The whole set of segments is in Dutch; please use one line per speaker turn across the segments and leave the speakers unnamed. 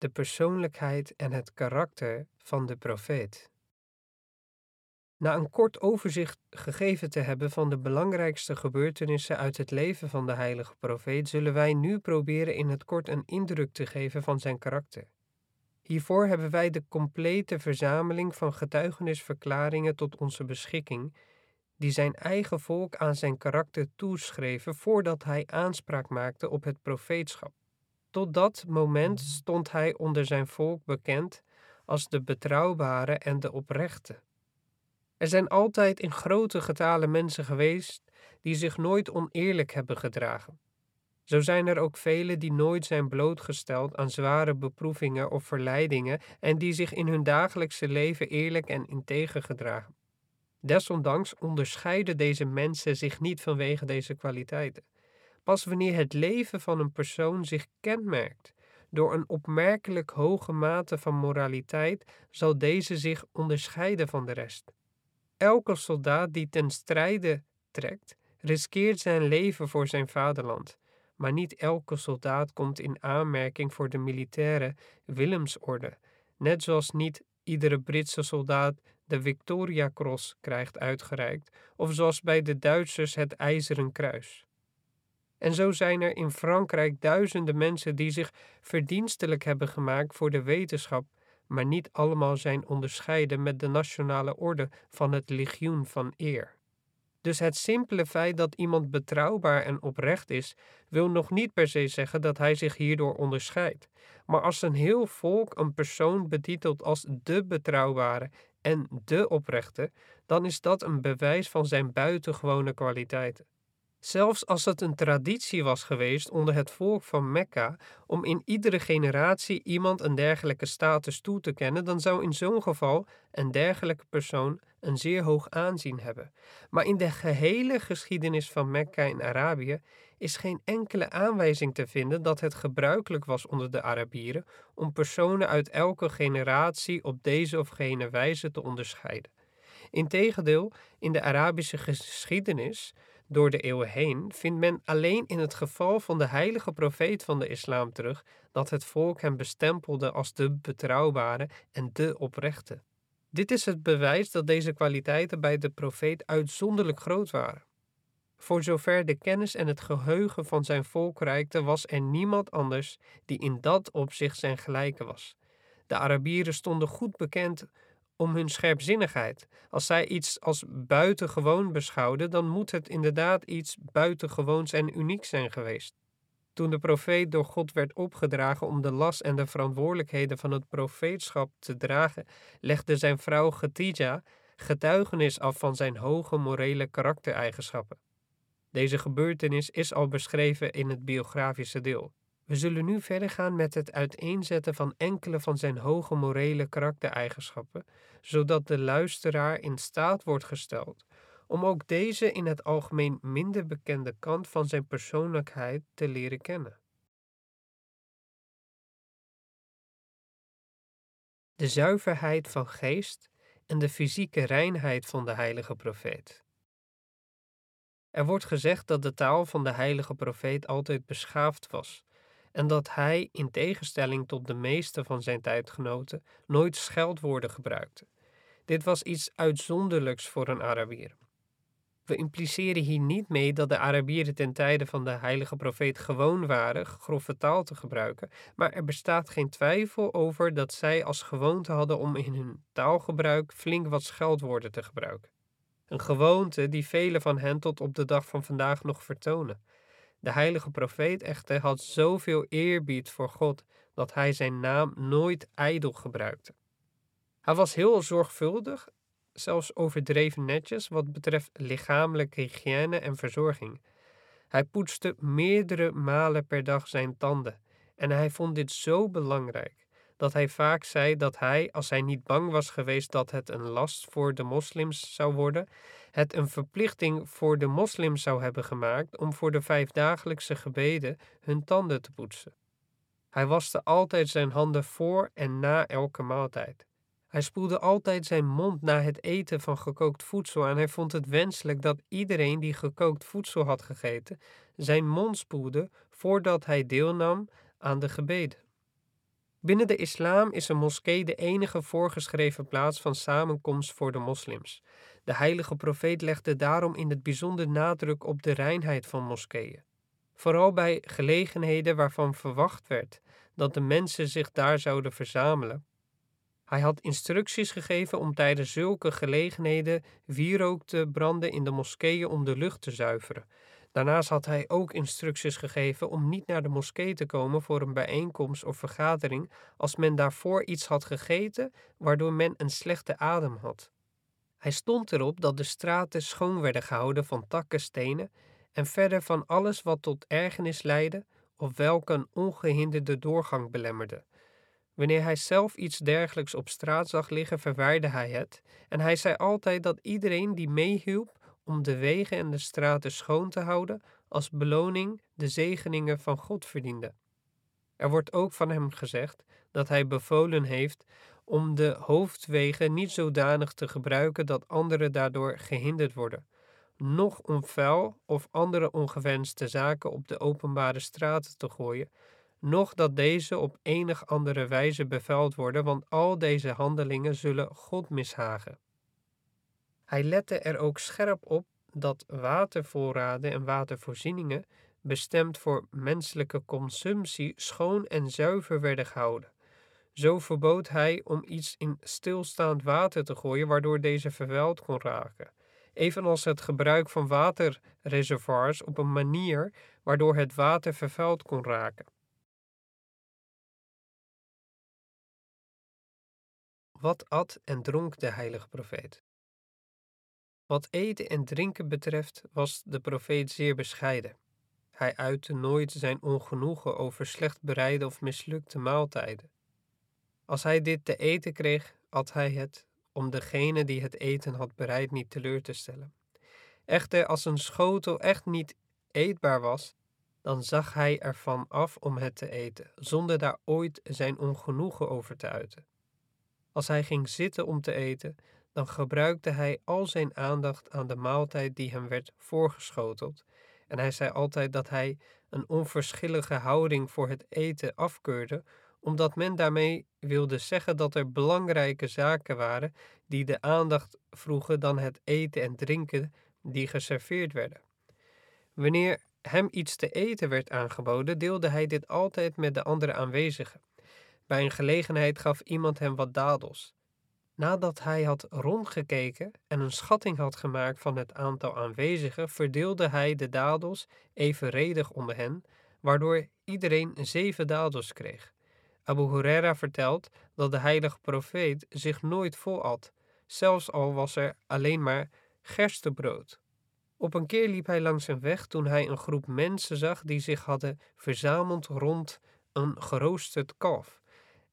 de persoonlijkheid en het karakter van de profeet. Na een kort overzicht gegeven te hebben van de belangrijkste gebeurtenissen uit het leven van de heilige profeet, zullen wij nu proberen in het kort een indruk te geven van zijn karakter. Hiervoor hebben wij de complete verzameling van getuigenisverklaringen tot onze beschikking, die zijn eigen volk aan zijn karakter toeschreven voordat hij aanspraak maakte op het profeetschap. Tot dat moment stond hij onder zijn volk bekend als de betrouwbare en de oprechte. Er zijn altijd in grote getalen mensen geweest die zich nooit oneerlijk hebben gedragen. Zo zijn er ook velen die nooit zijn blootgesteld aan zware beproevingen of verleidingen en die zich in hun dagelijkse leven eerlijk en integer gedragen. Desondanks onderscheiden deze mensen zich niet vanwege deze kwaliteiten. Pas wanneer het leven van een persoon zich kenmerkt door een opmerkelijk hoge mate van moraliteit, zal deze zich onderscheiden van de rest. Elke soldaat die ten strijde trekt, riskeert zijn leven voor zijn vaderland, maar niet elke soldaat komt in aanmerking voor de militaire Willemsorde, net zoals niet iedere Britse soldaat de Victoria Cross krijgt uitgereikt, of zoals bij de Duitsers het IJzeren Kruis. En zo zijn er in Frankrijk duizenden mensen die zich verdienstelijk hebben gemaakt voor de wetenschap, maar niet allemaal zijn onderscheiden met de nationale orde van het legioen van eer. Dus het simpele feit dat iemand betrouwbaar en oprecht is, wil nog niet per se zeggen dat hij zich hierdoor onderscheidt. Maar als een heel volk een persoon betitelt als de betrouwbare en de oprechte, dan is dat een bewijs van zijn buitengewone kwaliteiten. Zelfs als het een traditie was geweest onder het volk van Mekka om in iedere generatie iemand een dergelijke status toe te kennen, dan zou in zo'n geval een dergelijke persoon een zeer hoog aanzien hebben. Maar in de gehele geschiedenis van Mekka in Arabië is geen enkele aanwijzing te vinden dat het gebruikelijk was onder de Arabieren om personen uit elke generatie op deze of gene wijze te onderscheiden. Integendeel, in de Arabische geschiedenis door de eeuwen heen vindt men alleen in het geval van de heilige profeet van de islam terug dat het volk hem bestempelde als de betrouwbare en de oprechte. Dit is het bewijs dat deze kwaliteiten bij de profeet uitzonderlijk groot waren. Voor zover de kennis en het geheugen van zijn volk reikte, was er niemand anders die in dat opzicht zijn gelijke was. De Arabieren stonden goed bekend om hun scherpzinnigheid. Als zij iets als buitengewoon beschouwden, dan moet het inderdaad iets buitengewoons en unieks zijn geweest. Toen de profeet door God werd opgedragen om de last en de verantwoordelijkheden van het profeetschap te dragen, legde zijn vrouw Getija getuigenis af van zijn hoge morele karaktereigenschappen. Deze gebeurtenis is al beschreven in het biografische deel. We zullen nu verder gaan met het uiteenzetten van enkele van zijn hoge morele karaktereigenschappen, zodat de luisteraar in staat wordt gesteld om ook deze in het algemeen minder bekende kant van zijn persoonlijkheid te leren kennen. De zuiverheid van geest en de fysieke reinheid van de heilige profeet. Er wordt gezegd dat de taal van de heilige profeet altijd beschaafd was en dat hij, in tegenstelling tot de meeste van zijn tijdgenoten, nooit scheldwoorden gebruikte. Dit was iets uitzonderlijks voor een Arabier. We impliceren hier niet mee dat de Arabieren ten tijde van de heilige profeet gewoon waren grove taal te gebruiken, maar er bestaat geen twijfel over dat zij als gewoonte hadden om in hun taalgebruik flink wat scheldwoorden te gebruiken. Een gewoonte die velen van hen tot op de dag van vandaag nog vertonen. De heilige profeet echter had zoveel eerbied voor God dat hij zijn naam nooit ijdel gebruikte. Hij was heel zorgvuldig, zelfs overdreven netjes wat betreft lichamelijke hygiëne en verzorging. Hij poetste meerdere malen per dag zijn tanden en hij vond dit zo belangrijk dat hij vaak zei dat hij, als hij niet bang was geweest dat het een last voor de moslims zou worden, het een verplichting voor de moslims zou hebben gemaakt om voor de vijfdagelijkse gebeden hun tanden te poetsen. Hij waste altijd zijn handen voor en na elke maaltijd. Hij spoelde altijd zijn mond na het eten van gekookt voedsel en hij vond het wenselijk dat iedereen die gekookt voedsel had gegeten zijn mond spoelde voordat hij deelnam aan de gebeden. Binnen de islam is een moskee de enige voorgeschreven plaats van samenkomst voor de moslims. De heilige profeet legde daarom in het bijzonder nadruk op de reinheid van moskeeën. Vooral bij gelegenheden waarvan verwacht werd dat de mensen zich daar zouden verzamelen. Hij had instructies gegeven om tijdens zulke gelegenheden wierook te branden in de moskeeën om de lucht te zuiveren. Daarnaast had hij ook instructies gegeven om niet naar de moskee te komen voor een bijeenkomst of vergadering als men daarvoor iets had gegeten waardoor men een slechte adem had. Hij stond erop dat de straten schoon werden gehouden van takken, stenen en verder van alles wat tot ergernis leidde of welke een ongehinderde doorgang belemmerde. Wanneer hij zelf iets dergelijks op straat zag liggen, verwijderde hij het en hij zei altijd dat iedereen die meehielp om de wegen en de straten schoon te houden, als beloning de zegeningen van God verdiende. Er wordt ook van hem gezegd dat hij bevolen heeft om de hoofdwegen niet zodanig te gebruiken dat anderen daardoor gehinderd worden, noch om vuil of andere ongewenste zaken op de openbare straten te gooien, noch dat deze op enig andere wijze bevuild worden, want al deze handelingen zullen God mishagen. Hij lette er ook scherp op dat watervoorraden en watervoorzieningen, bestemd voor menselijke consumptie, schoon en zuiver werden gehouden. Zo verbood hij om iets in stilstaand water te gooien, waardoor deze vervuild kon raken. Evenals het gebruik van waterreservoirs op een manier waardoor het water vervuild kon raken. Wat at en dronk de heilige profeet? Wat eten en drinken betreft was de profeet zeer bescheiden. Hij uitte nooit zijn ongenoegen over slecht bereide of mislukte maaltijden. Als hij dit te eten kreeg, at hij het, om degene die het eten had bereid niet teleur te stellen. Echter, als een schotel echt niet eetbaar was, dan zag hij ervan af om het te eten, zonder daar ooit zijn ongenoegen over te uiten. Als hij ging zitten om te eten, dan gebruikte hij al zijn aandacht aan de maaltijd die hem werd voorgeschoteld, en hij zei altijd dat hij een onverschillige houding voor het eten afkeurde, omdat men daarmee wilde zeggen dat er belangrijke zaken waren die de aandacht vroegen dan het eten en drinken die geserveerd werden. Wanneer hem iets te eten werd aangeboden, deelde hij dit altijd met de andere aanwezigen. Bij een gelegenheid gaf iemand hem wat dadels. Nadat hij had rondgekeken en een schatting had gemaakt van het aantal aanwezigen, verdeelde hij de dadels evenredig onder hen, waardoor iedereen zeven dadels kreeg. Abu Huraira vertelt dat de heilige profeet zich nooit volat, zelfs al was er alleen maar gerstebrood. Op een keer liep hij langs een weg toen hij een groep mensen zag die zich hadden verzameld rond een geroosterd kalf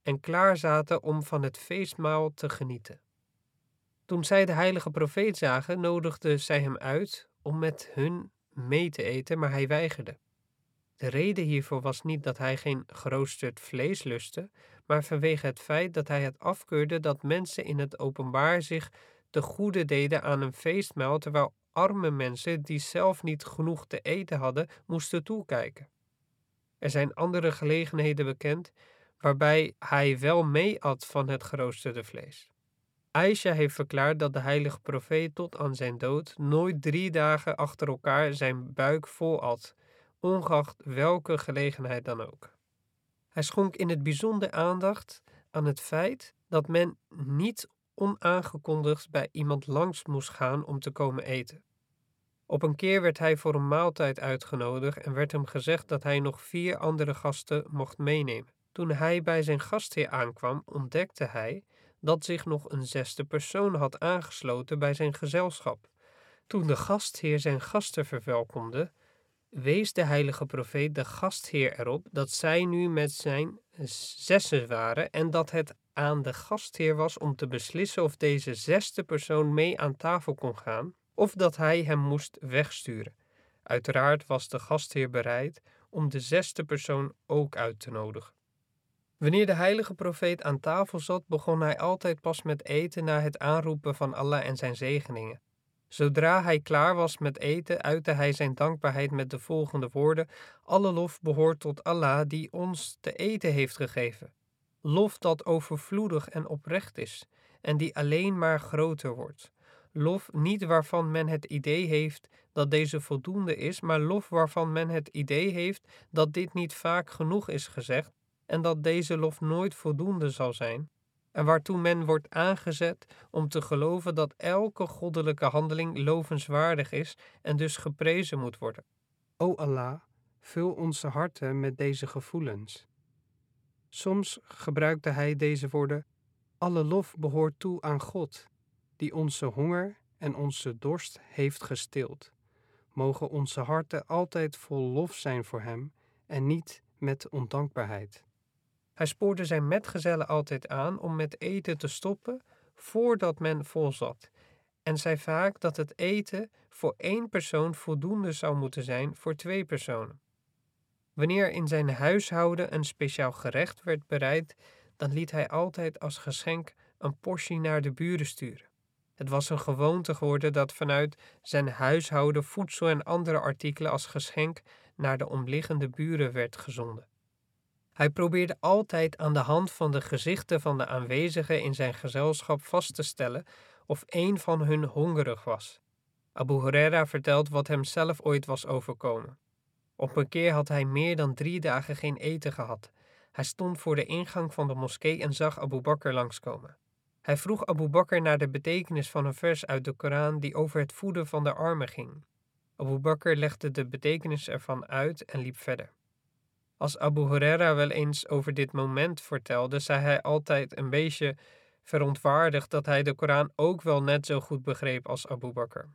en klaar zaten om van het feestmaal te genieten. Toen zij de heilige profeet zagen, nodigden zij hem uit om met hun mee te eten, maar hij weigerde. De reden hiervoor was niet dat hij geen geroosterd vlees lustte, maar vanwege het feit dat hij het afkeurde dat mensen in het openbaar zich te goede deden aan een feestmaal, terwijl arme mensen die zelf niet genoeg te eten hadden, moesten toekijken. Er zijn andere gelegenheden bekend waarbij hij wel mee at van het geroosterde vlees. Aisha heeft verklaard dat de heilige profeet tot aan zijn dood nooit drie dagen achter elkaar zijn buik vol at, ongeacht welke gelegenheid dan ook. Hij schonk in het bijzonder aandacht aan het feit dat men niet onaangekondigd bij iemand langs moest gaan om te komen eten. Op een keer werd hij voor een maaltijd uitgenodigd en werd hem gezegd dat hij nog vier andere gasten mocht meenemen. Toen hij bij zijn gastheer aankwam, ontdekte hij dat zich nog een zesde persoon had aangesloten bij zijn gezelschap. Toen de gastheer zijn gasten verwelkomde, wees de heilige profeet de gastheer erop dat zij nu met zijn zessen waren en dat het aan de gastheer was om te beslissen of deze zesde persoon mee aan tafel kon gaan of dat hij hem moest wegsturen. Uiteraard was de gastheer bereid om de zesde persoon ook uit te nodigen. Wanneer de heilige profeet aan tafel zat, begon hij altijd pas met eten na het aanroepen van Allah en zijn zegeningen. Zodra hij klaar was met eten, uitte hij zijn dankbaarheid met de volgende woorden: Alle lof behoort tot Allah die ons te eten heeft gegeven. Lof dat overvloedig en oprecht is en die alleen maar groter wordt. Lof niet waarvan men het idee heeft dat deze voldoende is, maar lof waarvan men het idee heeft dat dit niet vaak genoeg is gezegd en dat deze lof nooit voldoende zal zijn, en waartoe men wordt aangezet om te geloven dat elke goddelijke handeling lovenswaardig is en dus geprezen moet worden. O Allah, vul onze harten met deze gevoelens. Soms gebruikte hij deze woorden: Alle lof behoort toe aan God, die onze honger en onze dorst heeft gestild. Mogen onze harten altijd vol lof zijn voor Hem en niet met ondankbaarheid. Hij spoorde zijn metgezellen altijd aan om met eten te stoppen voordat men vol zat, en zei vaak dat het eten voor één persoon voldoende zou moeten zijn voor twee personen. Wanneer in zijn huishouden een speciaal gerecht werd bereid, dan liet hij altijd als geschenk een portie naar de buren sturen. Het was een gewoonte geworden dat vanuit zijn huishouden voedsel en andere artikelen als geschenk naar de omliggende buren werd gezonden. Hij probeerde altijd aan de hand van de gezichten van de aanwezigen in zijn gezelschap vast te stellen of een van hun hongerig was. Abu Huraira vertelt wat hem zelf ooit was overkomen. Op een keer had hij meer dan drie dagen geen eten gehad. Hij stond voor de ingang van de moskee en zag Abu Bakr langskomen. Hij vroeg Abu Bakr naar de betekenis van een vers uit de Koran die over het voeden van de armen ging. Abu Bakr legde de betekenis ervan uit en liep verder. Als Abu Huraira wel eens over dit moment vertelde, zei hij altijd een beetje verontwaardigd dat hij de Koran ook wel net zo goed begreep als Abu Bakr.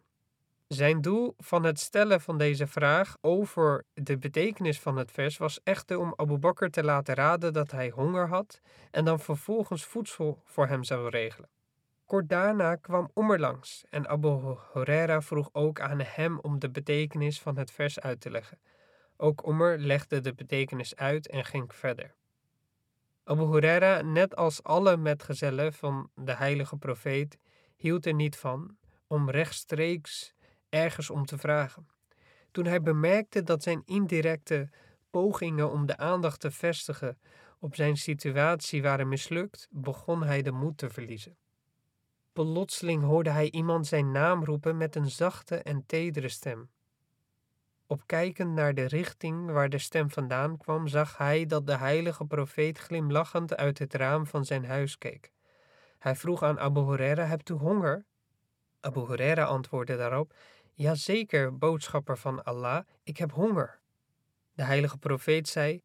Zijn doel van het stellen van deze vraag over de betekenis van het vers was echter om Abu Bakr te laten raden dat hij honger had en dan vervolgens voedsel voor hem zou regelen. Kort daarna kwam Omer langs en Abu Huraira vroeg ook aan hem om de betekenis van het vers uit te leggen. Ook Omer legde de betekenis uit en ging verder. Abu Huraira, net als alle metgezellen van de heilige profeet, hield er niet van om rechtstreeks ergens om te vragen. Toen hij bemerkte dat zijn indirecte pogingen om de aandacht te vestigen op zijn situatie waren mislukt, begon hij de moed te verliezen. Plotseling hoorde hij iemand zijn naam roepen met een zachte en tedere stem. Opkijkend naar de richting waar de stem vandaan kwam, zag hij dat de heilige profeet glimlachend uit het raam van zijn huis keek. Hij vroeg aan Abu Huraira: Hebt u honger? Abu Huraira antwoordde daarop: Jazeker, boodschapper van Allah, ik heb honger. De heilige profeet zei: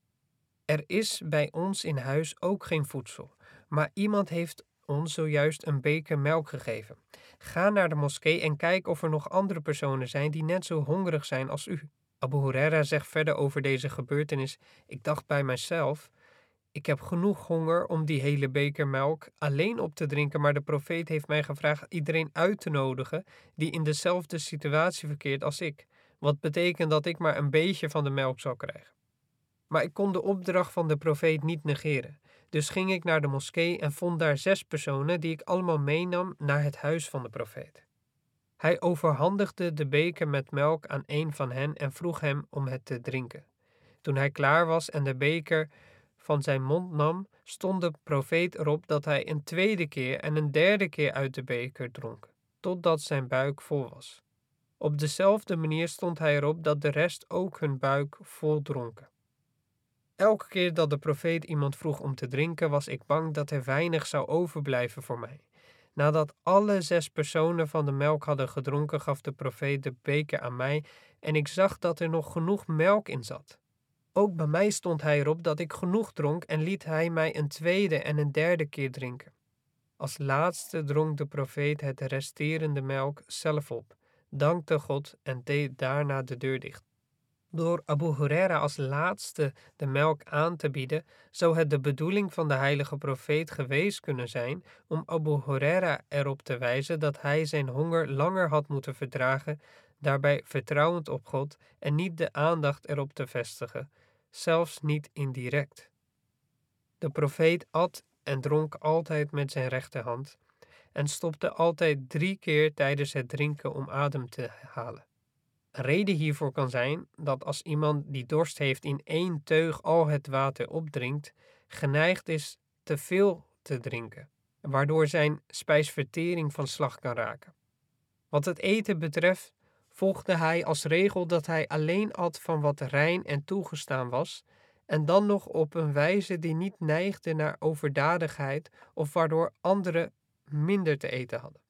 Er is bij ons in huis ook geen voedsel, maar iemand heeft ons zojuist een beker melk gegeven. Ga naar de moskee en kijk of er nog andere personen zijn die net zo hongerig zijn als u. Abu Huraira zegt verder over deze gebeurtenis: Ik dacht bij mijzelf: ik heb genoeg honger om die hele beker melk alleen op te drinken, maar de profeet heeft mij gevraagd iedereen uit te nodigen die in dezelfde situatie verkeert als ik. Wat betekent dat ik maar een beetje van de melk zal krijgen. Maar ik kon de opdracht van de profeet niet negeren. Dus ging ik naar de moskee en vond daar zes personen die ik allemaal meenam naar het huis van de profeet. Hij overhandigde de beker met melk aan een van hen en vroeg hem om het te drinken. Toen hij klaar was en de beker van zijn mond nam, stond de profeet erop dat hij een tweede keer en een derde keer uit de beker dronk, totdat zijn buik vol was. Op dezelfde manier stond hij erop dat de rest ook hun buik vol dronken. Elke keer dat de profeet iemand vroeg om te drinken, was ik bang dat er weinig zou overblijven voor mij. Nadat alle zes personen van de melk hadden gedronken, gaf de profeet de beker aan mij en ik zag dat er nog genoeg melk in zat. Ook bij mij stond hij erop dat ik genoeg dronk en liet hij mij een tweede en een derde keer drinken. Als laatste dronk de profeet het resterende melk zelf op, dankte God en deed daarna de deur dicht. Door Abu Huraira als laatste de melk aan te bieden, zou het de bedoeling van de heilige profeet geweest kunnen zijn om Abu Huraira erop te wijzen dat hij zijn honger langer had moeten verdragen, daarbij vertrouwend op God en niet de aandacht erop te vestigen, zelfs niet indirect. De profeet at en dronk altijd met zijn rechterhand en stopte altijd drie keer tijdens het drinken om adem te halen. Reden hiervoor kan zijn dat als iemand die dorst heeft in één teug al het water opdrinkt, geneigd is te veel te drinken, waardoor zijn spijsvertering van slag kan raken. Wat het eten betreft volgde hij als regel dat hij alleen at van wat rein en toegestaan was, en dan nog op een wijze die niet neigde naar overdadigheid of waardoor anderen minder te eten hadden.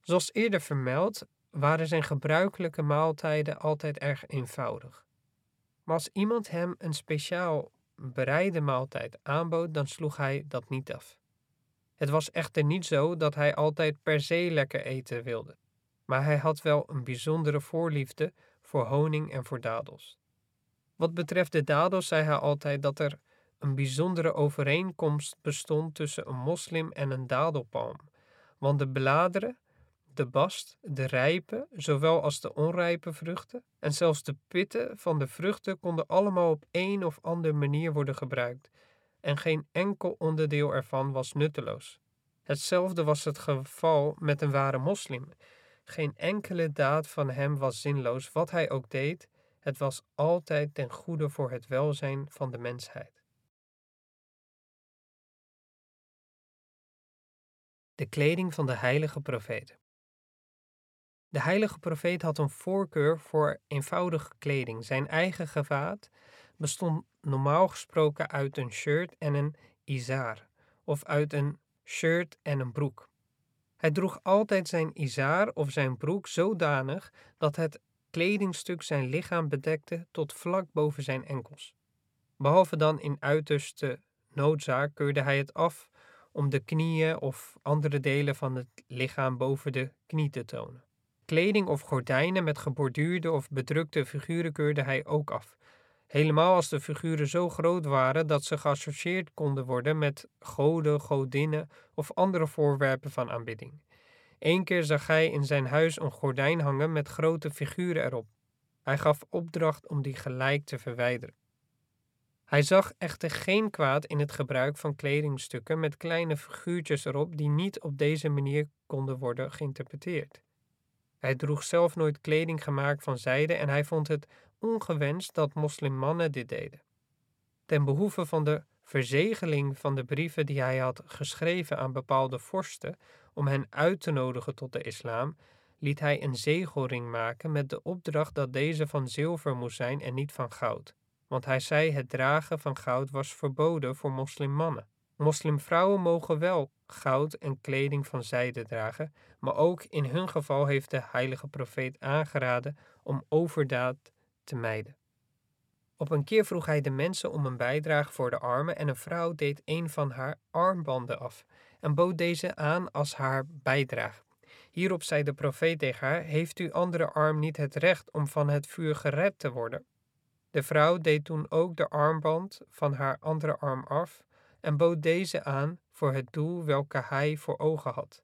Zoals eerder vermeld, waren zijn gebruikelijke maaltijden altijd erg eenvoudig. Maar als iemand hem een speciaal bereide maaltijd aanbood, dan sloeg hij dat niet af. Het was echter niet zo dat hij altijd per se lekker eten wilde, maar hij had wel een bijzondere voorliefde voor honing en voor dadels. Wat betreft de dadels zei hij altijd dat er een bijzondere overeenkomst bestond tussen een moslim en een dadelpalm, want de bladeren de bast, de rijpe, zowel als de onrijpe vruchten, en zelfs de pitten van de vruchten konden allemaal op een of andere manier worden gebruikt, en geen enkel onderdeel ervan was nutteloos. Hetzelfde was het geval met een ware moslim. Geen enkele daad van hem was zinloos, wat hij ook deed, het was altijd ten goede voor het welzijn van de mensheid. De kleding van de heilige profeten. De heilige profeet had een voorkeur voor eenvoudige kleding. Zijn eigen gewaad bestond normaal gesproken uit een shirt en een izar, of uit een shirt en een broek. Hij droeg altijd zijn izar of zijn broek zodanig dat het kledingstuk zijn lichaam bedekte tot vlak boven zijn enkels. Behalve dan in uiterste noodzaak keurde hij het af om de knieën of andere delen van het lichaam boven de knie te tonen. Kleding of gordijnen met geborduurde of bedrukte figuren keurde hij ook af. Helemaal als de figuren zo groot waren dat ze geassocieerd konden worden met goden, godinnen of andere voorwerpen van aanbidding. Eén keer zag hij in zijn huis een gordijn hangen met grote figuren erop. Hij gaf opdracht om die gelijk te verwijderen. Hij zag echter geen kwaad in het gebruik van kledingstukken met kleine figuurtjes erop die niet op deze manier konden worden geïnterpreteerd. Hij droeg zelf nooit kleding gemaakt van zijde en hij vond het ongewenst dat moslimmannen dit deden. Ten behoeve van de verzegeling van de brieven die hij had geschreven aan bepaalde vorsten om hen uit te nodigen tot de islam, liet hij een zegelring maken met de opdracht dat deze van zilver moest zijn en niet van goud, want hij zei het dragen van goud was verboden voor moslimmannen. Moslimvrouwen mogen wel goud en kleding van zijde dragen, maar ook in hun geval heeft de heilige profeet aangeraden om overdaad te mijden. Op een keer vroeg hij de mensen om een bijdrage voor de armen en een vrouw deed een van haar armbanden af en bood deze aan als haar bijdrage. Hierop zei de profeet tegen haar: Heeft uw andere arm niet het recht om van het vuur gered te worden? De vrouw deed toen ook de armband van haar andere arm af en bood deze aan voor het doel welke hij voor ogen had.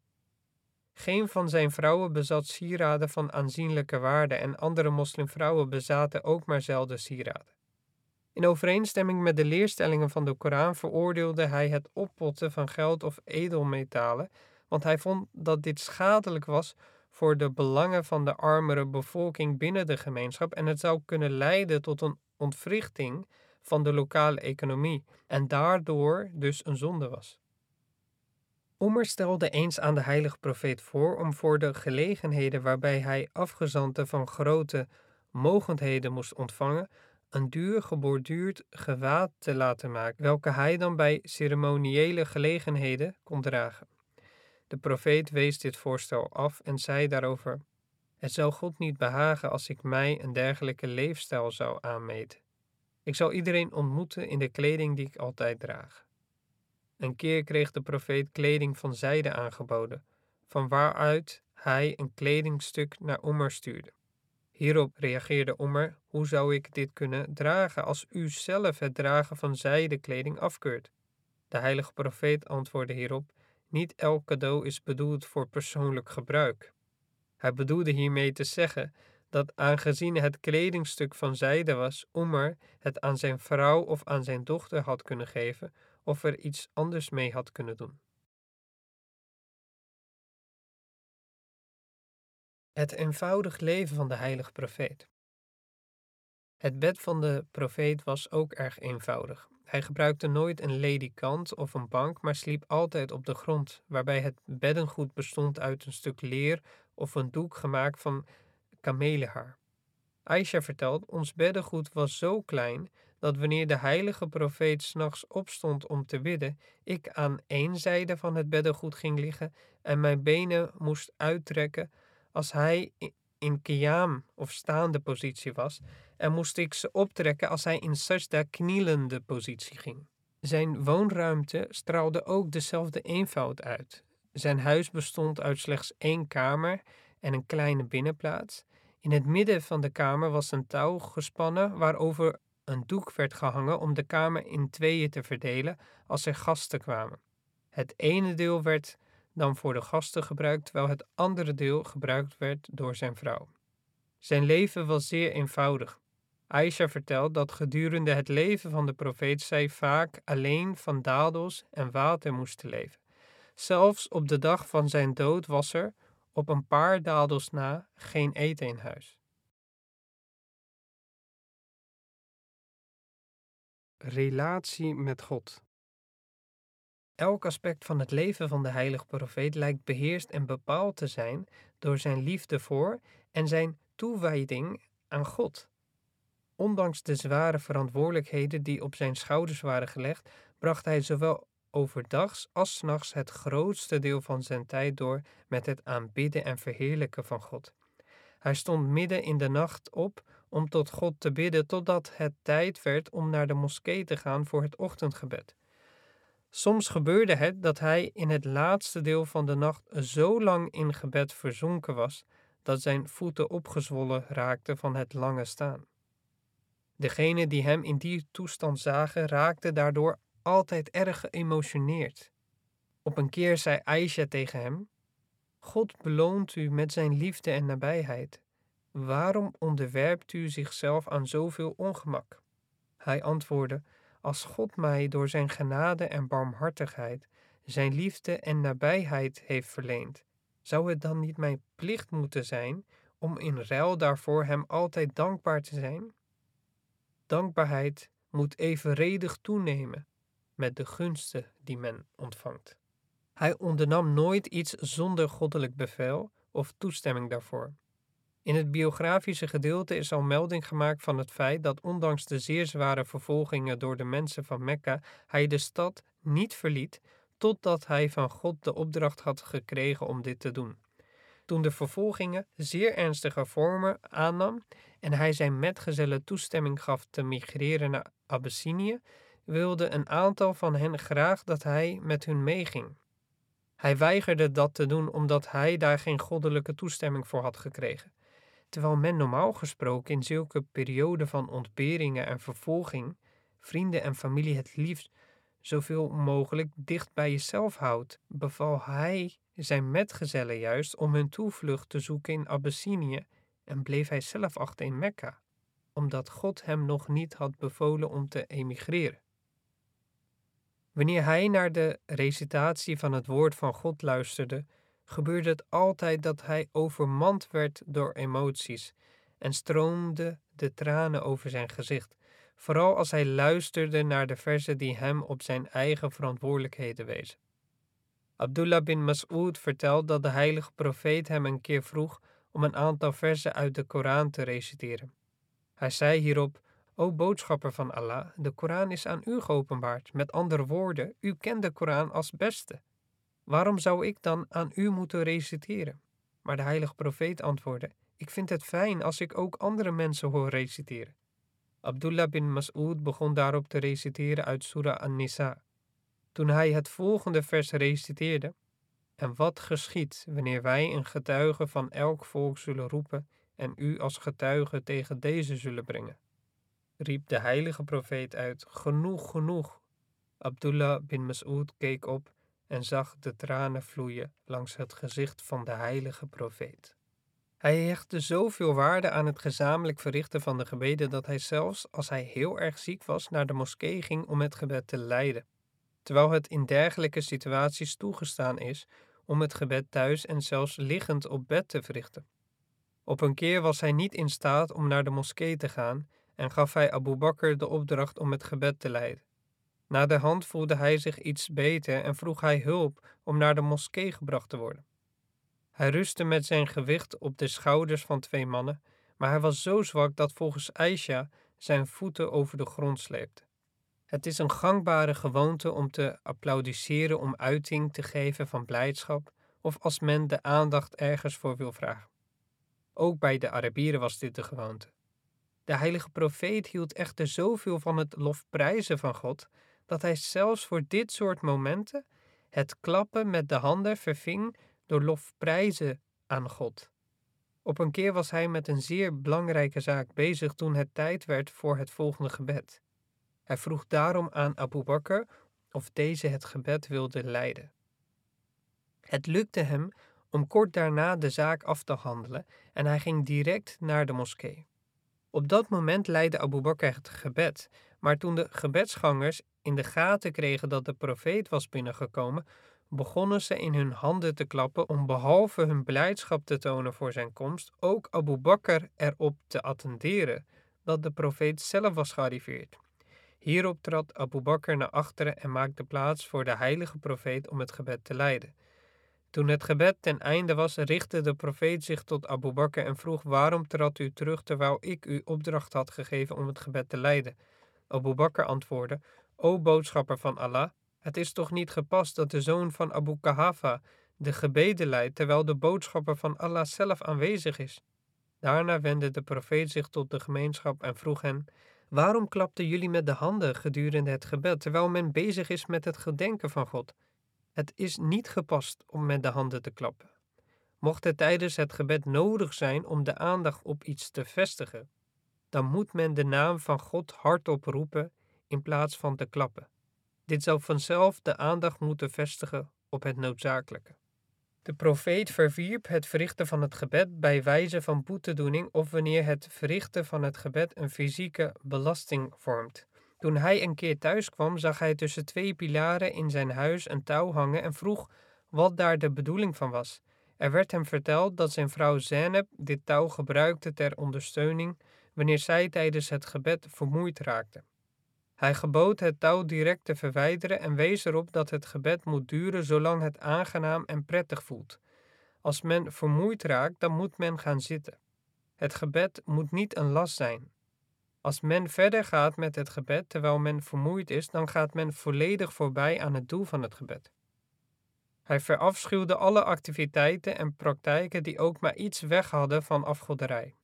Geen van zijn vrouwen bezat sieraden van aanzienlijke waarde en andere moslimvrouwen bezaten ook maar zelden sieraden. In overeenstemming met de leerstellingen van de Koran veroordeelde hij het oppotten van geld of edelmetalen, want hij vond dat dit schadelijk was voor de belangen van de armere bevolking binnen de gemeenschap en het zou kunnen leiden tot een ontwrichting van de lokale economie en daardoor dus een zonde was. Omer stelde eens aan de heilige profeet voor om voor de gelegenheden waarbij hij afgezanten van grote mogendheden moest ontvangen, een duur geborduurd gewaad te laten maken, welke hij dan bij ceremoniële gelegenheden kon dragen. De profeet wees dit voorstel af en zei daarover: Het zou God niet behagen als ik mij een dergelijke leefstijl zou aanmeten. Ik zal iedereen ontmoeten in de kleding die ik altijd draag. Een keer kreeg de profeet kleding van zijde aangeboden, van waaruit hij een kledingstuk naar Omer stuurde. Hierop reageerde Omer: Hoe zou ik dit kunnen dragen als u zelf het dragen van zijde-kleding afkeurt? De heilige profeet antwoordde hierop: Niet elk cadeau is bedoeld voor persoonlijk gebruik. Hij bedoelde hiermee te zeggen dat aangezien het kledingstuk van zijde was, Omer het aan zijn vrouw of aan zijn dochter had kunnen geven of er iets anders mee had kunnen doen. Het eenvoudig leven van de heilige profeet. Het bed van de profeet was ook erg eenvoudig. Hij gebruikte nooit een ledikant of een bank, maar sliep altijd op de grond, waarbij het beddengoed bestond uit een stuk leer of een doek gemaakt van kamelenhaar. Aisha vertelt: Ons beddengoed was zo klein dat wanneer de heilige profeet s'nachts opstond om te bidden, ik aan één zijde van het beddengoed ging liggen en mijn benen moest uittrekken als hij in qiyam of staande positie was, en moest ik ze optrekken als hij in sajda knielende positie ging. Zijn woonruimte straalde ook dezelfde eenvoud uit. Zijn huis bestond uit slechts één kamer en een kleine binnenplaats. In het midden van de kamer was een touw gespannen waarover een doek werd gehangen om de kamer in tweeën te verdelen als er gasten kwamen. Het ene deel werd dan voor de gasten gebruikt, terwijl het andere deel gebruikt werd door zijn vrouw. Zijn leven was zeer eenvoudig. Aisha vertelt dat gedurende het leven van de profeet zij vaak alleen van dadels en water moest leven. Zelfs op de dag van zijn dood was er, op een paar dadels na, geen eten in huis. Relatie met God. Elk aspect van het leven van de heilige profeet lijkt beheerst en bepaald te zijn door zijn liefde voor en zijn toewijding aan God. Ondanks de zware verantwoordelijkheden die op zijn schouders waren gelegd, bracht hij zowel overdags als s nachts het grootste deel van zijn tijd door met het aanbidden en verheerlijken van God. Hij stond midden in de nacht op om tot God te bidden totdat het tijd werd om naar de moskee te gaan voor het ochtendgebed. Soms gebeurde het dat hij in het laatste deel van de nacht zo lang in gebed verzonken was dat zijn voeten opgezwollen raakten van het lange staan. Degenen die hem in die toestand zagen, raakten daardoor altijd erg geëmotioneerd. Op een keer zei Aisha tegen hem: God beloont u met zijn liefde en nabijheid. Waarom onderwerpt u zichzelf aan zoveel ongemak? Hij antwoordde: Als God mij door zijn genade en barmhartigheid zijn liefde en nabijheid heeft verleend, zou het dan niet mijn plicht moeten zijn om in ruil daarvoor hem altijd dankbaar te zijn? Dankbaarheid moet evenredig toenemen met de gunsten die men ontvangt. Hij ondernam nooit iets zonder goddelijk bevel of toestemming daarvoor. In het biografische gedeelte is al melding gemaakt van het feit dat ondanks de zeer zware vervolgingen door de mensen van Mekka, hij de stad niet verliet totdat hij van God de opdracht had gekregen om dit te doen. Toen de vervolgingen zeer ernstige vormen aannam en hij zijn metgezellen toestemming gaf te migreren naar Abyssinië, wilde een aantal van hen graag dat hij met hun meeging. Hij weigerde dat te doen omdat hij daar geen goddelijke toestemming voor had gekregen. Terwijl men normaal gesproken in zulke perioden van ontberingen en vervolging vrienden en familie het liefst zoveel mogelijk dicht bij jezelf houdt, beval hij zijn metgezellen juist om hun toevlucht te zoeken in Abyssinië en bleef hij zelf achter in Mekka, omdat God hem nog niet had bevolen om te emigreren. Wanneer hij naar de recitatie van het woord van God luisterde, gebeurde het altijd dat hij overmand werd door emoties en stroomde de tranen over zijn gezicht, vooral als hij luisterde naar de verzen die hem op zijn eigen verantwoordelijkheden wezen. Abdullah bin Mas'ud vertelt dat de heilige profeet hem een keer vroeg om een aantal verzen uit de Koran te reciteren. Hij zei hierop: O boodschapper van Allah, de Koran is aan u geopenbaard. Met andere woorden, u kent de Koran als beste. Waarom zou ik dan aan u moeten reciteren? Maar de heilige profeet antwoordde: Ik vind het fijn als ik ook andere mensen hoor reciteren. Abdullah bin Mas'ud begon daarop te reciteren uit Surah An-Nisa. Toen hij het volgende vers reciteerde: En wat geschiet wanneer wij een getuige van elk volk zullen roepen en u als getuige tegen deze zullen brengen? Riep de heilige profeet uit: Genoeg, genoeg. Abdullah bin Mas'ud keek op en zag de tranen vloeien langs het gezicht van de heilige profeet. Hij hechtte zoveel waarde aan het gezamenlijk verrichten van de gebeden dat hij zelfs als hij heel erg ziek was naar de moskee ging om het gebed te leiden, terwijl het in dergelijke situaties toegestaan is om het gebed thuis en zelfs liggend op bed te verrichten. Op een keer was hij niet in staat om naar de moskee te gaan en gaf hij Abu Bakr de opdracht om het gebed te leiden. Na de hand voelde hij zich iets beter en vroeg hij hulp om naar de moskee gebracht te worden. Hij rustte met zijn gewicht op de schouders van twee mannen, maar hij was zo zwak dat volgens Aisha zijn voeten over de grond sleepte. Het is een gangbare gewoonte om te applaudisseren om uiting te geven van blijdschap of als men de aandacht ergens voor wil vragen. Ook bij de Arabieren was dit de gewoonte. De heilige profeet hield echter zoveel van het lofprijzen van God dat hij zelfs voor dit soort momenten het klappen met de handen verving door lofprijzen aan God. Op een keer was hij met een zeer belangrijke zaak bezig toen het tijd werd voor het volgende gebed. Hij vroeg daarom aan Abu Bakr of deze het gebed wilde leiden. Het lukte hem om kort daarna de zaak af te handelen en hij ging direct naar de moskee. Op dat moment leidde Abu Bakr het gebed, maar toen de gebedsgangers in de gaten kregen dat de profeet was binnengekomen, begonnen ze in hun handen te klappen om behalve hun blijdschap te tonen voor zijn komst, ook Abu Bakr erop te attenderen dat de profeet zelf was gearriveerd. Hierop trad Abu Bakr naar achteren en maakte plaats voor de heilige profeet om het gebed te leiden. Toen het gebed ten einde was, richtte de profeet zich tot Abu Bakr en vroeg: Waarom trad u terug terwijl ik u opdracht had gegeven om het gebed te leiden? Abu Bakr antwoordde: O boodschapper van Allah, het is toch niet gepast dat de zoon van Abu Kahafa de gebeden leidt terwijl de boodschapper van Allah zelf aanwezig is? Daarna wendde de profeet zich tot de gemeenschap en vroeg hen: Waarom klapten jullie met de handen gedurende het gebed terwijl men bezig is met het gedenken van God? Het is niet gepast om met de handen te klappen. Mocht het tijdens het gebed nodig zijn om de aandacht op iets te vestigen, dan moet men de naam van God hardop roepen in plaats van te klappen. Dit zou vanzelf de aandacht moeten vestigen op het noodzakelijke. De profeet verwierp het verrichten van het gebed bij wijze van boetedoening of wanneer het verrichten van het gebed een fysieke belasting vormt. Toen hij een keer thuis kwam, zag hij tussen twee pilaren in zijn huis een touw hangen en vroeg wat daar de bedoeling van was. Er werd hem verteld dat zijn vrouw Zeneb dit touw gebruikte ter ondersteuning wanneer zij tijdens het gebed vermoeid raakte. Hij gebood het touw direct te verwijderen en wees erop dat het gebed moet duren zolang het aangenaam en prettig voelt. Als men vermoeid raakt, dan moet men gaan zitten. Het gebed moet niet een last zijn. Als men verder gaat met het gebed terwijl men vermoeid is, dan gaat men volledig voorbij aan het doel van het gebed. Hij verafschuwde alle activiteiten en praktijken die ook maar iets weg hadden van afgoderij.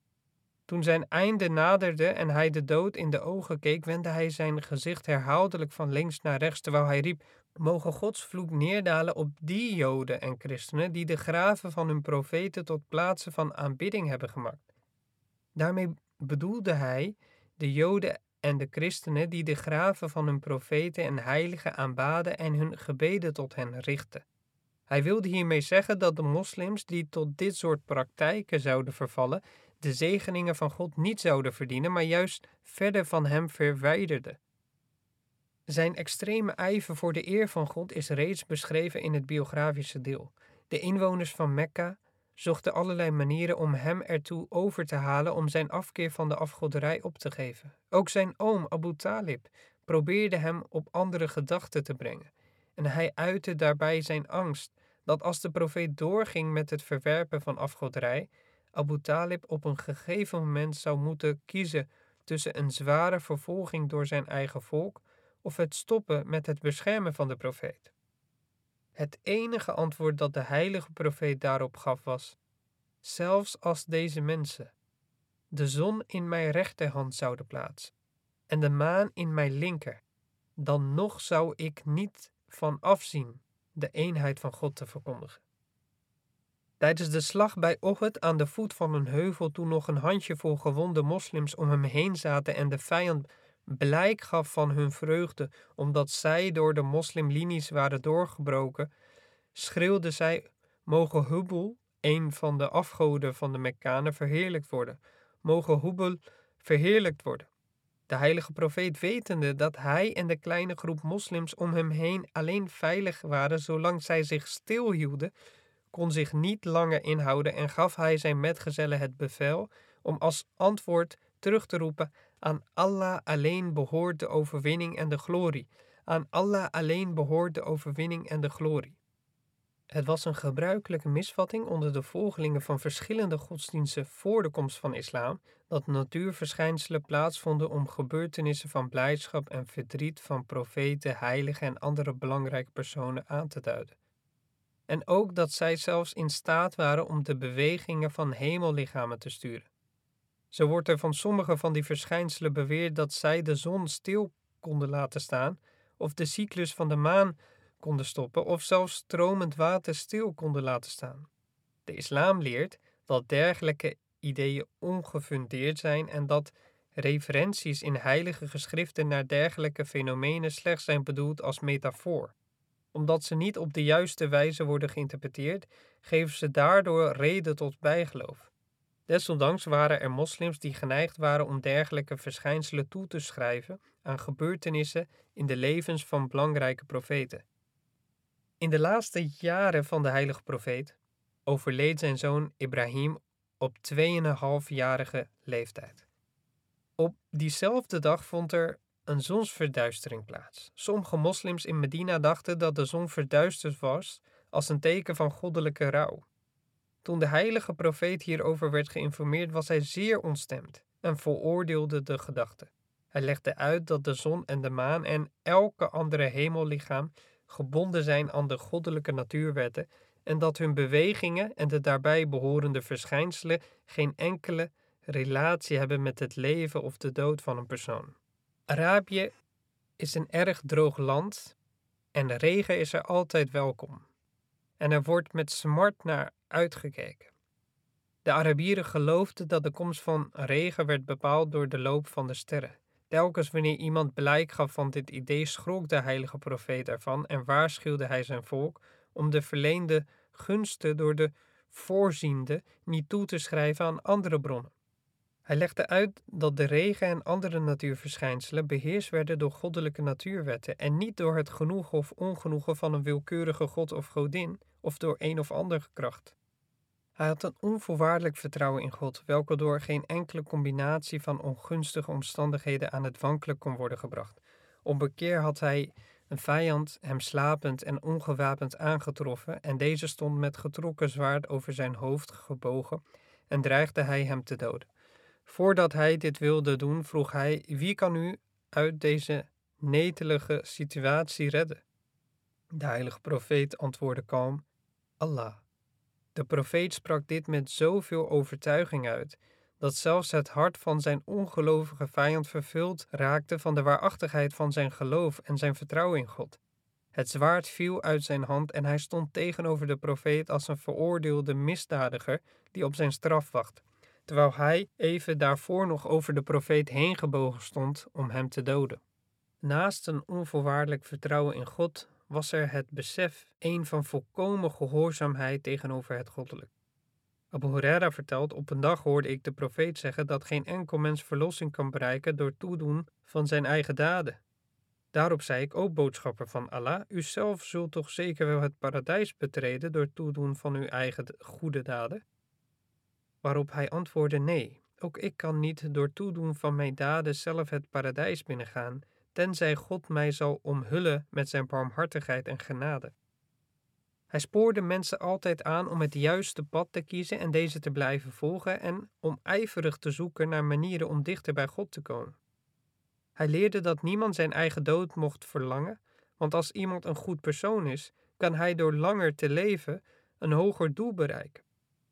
Toen zijn einde naderde en hij de dood in de ogen keek, wendde hij zijn gezicht herhaaldelijk van links naar rechts, terwijl hij riep: Mogen Gods vloek neerdalen op die Joden en christenen die de graven van hun profeten tot plaatsen van aanbidding hebben gemaakt. Daarmee bedoelde hij de Joden en de christenen die de graven van hun profeten en heiligen aanbaden en hun gebeden tot hen richtten. Hij wilde hiermee zeggen dat de moslims die tot dit soort praktijken zouden vervallen, de zegeningen van God niet zouden verdienen, maar juist verder van hem verwijderden. Zijn extreme ijver voor de eer van God is reeds beschreven in het biografische deel. De inwoners van Mekka zochten allerlei manieren om hem ertoe over te halen om zijn afkeer van de afgoderij op te geven. Ook zijn oom Abu Talib probeerde hem op andere gedachten te brengen. En hij uitte daarbij zijn angst dat als de profeet doorging met het verwerpen van afgoderij, Abu Talib op een gegeven moment zou moeten kiezen tussen een zware vervolging door zijn eigen volk of het stoppen met het beschermen van de profeet. Het enige antwoord dat de heilige profeet daarop gaf was: Zelfs als deze mensen de zon in mijn rechterhand zouden plaatsen en de maan in mijn linker, dan nog zou ik niet van afzien de eenheid van God te verkondigen. Tijdens de slag bij Ohud aan de voet van een heuvel, toen nog een handjevol gewonde moslims om hem heen zaten en de vijand blijk gaf van hun vreugde omdat zij door de moslimlinies waren doorgebroken, schreeuwden zij: Mogen Hubel, een van de afgoden van de Mekkanen, verheerlijkt worden. Mogen Hubel verheerlijkt worden. De heilige profeet wetende dat hij en de kleine groep moslims om hem heen alleen veilig waren zolang zij zich stilhielden, kon zich niet langer inhouden en gaf hij zijn metgezellen het bevel om als antwoord terug te roepen: Aan Allah alleen behoort de overwinning en de glorie. Aan Allah alleen behoort de overwinning en de glorie. Het was een gebruikelijke misvatting onder de volgelingen van verschillende godsdiensten voor de komst van islam dat natuurverschijnselen plaatsvonden om gebeurtenissen van blijdschap en verdriet van profeten, heiligen en andere belangrijke personen aan te duiden. En ook dat zij zelfs in staat waren om de bewegingen van hemellichamen te sturen. Zo wordt er van sommige van die verschijnselen beweerd dat zij de zon stil konden laten staan, of de cyclus van de maan konden stoppen, of zelfs stromend water stil konden laten staan. De islam leert dat dergelijke ideeën ongefundeerd zijn en dat referenties in heilige geschriften naar dergelijke fenomenen slechts zijn bedoeld als metafoor. Omdat ze niet op de juiste wijze worden geïnterpreteerd, geven ze daardoor reden tot bijgeloof. Desondanks waren er moslims die geneigd waren om dergelijke verschijnselen toe te schrijven aan gebeurtenissen in de levens van belangrijke profeten. In de laatste jaren van de heilige profeet overleed zijn zoon Ibrahim op 2,5-jarige leeftijd. Op diezelfde dag vond er een zonsverduistering plaats. Sommige moslims in Medina dachten dat de zon verduisterd was als een teken van goddelijke rouw. Toen de heilige profeet hierover werd geïnformeerd, was hij zeer ontstemd en veroordeelde de gedachte. Hij legde uit dat de zon en de maan en elke andere hemellichaam gebonden zijn aan de goddelijke natuurwetten en dat hun bewegingen en de daarbij behorende verschijnselen geen enkele relatie hebben met het leven of de dood van een persoon. Arabië is een erg droog land en regen is er altijd welkom. En er wordt met smart naar uitgekeken. De Arabieren geloofden dat de komst van regen werd bepaald door de loop van de sterren. Telkens wanneer iemand blijk gaf van dit idee, schrok de heilige profeet ervan en waarschuwde hij zijn volk om de verleende gunsten door de voorziende niet toe te schrijven aan andere bronnen. Hij legde uit dat de regen en andere natuurverschijnselen beheerst werden door goddelijke natuurwetten en niet door het genoegen of ongenoegen van een willekeurige god of godin of door een of andere kracht. Hij had een onvoorwaardelijk vertrouwen in God, welke door geen enkele combinatie van ongunstige omstandigheden aan het wankelen kon worden gebracht. Op een keer had hij een vijand hem slapend en ongewapend aangetroffen, en deze stond met getrokken zwaard over zijn hoofd gebogen en dreigde hij hem te doden. Voordat hij dit wilde doen, vroeg hij: Wie kan u uit deze netelige situatie redden? De heilige profeet antwoordde kalm: Allah. De profeet sprak dit met zoveel overtuiging uit, dat zelfs het hart van zijn ongelovige vijand vervuld raakte van de waarachtigheid van zijn geloof en zijn vertrouwen in God. Het zwaard viel uit zijn hand en hij stond tegenover de profeet als een veroordeelde misdadiger die op zijn straf wacht, terwijl hij even daarvoor nog over de profeet heen gebogen stond om hem te doden. Naast een onvoorwaardelijk vertrouwen in God was er het besef een van volkomen gehoorzaamheid tegenover het goddelijk. Abu Huraira vertelt, op een dag hoorde ik de profeet zeggen dat geen enkel mens verlossing kan bereiken door toedoen van zijn eigen daden. Daarop zei ik, ook boodschapper van Allah, u zelf zult toch zeker wel het paradijs betreden door toedoen van uw eigen goede daden? Waarop hij antwoordde, nee, ook ik kan niet door toedoen van mijn daden zelf het paradijs binnengaan, tenzij God mij zal omhullen met zijn barmhartigheid en genade. Hij spoorde mensen altijd aan om het juiste pad te kiezen en deze te blijven volgen en om ijverig te zoeken naar manieren om dichter bij God te komen. Hij leerde dat niemand zijn eigen dood mocht verlangen, want als iemand een goed persoon is, kan hij door langer te leven een hoger doel bereiken.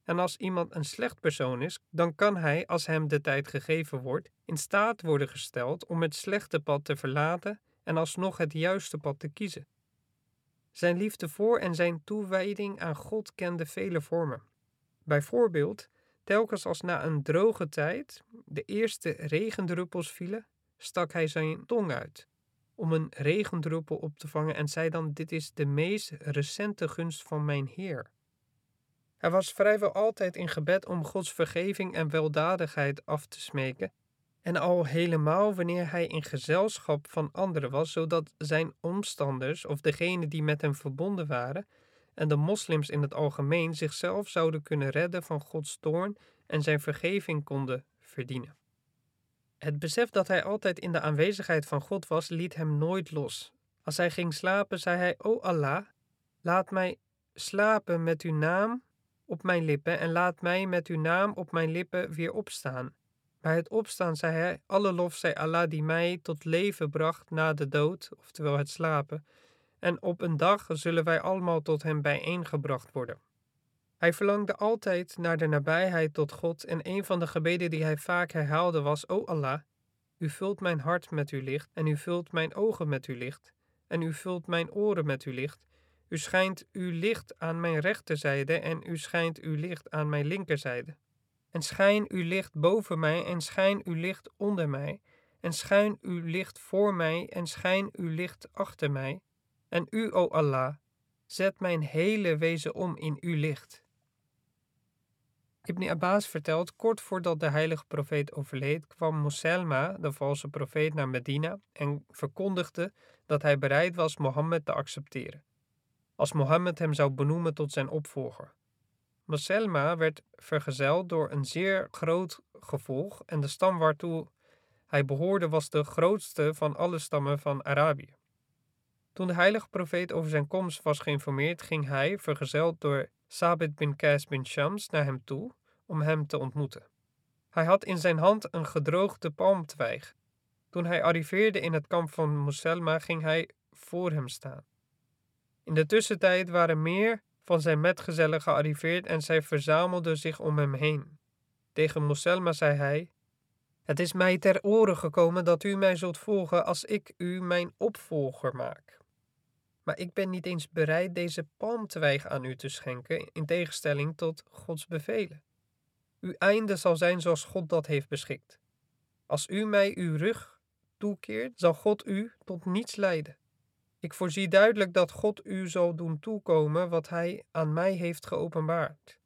En als iemand een slecht persoon is, dan kan hij, als hem de tijd gegeven wordt, in staat worden gesteld om het slechte pad te verlaten en alsnog het juiste pad te kiezen. Zijn liefde voor en zijn toewijding aan God kende vele vormen. Bijvoorbeeld, telkens als na een droge tijd de eerste regendruppels vielen, stak hij zijn tong uit om een regendruppel op te vangen en zei dan: Dit is de meest recente gunst van mijn Heer. Hij was vrijwel altijd in gebed om Gods vergeving en weldadigheid af te smeken, en al helemaal wanneer hij in gezelschap van anderen was, zodat zijn omstanders of degenen die met hem verbonden waren, en de moslims in het algemeen zichzelf zouden kunnen redden van Gods toorn en zijn vergeving konden verdienen. Het besef dat hij altijd in de aanwezigheid van God was, liet hem nooit los. Als hij ging slapen, zei hij: O Allah, laat mij slapen met uw naam op mijn lippen en laat mij met uw naam op mijn lippen weer opstaan. Bij het opstaan zei hij: Alle lof zij Allah die mij tot leven bracht na de dood, oftewel het slapen, en op een dag zullen wij allemaal tot hem bijeengebracht worden. Hij verlangde altijd naar de nabijheid tot God en een van de gebeden die hij vaak herhaalde was: O Allah, u vult mijn hart met uw licht en u vult mijn ogen met uw licht en u vult mijn oren met uw licht. U schijnt uw licht aan mijn rechterzijde en u schijnt uw licht aan mijn linkerzijde. En schijn uw licht boven mij en schijn uw licht onder mij en schijn uw licht voor mij en schijn uw licht achter mij. En u, o Allah, zet mijn hele wezen om in uw licht. Ibn Abbas vertelt, kort voordat de heilige profeet overleed, kwam Moselma, de valse profeet, naar Medina en verkondigde dat hij bereid was Mohammed te accepteren, als Mohammed hem zou benoemen tot zijn opvolger. Moselma werd vergezeld door een zeer groot gevolg en de stam waartoe hij behoorde was de grootste van alle stammen van Arabië. Toen de heilige profeet over zijn komst was geïnformeerd, ging hij, vergezeld door Sabit bin Qais bin Shams, naar hem toe om hem te ontmoeten. Hij had in zijn hand een gedroogde palmtwijg. Toen hij arriveerde in het kamp van Moselma, ging hij voor hem staan. In de tussentijd waren meer van zijn metgezellen gearriveerd en zij verzamelden zich om hem heen. Tegen Moselma zei hij: Het is mij ter oren gekomen dat u mij zult volgen als ik u mijn opvolger maak. Maar ik ben niet eens bereid deze palmtwijg aan u te schenken, in tegenstelling tot Gods bevelen. Uw einde zal zijn zoals God dat heeft beschikt. Als u mij uw rug toekeert, zal God u tot niets leiden. Ik voorzie duidelijk dat God u zal doen toekomen wat Hij aan mij heeft geopenbaard.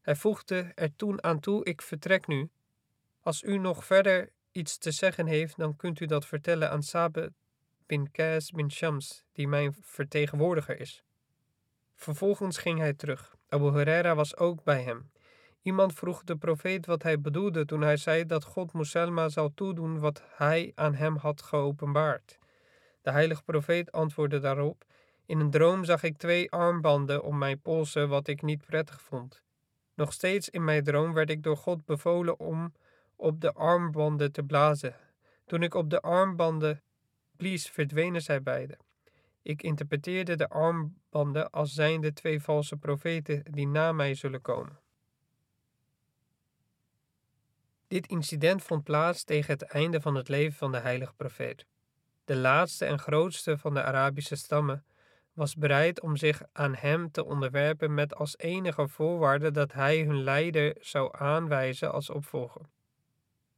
Hij voegde er toen aan toe: Ik vertrek nu. Als u nog verder iets te zeggen heeft, dan kunt u dat vertellen aan Sabet bin Qais bin Shams, die mijn vertegenwoordiger is. Vervolgens ging hij terug. Abu Huraira was ook bij hem. Iemand vroeg de profeet wat hij bedoelde toen hij zei dat God Moselma zou toedoen wat hij aan hem had geopenbaard. De heilige profeet antwoordde daarop: In een droom zag ik twee armbanden om mijn polsen, wat ik niet prettig vond. Nog steeds in mijn droom werd ik door God bevolen om op de armbanden te blazen. Toen ik op de armbanden blies, verdwenen zij beiden. Ik interpreteerde de armbanden als zijnde twee valse profeten die na mij zullen komen. Dit incident vond plaats tegen het einde van het leven van de heilige profeet. De laatste en grootste van de Arabische stammen was bereid om zich aan hem te onderwerpen met als enige voorwaarde dat hij hun leider zou aanwijzen als opvolger.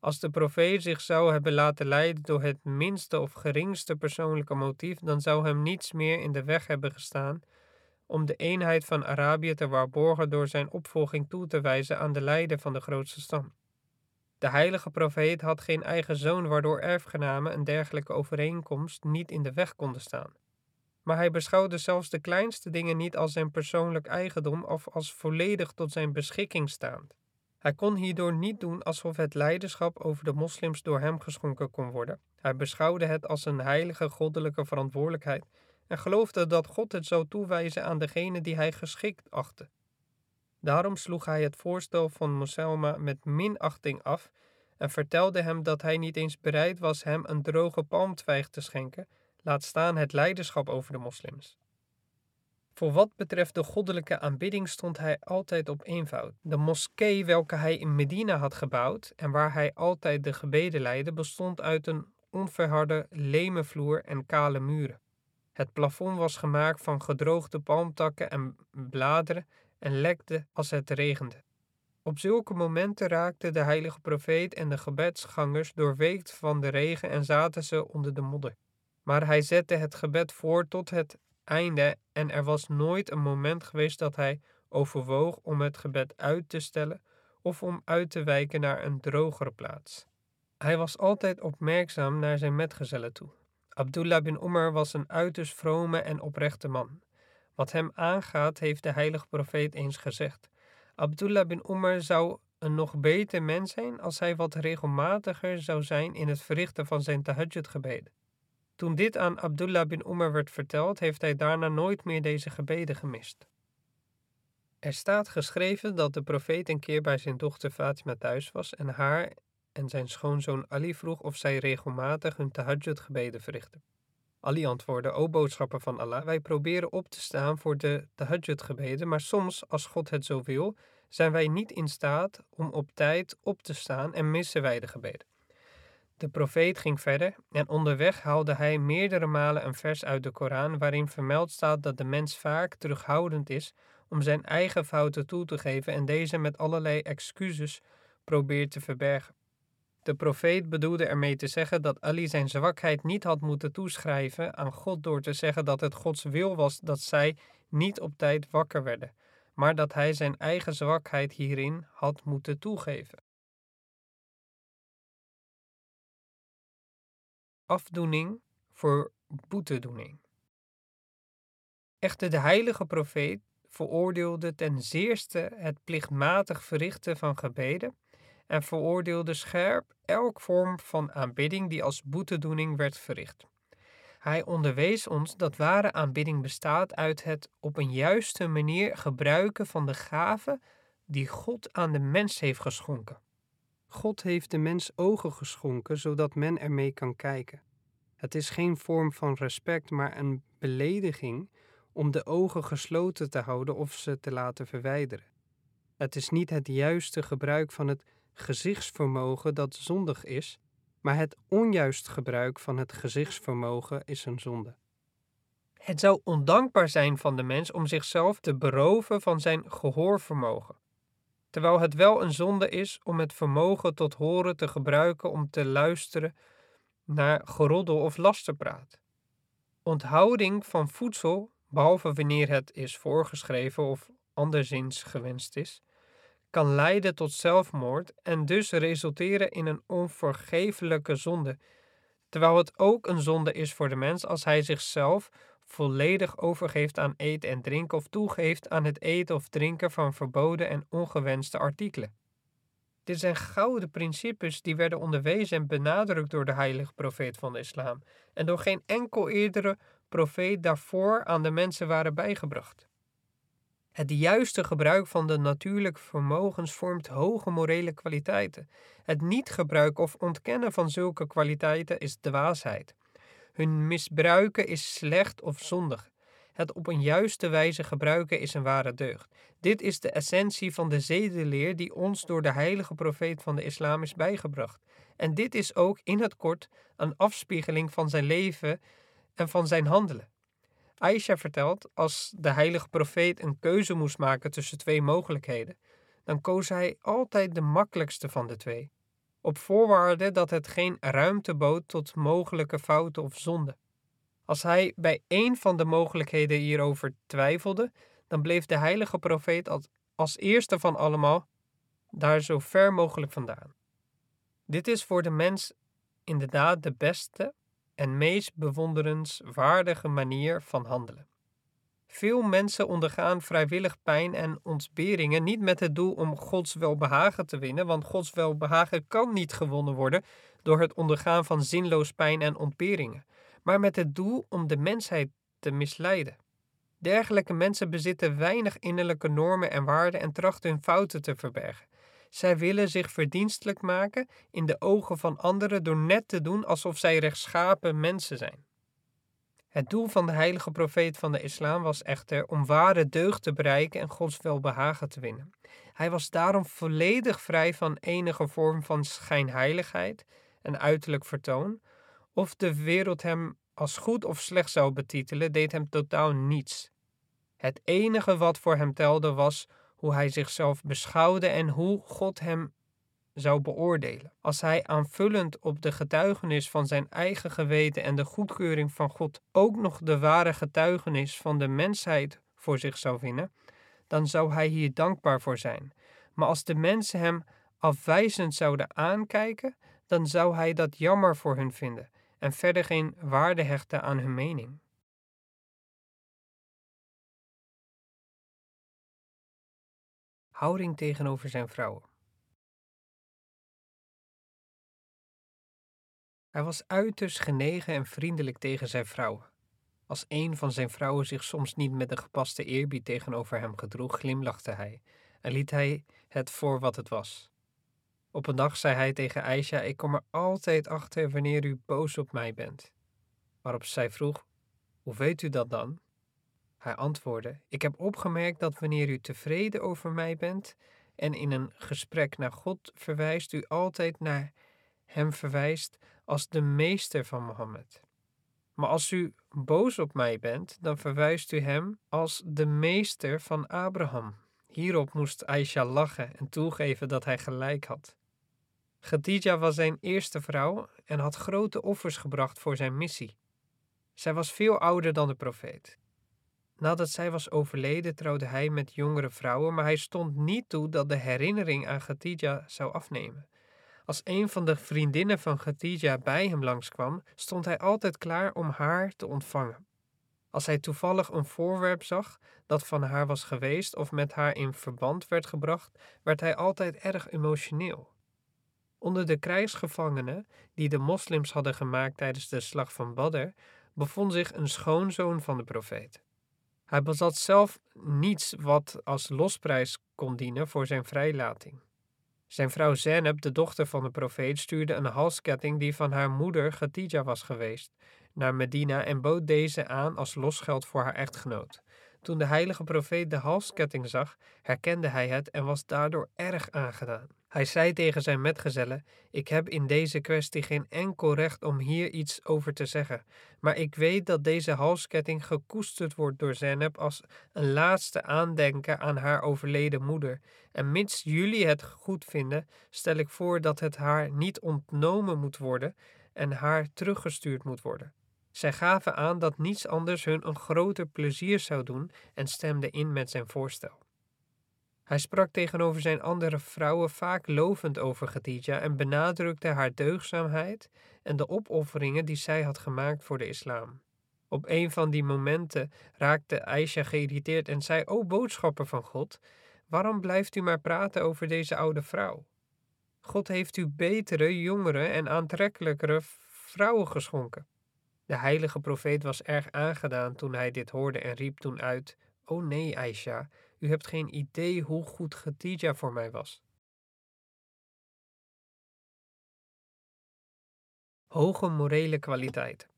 Als de profeet zich zou hebben laten leiden door het minste of geringste persoonlijke motief, dan zou hem niets meer in de weg hebben gestaan om de eenheid van Arabië te waarborgen door zijn opvolging toe te wijzen aan de leider van de grootste stam. De heilige profeet had geen eigen zoon, waardoor erfgenamen een dergelijke overeenkomst niet in de weg konden staan. Maar hij beschouwde zelfs de kleinste dingen niet als zijn persoonlijk eigendom of als volledig tot zijn beschikking staand. Hij kon hierdoor niet doen alsof het leiderschap over de moslims door hem geschonken kon worden. Hij beschouwde het als een heilige goddelijke verantwoordelijkheid en geloofde dat God het zou toewijzen aan degene die hij geschikt achtte. Daarom sloeg hij het voorstel van Moselma met minachting af en vertelde hem dat hij niet eens bereid was hem een droge palmtwijg te schenken, laat staan het leiderschap over de moslims. Voor wat betreft de goddelijke aanbidding stond hij altijd op eenvoud. De moskee welke hij in Medina had gebouwd en waar hij altijd de gebeden leidde, bestond uit een onverharde leme vloer en kale muren. Het plafond was gemaakt van gedroogde palmtakken en bladeren en lekte als het regende. Op zulke momenten raakten de heilige profeet en de gebedsgangers doorweekt van de regen en zaten ze onder de modder. Maar hij zette het gebed voor tot het einde en er was nooit een moment geweest dat hij overwoog om het gebed uit te stellen of om uit te wijken naar een drogere plaats. Hij was altijd opmerkzaam naar zijn metgezellen toe. Abdullah bin Umar was een uiterst vrome en oprechte man. Wat hem aangaat, heeft de heilige profeet eens gezegd. Abdullah bin Umar zou een nog beter mens zijn als hij wat regelmatiger zou zijn in het verrichten van zijn tahajjud gebeden. Toen dit aan Abdullah bin Umar werd verteld, heeft hij daarna nooit meer deze gebeden gemist. Er staat geschreven dat de profeet een keer bij zijn dochter Fatima thuis was en haar en zijn schoonzoon Ali vroeg of zij regelmatig hun tahajjud gebeden verrichtten. Ali antwoordde, o boodschapper van Allah, wij proberen op te staan voor de tahajjud gebeden, maar soms, als God het zo wil, zijn wij niet in staat om op tijd op te staan en missen wij de gebeden. De profeet ging verder en onderweg haalde hij meerdere malen een vers uit de Koran waarin vermeld staat dat de mens vaak terughoudend is om zijn eigen fouten toe te geven en deze met allerlei excuses probeert te verbergen. De profeet bedoelde ermee te zeggen dat Ali zijn zwakheid niet had moeten toeschrijven aan God door te zeggen dat het Gods wil was dat zij niet op tijd wakker werden, maar dat hij zijn eigen zwakheid hierin had moeten toegeven. Afdoening voor boetedoening. Echter, de heilige profeet veroordeelde ten zeerste het plichtmatig verrichten van gebeden en veroordeelde scherp elk vorm van aanbidding die als boetedoening werd verricht. Hij onderwees ons dat ware aanbidding bestaat uit het op een juiste manier gebruiken van de gaven die God aan de mens heeft geschonken.
God heeft de mens ogen geschonken zodat men ermee kan kijken. Het is geen vorm van respect, maar een belediging om de ogen gesloten te houden of ze te laten verwijderen. Het is niet het juiste gebruik van het gezichtsvermogen dat zondig is, maar het onjuist gebruik van het gezichtsvermogen is een zonde.
Het zou ondankbaar zijn van de mens om zichzelf te beroven van zijn gehoorvermogen, terwijl het wel een zonde is om het vermogen tot horen te gebruiken om te luisteren naar geroddel of lasterpraat. Onthouding van voedsel, behalve wanneer het is voorgeschreven of anderszins gewenst is, kan leiden tot zelfmoord en dus resulteren in een onvergeeflijke zonde, terwijl het ook een zonde is voor de mens als hij zichzelf volledig overgeeft aan eten en drinken of toegeeft aan het eten of drinken van verboden en ongewenste artikelen. Dit zijn gouden principes die werden onderwezen en benadrukt door de heilige profeet van de islam en door geen enkel eerdere profeet daarvoor aan de mensen waren bijgebracht. Het juiste gebruik van de natuurlijke vermogens vormt hoge morele kwaliteiten. Het niet gebruiken of ontkennen van zulke kwaliteiten is dwaasheid. Hun misbruiken is slecht of zondig. Het op een juiste wijze gebruiken is een ware deugd. Dit is de essentie van de zedeleer die ons door de heilige profeet van de islam is bijgebracht. En dit is ook in het kort een afspiegeling van zijn leven en van zijn handelen. Aisha vertelt, als de heilige profeet een keuze moest maken tussen twee mogelijkheden, dan koos hij altijd de makkelijkste van de twee, op voorwaarde dat het geen ruimte bood tot mogelijke fouten of zonden. Als hij bij één van de mogelijkheden hierover twijfelde, dan bleef de heilige profeet als, als eerste van allemaal daar zo ver mogelijk vandaan. Dit is voor de mens inderdaad de beste en meest bewonderenswaardige manier van handelen. Veel mensen ondergaan vrijwillig pijn en ontberingen niet met het doel om Gods welbehagen te winnen, want Gods welbehagen kan niet gewonnen worden door het ondergaan van zinloos pijn en ontberingen, maar met het doel om de mensheid te misleiden. Dergelijke mensen bezitten weinig innerlijke normen en waarden en trachten hun fouten te verbergen. Zij willen zich verdienstelijk maken in de ogen van anderen door net te doen alsof zij rechtschapen mensen zijn. Het doel van de heilige profeet van de islam was echter om ware deugd te bereiken en Gods welbehagen te winnen. Hij was daarom volledig vrij van enige vorm van schijnheiligheid en uiterlijk vertoon. Of de wereld hem als goed of slecht zou betitelen, deed hem totaal niets. Het enige wat voor hem telde was hoe hij zichzelf beschouwde en hoe God hem zou beoordelen. Als hij aanvullend op de getuigenis van zijn eigen geweten en de goedkeuring van God ook nog de ware getuigenis van de mensheid voor zich zou vinden, dan zou hij hier dankbaar voor zijn. Maar als de mensen hem afwijzend zouden aankijken, dan zou hij dat jammer voor hun vinden en verder geen waarde hechten aan hun mening. Houding tegenover zijn vrouwen. Hij was uiterst genegen en vriendelijk tegen zijn vrouwen. Als een van zijn vrouwen zich soms niet met de gepaste eerbied tegenover hem gedroeg, glimlachte hij en liet hij het voor wat het was. Op een dag zei hij tegen Aisha: Ik kom er altijd achter wanneer u boos op mij bent. Waarop zij vroeg: Hoe weet u dat dan? Hij antwoordde: Ik heb opgemerkt dat wanneer u tevreden over mij bent en in een gesprek naar God verwijst, u altijd naar hem verwijst als de meester van Mohammed. Maar als u boos op mij bent, dan verwijst u hem als de meester van Abraham. Hierop moest Aisha lachen en toegeven dat hij gelijk had. Khadija was zijn eerste vrouw en had grote offers gebracht voor zijn missie. Zij was veel ouder dan de profeet. Nadat zij was overleden trouwde hij met jongere vrouwen, maar hij stond niet toe dat de herinnering aan Khadija zou afnemen. Als een van de vriendinnen van Khadija bij hem langskwam, stond hij altijd klaar om haar te ontvangen. Als hij toevallig een voorwerp zag dat van haar was geweest of met haar in verband werd gebracht, werd hij altijd erg emotioneel. Onder de krijgsgevangenen die de moslims hadden gemaakt tijdens de slag van Badr, bevond zich een schoonzoon van de profeet. Hij bezat zelf niets wat als losprijs kon dienen voor zijn vrijlating. Zijn vrouw Zeneb, de dochter van de profeet, stuurde een halsketting die van haar moeder Khadija was geweest naar Medina en bood deze aan als losgeld voor haar echtgenoot. Toen de heilige profeet de halsketting zag, herkende hij het en was daardoor erg aangedaan. Hij zei tegen zijn metgezellen: Ik heb in deze kwestie geen enkel recht om hier iets over te zeggen, maar ik weet dat deze halsketting gekoesterd wordt door Zeneb als een laatste aandenken aan haar overleden moeder. En mits jullie het goed vinden, stel ik voor dat het haar niet ontnomen moet worden en haar teruggestuurd moet worden. Zij gaven aan dat niets anders hun een groter plezier zou doen en stemden in met zijn voorstel. Hij sprak tegenover zijn andere vrouwen vaak lovend over Khadija en benadrukte haar deugzaamheid en de opofferingen die zij had gemaakt voor de islam. Op een van die momenten raakte Aisha geïrriteerd en zei: O boodschapper van God, waarom blijft u maar praten over deze oude vrouw? God heeft u betere, jongere en aantrekkelijkere vrouwen geschonken. De heilige profeet was erg aangedaan toen hij dit hoorde en riep toen uit: O nee, Aisha, u hebt geen idee hoe goed Khadija voor mij was. Hoge morele kwaliteit.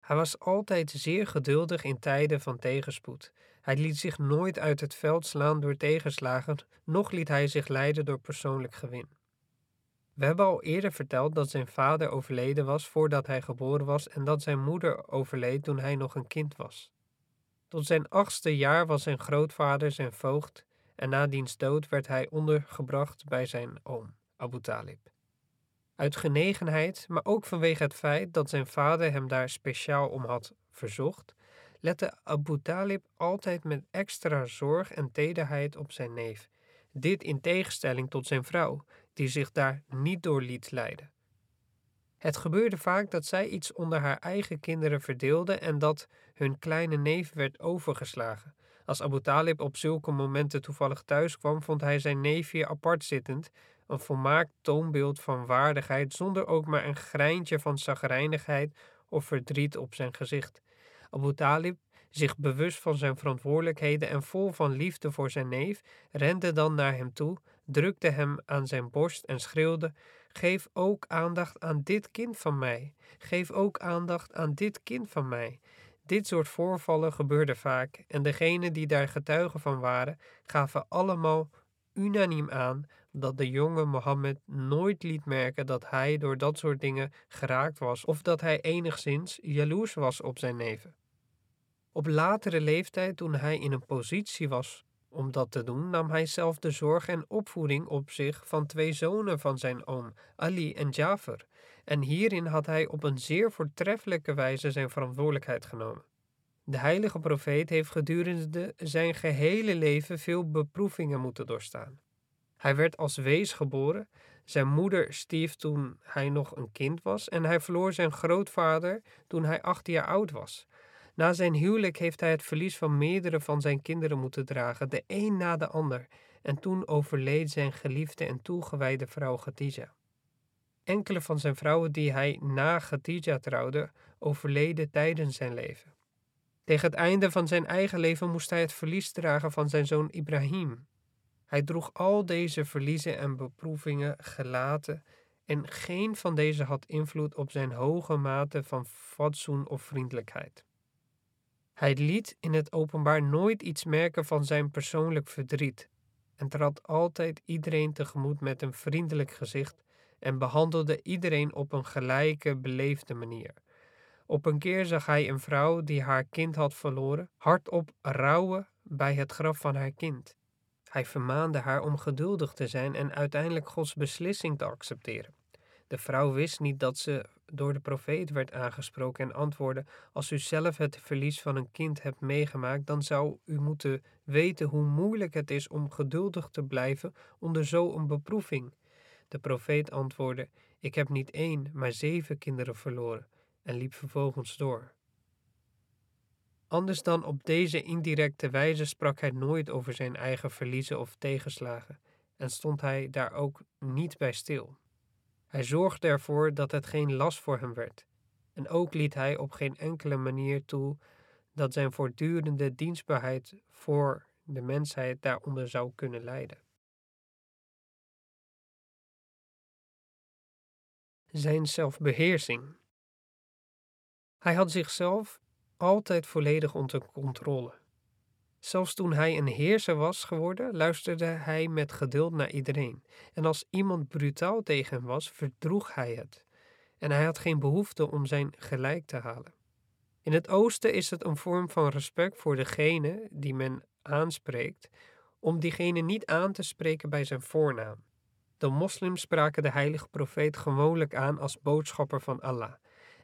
Hij was altijd zeer geduldig in tijden van tegenspoed. Hij liet zich nooit uit het veld slaan door tegenslagen, noch liet hij zich leiden door persoonlijk gewin. We hebben al eerder verteld dat zijn vader overleden was voordat hij geboren was en dat zijn moeder overleed toen hij nog een kind was. Tot zijn achtste jaar was zijn grootvader zijn voogd en na diens dood werd hij ondergebracht bij zijn oom, Abu Talib. Uit genegenheid, maar ook vanwege het feit dat zijn vader hem daar speciaal om had verzocht, lette Abu Talib altijd met extra zorg en tederheid op zijn neef. Dit in tegenstelling tot zijn vrouw, die zich daar niet door liet leiden. Het gebeurde vaak dat zij iets onder haar eigen kinderen verdeelde en dat hun kleine neef werd overgeslagen. Als Abu Talib op zulke momenten toevallig thuis kwam, vond hij zijn neefje apart zittend, een volmaakt toonbeeld van waardigheid, zonder ook maar een greintje van zagrijnigheid of verdriet op zijn gezicht. Abu Talib, zich bewust van zijn verantwoordelijkheden en vol van liefde voor zijn neef, rende dan naar hem toe, drukte hem aan zijn borst en schreeuwde: Geef ook aandacht aan dit kind van mij. Geef ook aandacht aan dit kind van mij. Dit soort voorvallen gebeurde vaak en degenen die daar getuigen van waren, gaven allemaal unaniem aan dat de jonge Mohammed nooit liet merken dat hij door dat soort dingen geraakt was of dat hij enigszins jaloers was op zijn neven. Op latere leeftijd, toen hij in een positie was om dat te doen, nam hij zelf de zorg en opvoeding op zich van twee zonen van zijn oom, Ali en Jafar, en hierin had hij op een zeer voortreffelijke wijze zijn verantwoordelijkheid genomen. De heilige profeet heeft gedurende zijn gehele leven veel beproevingen moeten doorstaan. Hij werd als wees geboren, zijn moeder stierf toen hij nog een kind was en hij verloor zijn grootvader toen hij acht jaar oud was. Na zijn huwelijk heeft hij het verlies van meerdere van zijn kinderen moeten dragen, de een na de ander, en toen overleed zijn geliefde en toegewijde vrouw Khadija. enkele van zijn vrouwen die hij na Khadija trouwde, overleden tijdens zijn leven. Tegen het einde van zijn eigen leven moest hij het verlies dragen van zijn zoon Ibrahim. Hij droeg al deze verliezen en beproevingen gelaten en geen van deze had invloed op zijn hoge mate van fatsoen of vriendelijkheid. Hij liet in het openbaar nooit iets merken van zijn persoonlijk verdriet en trad altijd iedereen tegemoet met een vriendelijk gezicht en behandelde iedereen op een gelijke, beleefde manier. Op een keer zag hij een vrouw die haar kind had verloren, hardop rouwen bij het graf van haar kind. Hij vermaande haar om geduldig te zijn en uiteindelijk Gods beslissing te accepteren. De vrouw wist niet dat ze door de profeet werd aangesproken en antwoordde: Als u zelf het verlies van een kind hebt meegemaakt, dan zou u moeten weten hoe moeilijk het is om geduldig te blijven onder zo'n beproeving. De profeet antwoordde: Ik heb niet één, maar zeven kinderen verloren, en liep vervolgens door. Anders dan op deze indirecte wijze sprak hij nooit over zijn eigen verliezen of tegenslagen, en stond hij daar ook niet bij stil. Hij zorgde ervoor dat het geen last voor hem werd, en ook liet hij op geen enkele manier toe dat zijn voortdurende dienstbaarheid voor de mensheid daaronder zou kunnen lijden. Zijn zelfbeheersing. Hij had zichzelf altijd volledig onder controle. Zelfs toen hij een heerser was geworden, luisterde hij met geduld naar iedereen. En als iemand brutaal tegen hem was, verdroeg hij het. En hij had geen behoefte om zijn gelijk te halen. In het oosten is het een vorm van respect voor degene die men aanspreekt, om diegene niet aan te spreken bij zijn voornaam. De moslims spraken de heilige profeet gewoonlijk aan als boodschapper van Allah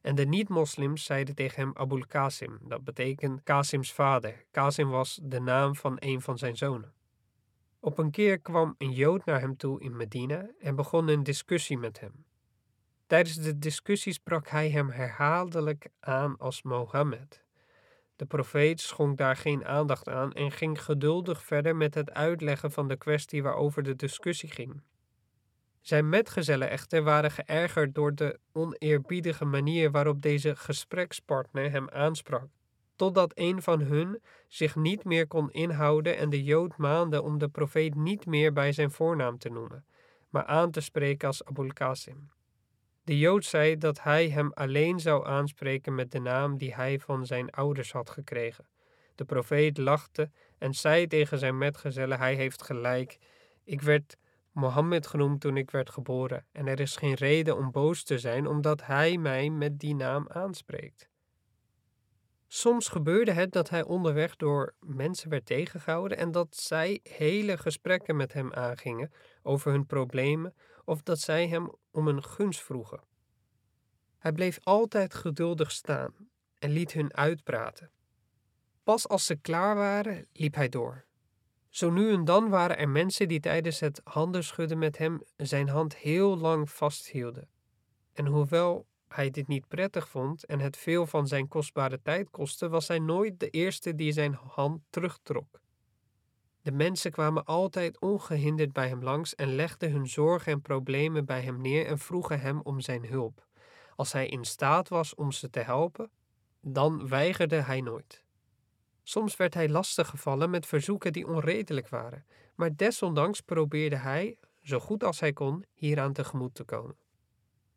en de niet-moslims zeiden tegen hem Abul Qasim, dat betekent Qasims vader. Qasim was de naam van een van zijn zonen. Op een keer kwam een Jood naar hem toe in Medina en begon een discussie met hem. Tijdens de discussie sprak hij hem herhaaldelijk aan als Mohammed. De profeet schonk daar geen aandacht aan en ging geduldig verder met het uitleggen van de kwestie waarover de discussie ging. Zijn metgezellen echter waren geërgerd door de oneerbiedige manier waarop deze gesprekspartner hem aansprak, totdat een van hun zich niet meer kon inhouden en de Jood maande om de profeet niet meer bij zijn voornaam te noemen, maar aan te spreken als Abul Qasim. De Jood zei dat hij hem alleen zou aanspreken met de naam die hij van zijn ouders had gekregen. De profeet lachte en zei tegen zijn metgezellen: Hij heeft gelijk. Ik werd Mohammed genoemd toen ik werd geboren, en er is geen reden om boos te zijn omdat hij mij met die naam aanspreekt. Soms gebeurde het dat hij onderweg door mensen werd tegengehouden en dat zij hele gesprekken met hem aangingen over hun problemen of dat zij hem om een gunst vroegen. Hij bleef altijd geduldig staan en liet hun uitpraten. Pas als ze klaar waren, liep hij door. Zo nu en dan waren er mensen die tijdens het handenschudden met hem zijn hand heel lang vasthielden. En hoewel hij dit niet prettig vond en het veel van zijn kostbare tijd kostte, was hij nooit de eerste die zijn hand terugtrok. De mensen kwamen altijd ongehinderd bij hem langs en legden hun zorgen en problemen bij hem neer en vroegen hem om zijn hulp. Als hij in staat was om ze te helpen, dan weigerde hij nooit. Soms werd hij lastiggevallen met verzoeken die onredelijk waren, maar desondanks probeerde hij, zo goed als hij kon, hieraan tegemoet te komen.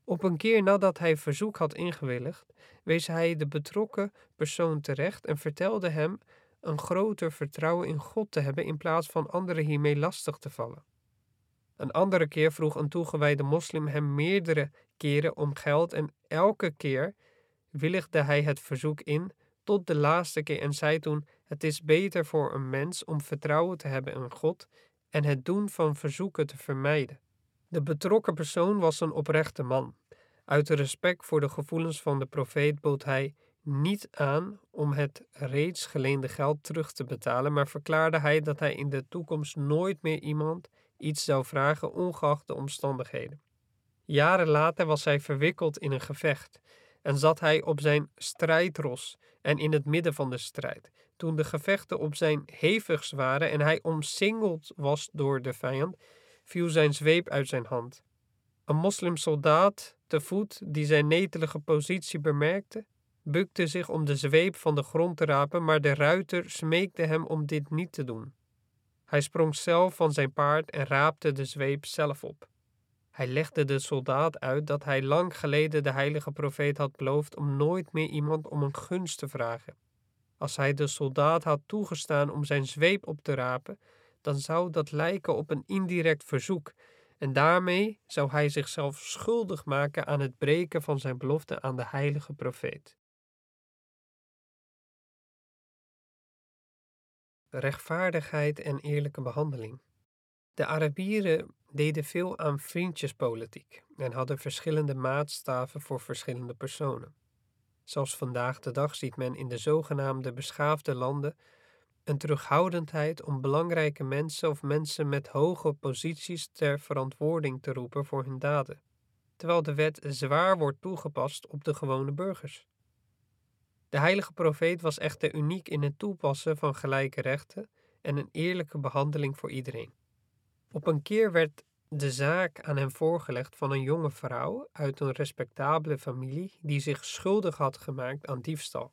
Op een keer nadat hij verzoek had ingewilligd, wees hij de betrokken persoon terecht en vertelde hem een groter vertrouwen in God te hebben in plaats van anderen hiermee lastig te vallen. Een andere keer vroeg een toegewijde moslim hem meerdere keren om geld en elke keer willigde hij het verzoek in tot de laatste keer en zei toen: Het is beter voor een mens om vertrouwen te hebben in God en het doen van verzoeken te vermijden. De betrokken persoon was een oprechte man. Uit respect voor de gevoelens van de profeet bood hij niet aan om het reeds geleende geld terug te betalen, maar verklaarde hij dat hij in de toekomst nooit meer iemand iets zou vragen, ongeacht de omstandigheden. Jaren later was hij verwikkeld in een gevecht en zat hij op zijn strijdros en in het midden van de strijd. Toen de gevechten op zijn hevigst waren en hij omsingeld was door de vijand, viel zijn zweep uit zijn hand. Een moslimsoldaat te voet die zijn netelige positie bemerkte, bukte zich om de zweep van de grond te rapen, maar de ruiter smeekte hem om dit niet te doen. Hij sprong zelf van zijn paard en raapte de zweep zelf op. Hij legde de soldaat uit dat hij lang geleden de heilige profeet had beloofd om nooit meer iemand om een gunst te vragen. Als hij de soldaat had toegestaan om zijn zweep op te rapen, dan zou dat lijken op een indirect verzoek, en daarmee zou hij zichzelf schuldig maken aan het breken van zijn belofte aan de heilige profeet. Rechtvaardigheid en eerlijke behandeling. De Arabieren deden veel aan vriendjespolitiek en hadden verschillende maatstaven voor verschillende personen. Zelfs vandaag de dag ziet men in de zogenaamde beschaafde landen een terughoudendheid om belangrijke mensen of mensen met hoge posities ter verantwoording te roepen voor hun daden, terwijl de wet zwaar wordt toegepast op de gewone burgers. De heilige profeet was echter uniek in het toepassen van gelijke rechten en een eerlijke behandeling voor iedereen. Op een keer werd de zaak aan hem voorgelegd van een jonge vrouw uit een respectabele familie die zich schuldig had gemaakt aan diefstal.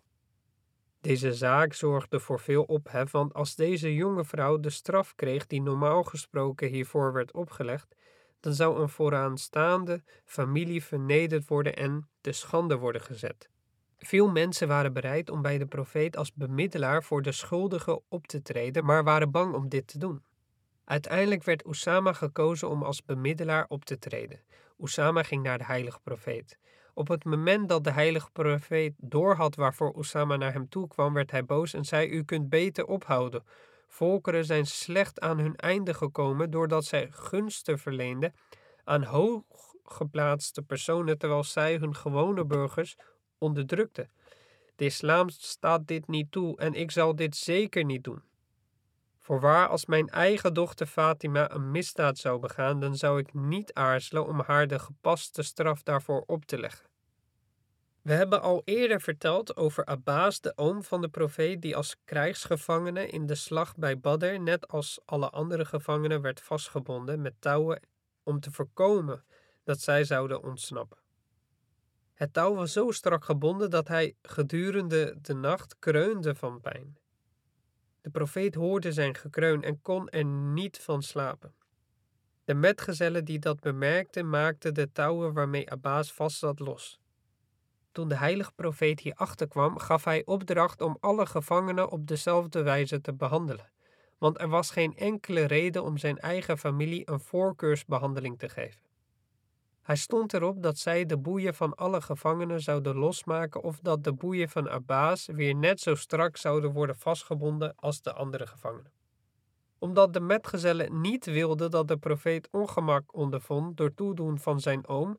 Deze zaak zorgde voor veel ophef, want als deze jonge vrouw de straf kreeg die normaal gesproken hiervoor werd opgelegd, dan zou een vooraanstaande familie vernederd worden en te schande worden gezet. Veel mensen waren bereid om bij de profeet als bemiddelaar voor de schuldigen op te treden, maar waren bang om dit te doen. Uiteindelijk werd Osama gekozen om als bemiddelaar op te treden. Osama ging naar de heilige profeet. Op het moment dat de heilige profeet doorhad waarvoor Osama naar hem toe kwam, werd hij boos en zei: U kunt beter ophouden. Volkeren zijn slecht aan hun einde gekomen doordat zij gunsten verleenden aan hooggeplaatste personen, terwijl zij hun gewone burgers onderdrukten. De islam staat dit niet toe en ik zal dit zeker niet doen. Voorwaar, als mijn eigen dochter Fatima een misdaad zou begaan, dan zou ik niet aarzelen om haar de gepaste straf daarvoor op te leggen. We hebben al eerder verteld over Abbas, de oom van de profeet, die als krijgsgevangene in de slag bij Badr, net als alle andere gevangenen, werd vastgebonden met touwen om te voorkomen dat zij zouden ontsnappen. Het touw was zo strak gebonden dat hij gedurende de nacht kreunde van pijn. De profeet hoorde zijn gekreun en kon er niet van slapen. De metgezellen die dat bemerkten, maakten de touwen waarmee Abbas vast zat los. Toen de heilige profeet hierachter kwam, gaf hij opdracht om alle gevangenen op dezelfde wijze te behandelen, want er was geen enkele reden om zijn eigen familie een voorkeursbehandeling te geven. Hij stond erop dat zij de boeien van alle gevangenen zouden losmaken of dat de boeien van Abbas weer net zo strak zouden worden vastgebonden als de andere gevangenen. Omdat de metgezellen niet wilden dat de profeet ongemak ondervond door toedoen van zijn oom,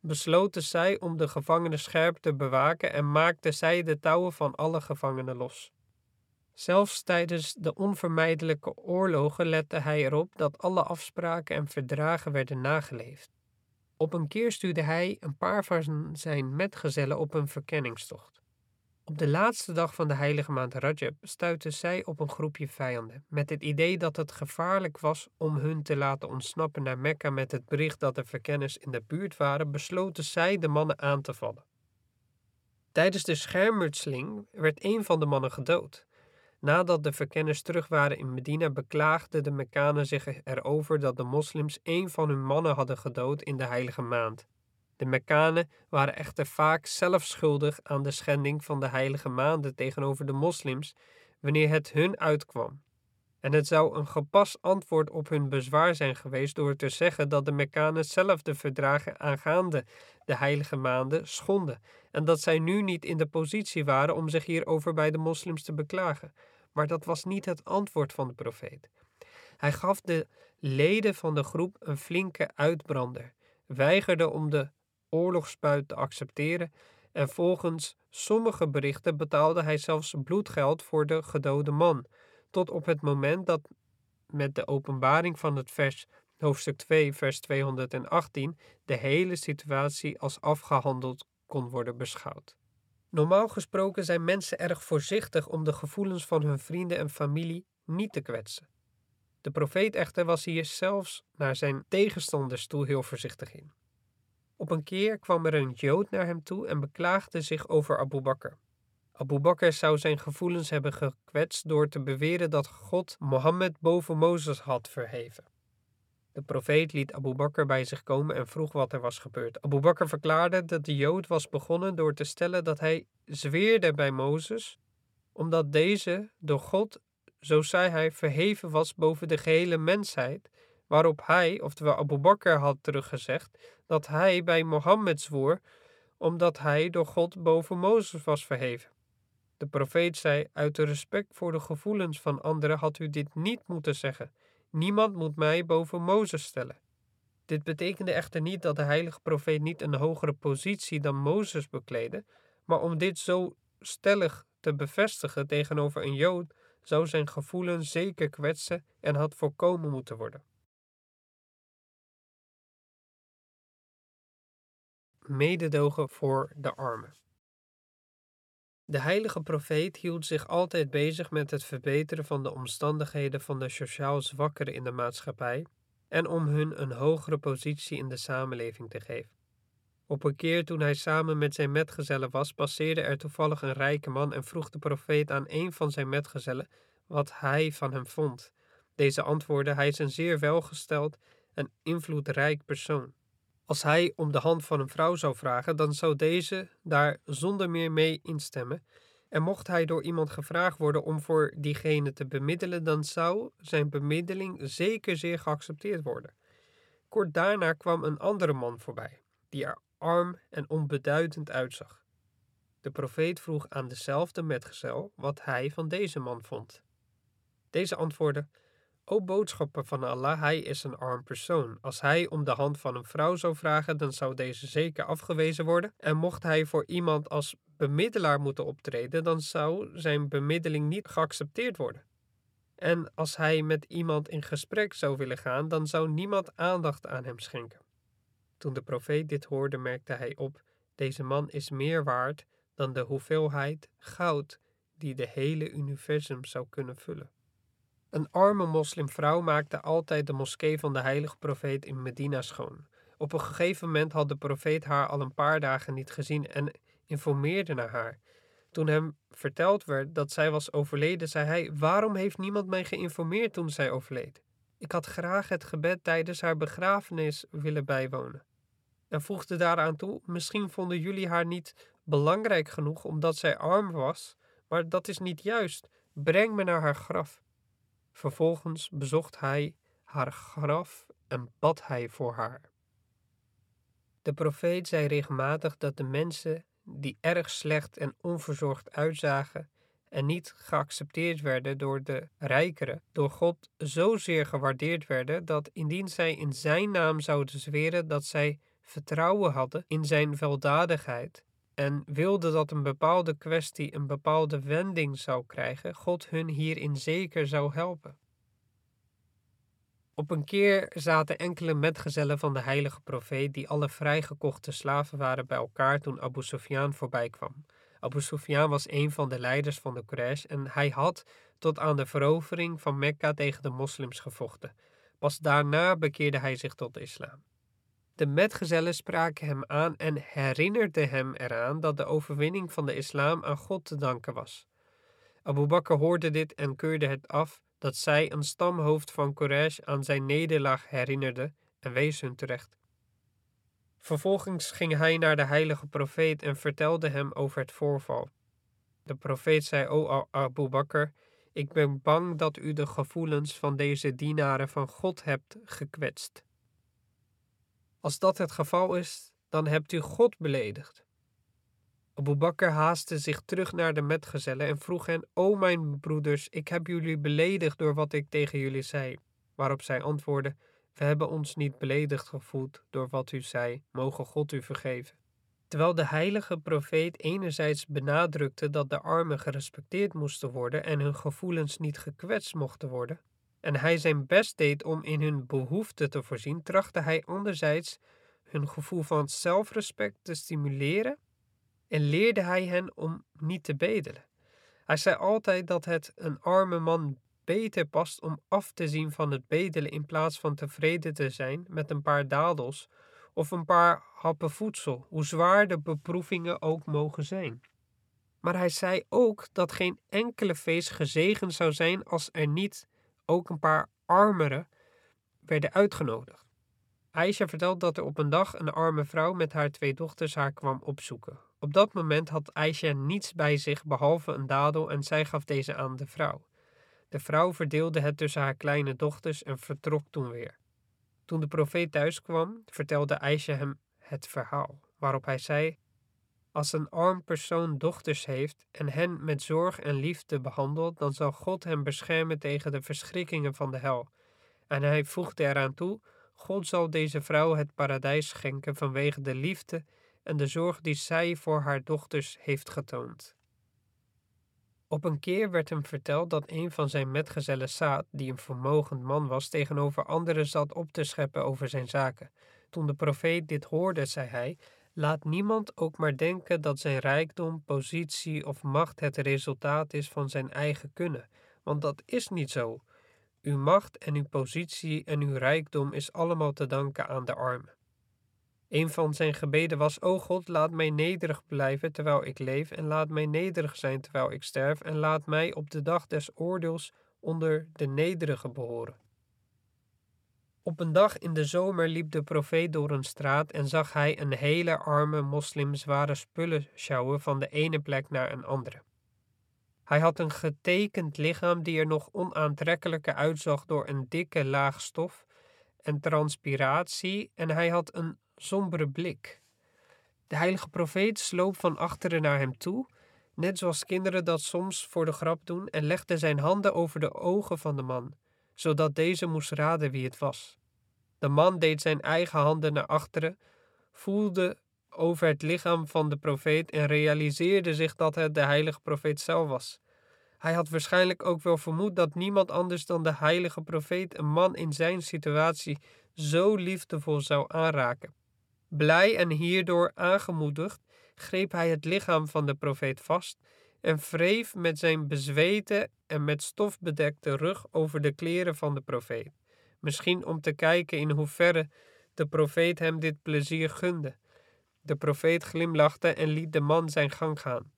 besloten zij om de gevangenen scherp te bewaken en maakten zij de touwen van alle gevangenen los. Zelfs tijdens de onvermijdelijke oorlogen lette hij erop dat alle afspraken en verdragen werden nageleefd. Op een keer stuurde hij een paar van zijn metgezellen op een verkenningstocht. Op de laatste dag van de heilige maand Rajab stuitten zij op een groepje vijanden, met het idee dat het gevaarlijk was om hun te laten ontsnappen naar Mekka met het bericht dat er verkenners in de buurt waren, besloten zij de mannen aan te vallen. Tijdens de schermutseling werd een van de mannen gedood. Nadat de verkenners terug waren in Medina, beklaagden de Mekkanen zich erover dat de moslims een van hun mannen hadden gedood in de heilige maand. De Mekkanen waren echter vaak zelf schuldig aan de schending van de heilige maanden tegenover de moslims wanneer het hun uitkwam. En het zou een gepast antwoord op hun bezwaar zijn geweest door te zeggen dat de Mekkanen zelf de verdragen aangaande de heilige maanden schonden en dat zij nu niet in de positie waren om zich hierover bij de moslims te beklagen. Maar dat was niet het antwoord van de profeet. Hij gaf de leden van de groep een flinke uitbrander, weigerde om de oorlogsbuit te accepteren en volgens sommige berichten betaalde hij zelfs bloedgeld voor de gedode man, tot op het moment dat met de openbaring van het vers hoofdstuk 2 vers 218 de hele situatie als afgehandeld kon worden beschouwd. Normaal gesproken zijn mensen erg voorzichtig om de gevoelens van hun vrienden en familie niet te kwetsen. De profeet echter was hier zelfs naar zijn tegenstanders toe heel voorzichtig in. Op een keer kwam er een Jood naar hem toe en beklaagde zich over Abu Bakr. Abu Bakr zou zijn gevoelens hebben gekwetst door te beweren dat God Mohammed boven Mozes had verheven. De profeet liet Abu Bakr bij zich komen en vroeg wat er was gebeurd. Abu Bakr verklaarde dat de Jood was begonnen door te stellen dat hij zweerde bij Mozes, omdat deze door God, zo zei hij, verheven was boven de gehele mensheid, waarop hij, oftewel Abu Bakr, had teruggezegd dat hij bij Mohammed zwoer, omdat hij door God boven Mozes was verheven. De profeet zei: Uit respect voor de gevoelens van anderen had u dit niet moeten zeggen. Niemand moet mij boven Mozes stellen. Dit betekende echter niet dat de heilige profeet niet een hogere positie dan Mozes bekleedde, maar om dit zo stellig te bevestigen tegenover een Jood, zou zijn gevoelens zeker kwetsen en had voorkomen moeten worden. Mededogen voor de armen. De heilige profeet hield zich altijd bezig met het verbeteren van de omstandigheden van de sociaal zwakkeren in de maatschappij en om hun een hogere positie in de samenleving te geven. Op een keer toen hij samen met zijn metgezellen was, passeerde er toevallig een rijke man en vroeg de profeet aan een van zijn metgezellen wat hij van hem vond. Deze antwoordde: Hij is een zeer welgesteld en invloedrijk persoon. Als hij om de hand van een vrouw zou vragen, dan zou deze daar zonder meer mee instemmen. En mocht hij door iemand gevraagd worden om voor diegene te bemiddelen, dan zou zijn bemiddeling zeker zeer geaccepteerd worden. Kort daarna kwam een andere man voorbij, die er arm en onbeduidend uitzag. De profeet vroeg aan dezelfde metgezel wat hij van deze man vond. Deze antwoordde: O boodschapper van Allah, hij is een arm persoon. Als hij om de hand van een vrouw zou vragen, dan zou deze zeker afgewezen worden. En mocht hij voor iemand als bemiddelaar moeten optreden, dan zou zijn bemiddeling niet geaccepteerd worden. En als hij met iemand in gesprek zou willen gaan, dan zou niemand aandacht aan hem schenken. Toen de profeet dit hoorde, merkte hij op: deze man is meer waard dan de hoeveelheid goud die de hele universum zou kunnen vullen. Een arme moslimvrouw maakte altijd de moskee van de heilige profeet in Medina schoon. Op een gegeven moment had de profeet haar al een paar dagen niet gezien en informeerde naar haar. Toen hem verteld werd dat zij was overleden, zei hij: Waarom heeft niemand mij geïnformeerd toen zij overleed? Ik had graag het gebed tijdens haar begrafenis willen bijwonen. En voegde daaraan toe: Misschien vonden jullie haar niet belangrijk genoeg omdat zij arm was, maar dat is niet juist. Breng me naar haar graf. Vervolgens bezocht hij haar graf en bad hij voor haar. De profeet zei regelmatig dat de mensen die erg slecht en onverzorgd uitzagen en niet geaccepteerd werden door de rijkeren, door God zozeer gewaardeerd werden dat indien zij in zijn naam zouden zweren dat zij vertrouwen hadden in zijn weldadigheid en wilden dat een bepaalde kwestie een bepaalde wending zou krijgen, God hun hierin zeker zou helpen. Op een keer zaten enkele metgezellen van de heilige profeet, die alle vrijgekochte slaven waren, bij elkaar toen Abu Sufyan voorbij kwam. Abu Sufyan was een van de leiders van de Quraysh en hij had tot aan de verovering van Mekka tegen de moslims gevochten. Pas daarna bekeerde hij zich tot de islam. De metgezellen spraken hem aan en herinnerden hem eraan dat de overwinning van de islam aan God te danken was. Abu Bakr hoorde dit en keurde het af dat zij een stamhoofd van Quraysh aan zijn nederlaag herinnerde en wees hun terecht. Vervolgens ging hij naar de heilige profeet en vertelde hem over het voorval. De profeet zei, O Abu Bakr, ik ben bang dat u de gevoelens van deze dienaren van God hebt gekwetst. Als dat het geval is, dan hebt u God beledigd. Abu Bakr haastte zich terug naar de metgezellen en vroeg hen: O mijn broeders, ik heb jullie beledigd door wat ik tegen jullie zei. Waarop zij antwoordden: We hebben ons niet beledigd gevoeld door wat u zei, mogen God u vergeven. Terwijl de heilige profeet enerzijds benadrukte dat de armen gerespecteerd moesten worden en hun gevoelens niet gekwetst mochten worden, en hij zijn best deed om in hun behoeften te voorzien, trachtte hij anderzijds hun gevoel van zelfrespect te stimuleren en leerde hij hen om niet te bedelen. Hij zei altijd dat het een arme man beter past om af te zien van het bedelen in plaats van tevreden te zijn met een paar dadels of een paar happen voedsel, hoe zwaar de beproevingen ook mogen zijn. Maar hij zei ook dat geen enkele feest gezegend zou zijn als er niet ook een paar armeren werden uitgenodigd. Aisha vertelt dat er op een dag een arme vrouw met haar twee dochters haar kwam opzoeken. Op dat moment had Aisha niets bij zich behalve een dadel en zij gaf deze aan de vrouw. De vrouw verdeelde het tussen haar kleine dochters en vertrok toen weer. Toen de profeet thuis kwam, vertelde Aisha hem het verhaal, waarop hij zei: Als een arm persoon dochters heeft en hen met zorg en liefde behandelt, dan zal God hem beschermen tegen de verschrikkingen van de hel. En hij voegde eraan toe: God zal deze vrouw het paradijs schenken vanwege de liefde en de zorg die zij voor haar dochters heeft getoond. Op een keer werd hem verteld dat een van zijn metgezellen Saad, die een vermogend man was, tegenover anderen zat op te scheppen over zijn zaken. Toen de profeet dit hoorde, zei hij: Laat niemand ook maar denken dat zijn rijkdom, positie of macht het resultaat is van zijn eigen kunnen, want dat is niet zo. Uw macht en uw positie en uw rijkdom is allemaal te danken aan de armen. Een van zijn gebeden was: O God, laat mij nederig blijven terwijl ik leef, en laat mij nederig zijn terwijl ik sterf, en laat mij op de dag des oordeels onder de nederigen behoren. Op een dag in de zomer liep de profeet door een straat en zag hij een hele arme moslim zware spullen sjouwen van de ene plek naar een andere. Hij had een getekend lichaam die er nog onaantrekkelijker uitzag door een dikke laag stof en transpiratie en hij had een sombere blik. De heilige profeet sloop van achteren naar hem toe, net zoals kinderen dat soms voor de grap doen, en legde zijn handen over de ogen van de man, zodat deze moest raden wie het was. De man deed zijn eigen handen naar achteren, voelde over het lichaam van de profeet en realiseerde zich dat het de heilige profeet zelf was. Hij had waarschijnlijk ook wel vermoed dat niemand anders dan de heilige profeet een man in zijn situatie zo liefdevol zou aanraken. Blij en hierdoor aangemoedigd, greep hij het lichaam van de profeet vast en wreef met zijn bezweten en met stof bedekte rug over de kleren van de profeet. Misschien om te kijken in hoeverre de profeet hem dit plezier gunde. De profeet glimlachte en liet de man zijn gang gaan.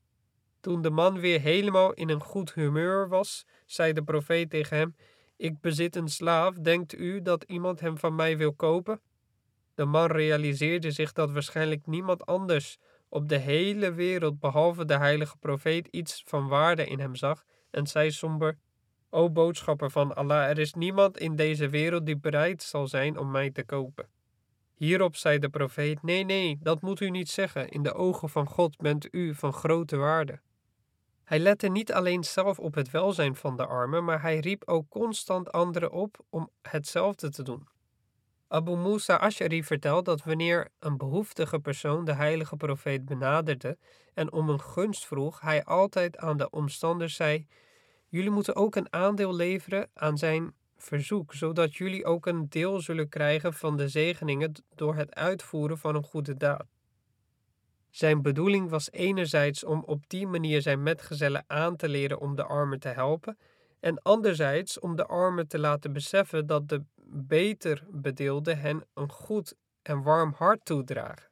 Toen de man weer helemaal in een goed humeur was, zei de profeet tegen hem: Ik bezit een slaaf, denkt u dat iemand hem van mij wil kopen? De man realiseerde zich dat waarschijnlijk niemand anders op de hele wereld behalve de heilige profeet iets van waarde in hem zag en zei somber: O boodschapper van Allah, er is niemand in deze wereld die bereid zal zijn om mij te kopen. Hierop zei de profeet: Nee, nee, dat moet u niet zeggen. In de ogen van God bent u van grote waarde. Hij lette niet alleen zelf op het welzijn van de armen, maar hij riep ook constant anderen op om hetzelfde te doen. Abu Musa Ash'ari vertelt dat wanneer een behoeftige persoon de heilige profeet benaderde en om een gunst vroeg, hij altijd aan de omstanders zei: Jullie moeten ook een aandeel leveren aan zijn verzoek, zodat jullie ook een deel zullen krijgen van de zegeningen door het uitvoeren van een goede daad. Zijn bedoeling was enerzijds om op die manier zijn metgezellen aan te leren om de armen te helpen, en anderzijds om de armen te laten beseffen dat de beter bedeelden hen een goed en warm hart toedragen.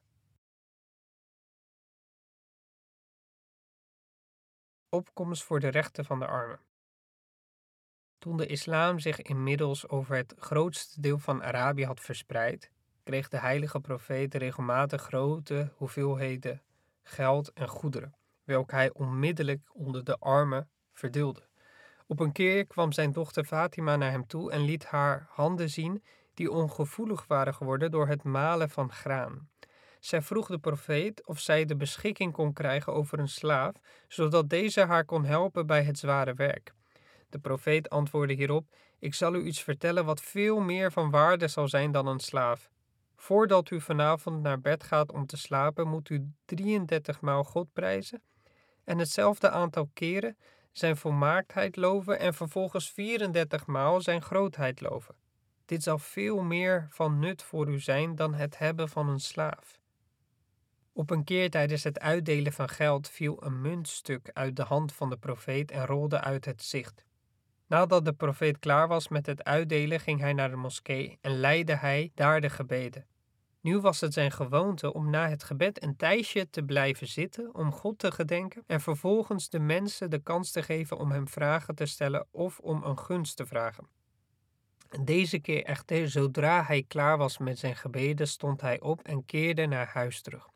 Opkomst voor de rechten van de armen. Toen de islam zich inmiddels over het grootste deel van Arabië had verspreid, kreeg de heilige profeet regelmatig grote hoeveelheden geld en goederen, welke hij onmiddellijk onder de armen verdeelde. Op een keer kwam zijn dochter Fatima naar hem toe en liet haar handen zien die ongevoelig waren geworden door het malen van graan. Zij vroeg de profeet of zij de beschikking kon krijgen over een slaaf, zodat deze haar kon helpen bij het zware werk. De profeet antwoordde hierop: Ik zal u iets vertellen wat veel meer van waarde zal zijn dan een slaaf. Voordat u vanavond naar bed gaat om te slapen, moet u 33 maal God prijzen en hetzelfde aantal keren zijn volmaaktheid loven en vervolgens 34 maal zijn grootheid loven. Dit zal veel meer van nut voor u zijn dan het hebben van een slaaf. Op een keer tijdens het uitdelen van geld viel een muntstuk uit de hand van de profeet en rolde uit het zicht. Nadat de profeet klaar was met het uitdelen, ging hij naar de moskee en leidde hij daar de gebeden. Nu was het zijn gewoonte om na het gebed een tijdje te blijven zitten om God te gedenken en vervolgens de mensen de kans te geven om hem vragen te stellen of om een gunst te vragen. Deze keer echter, zodra hij klaar was met zijn gebeden, stond hij op en keerde naar huis terug.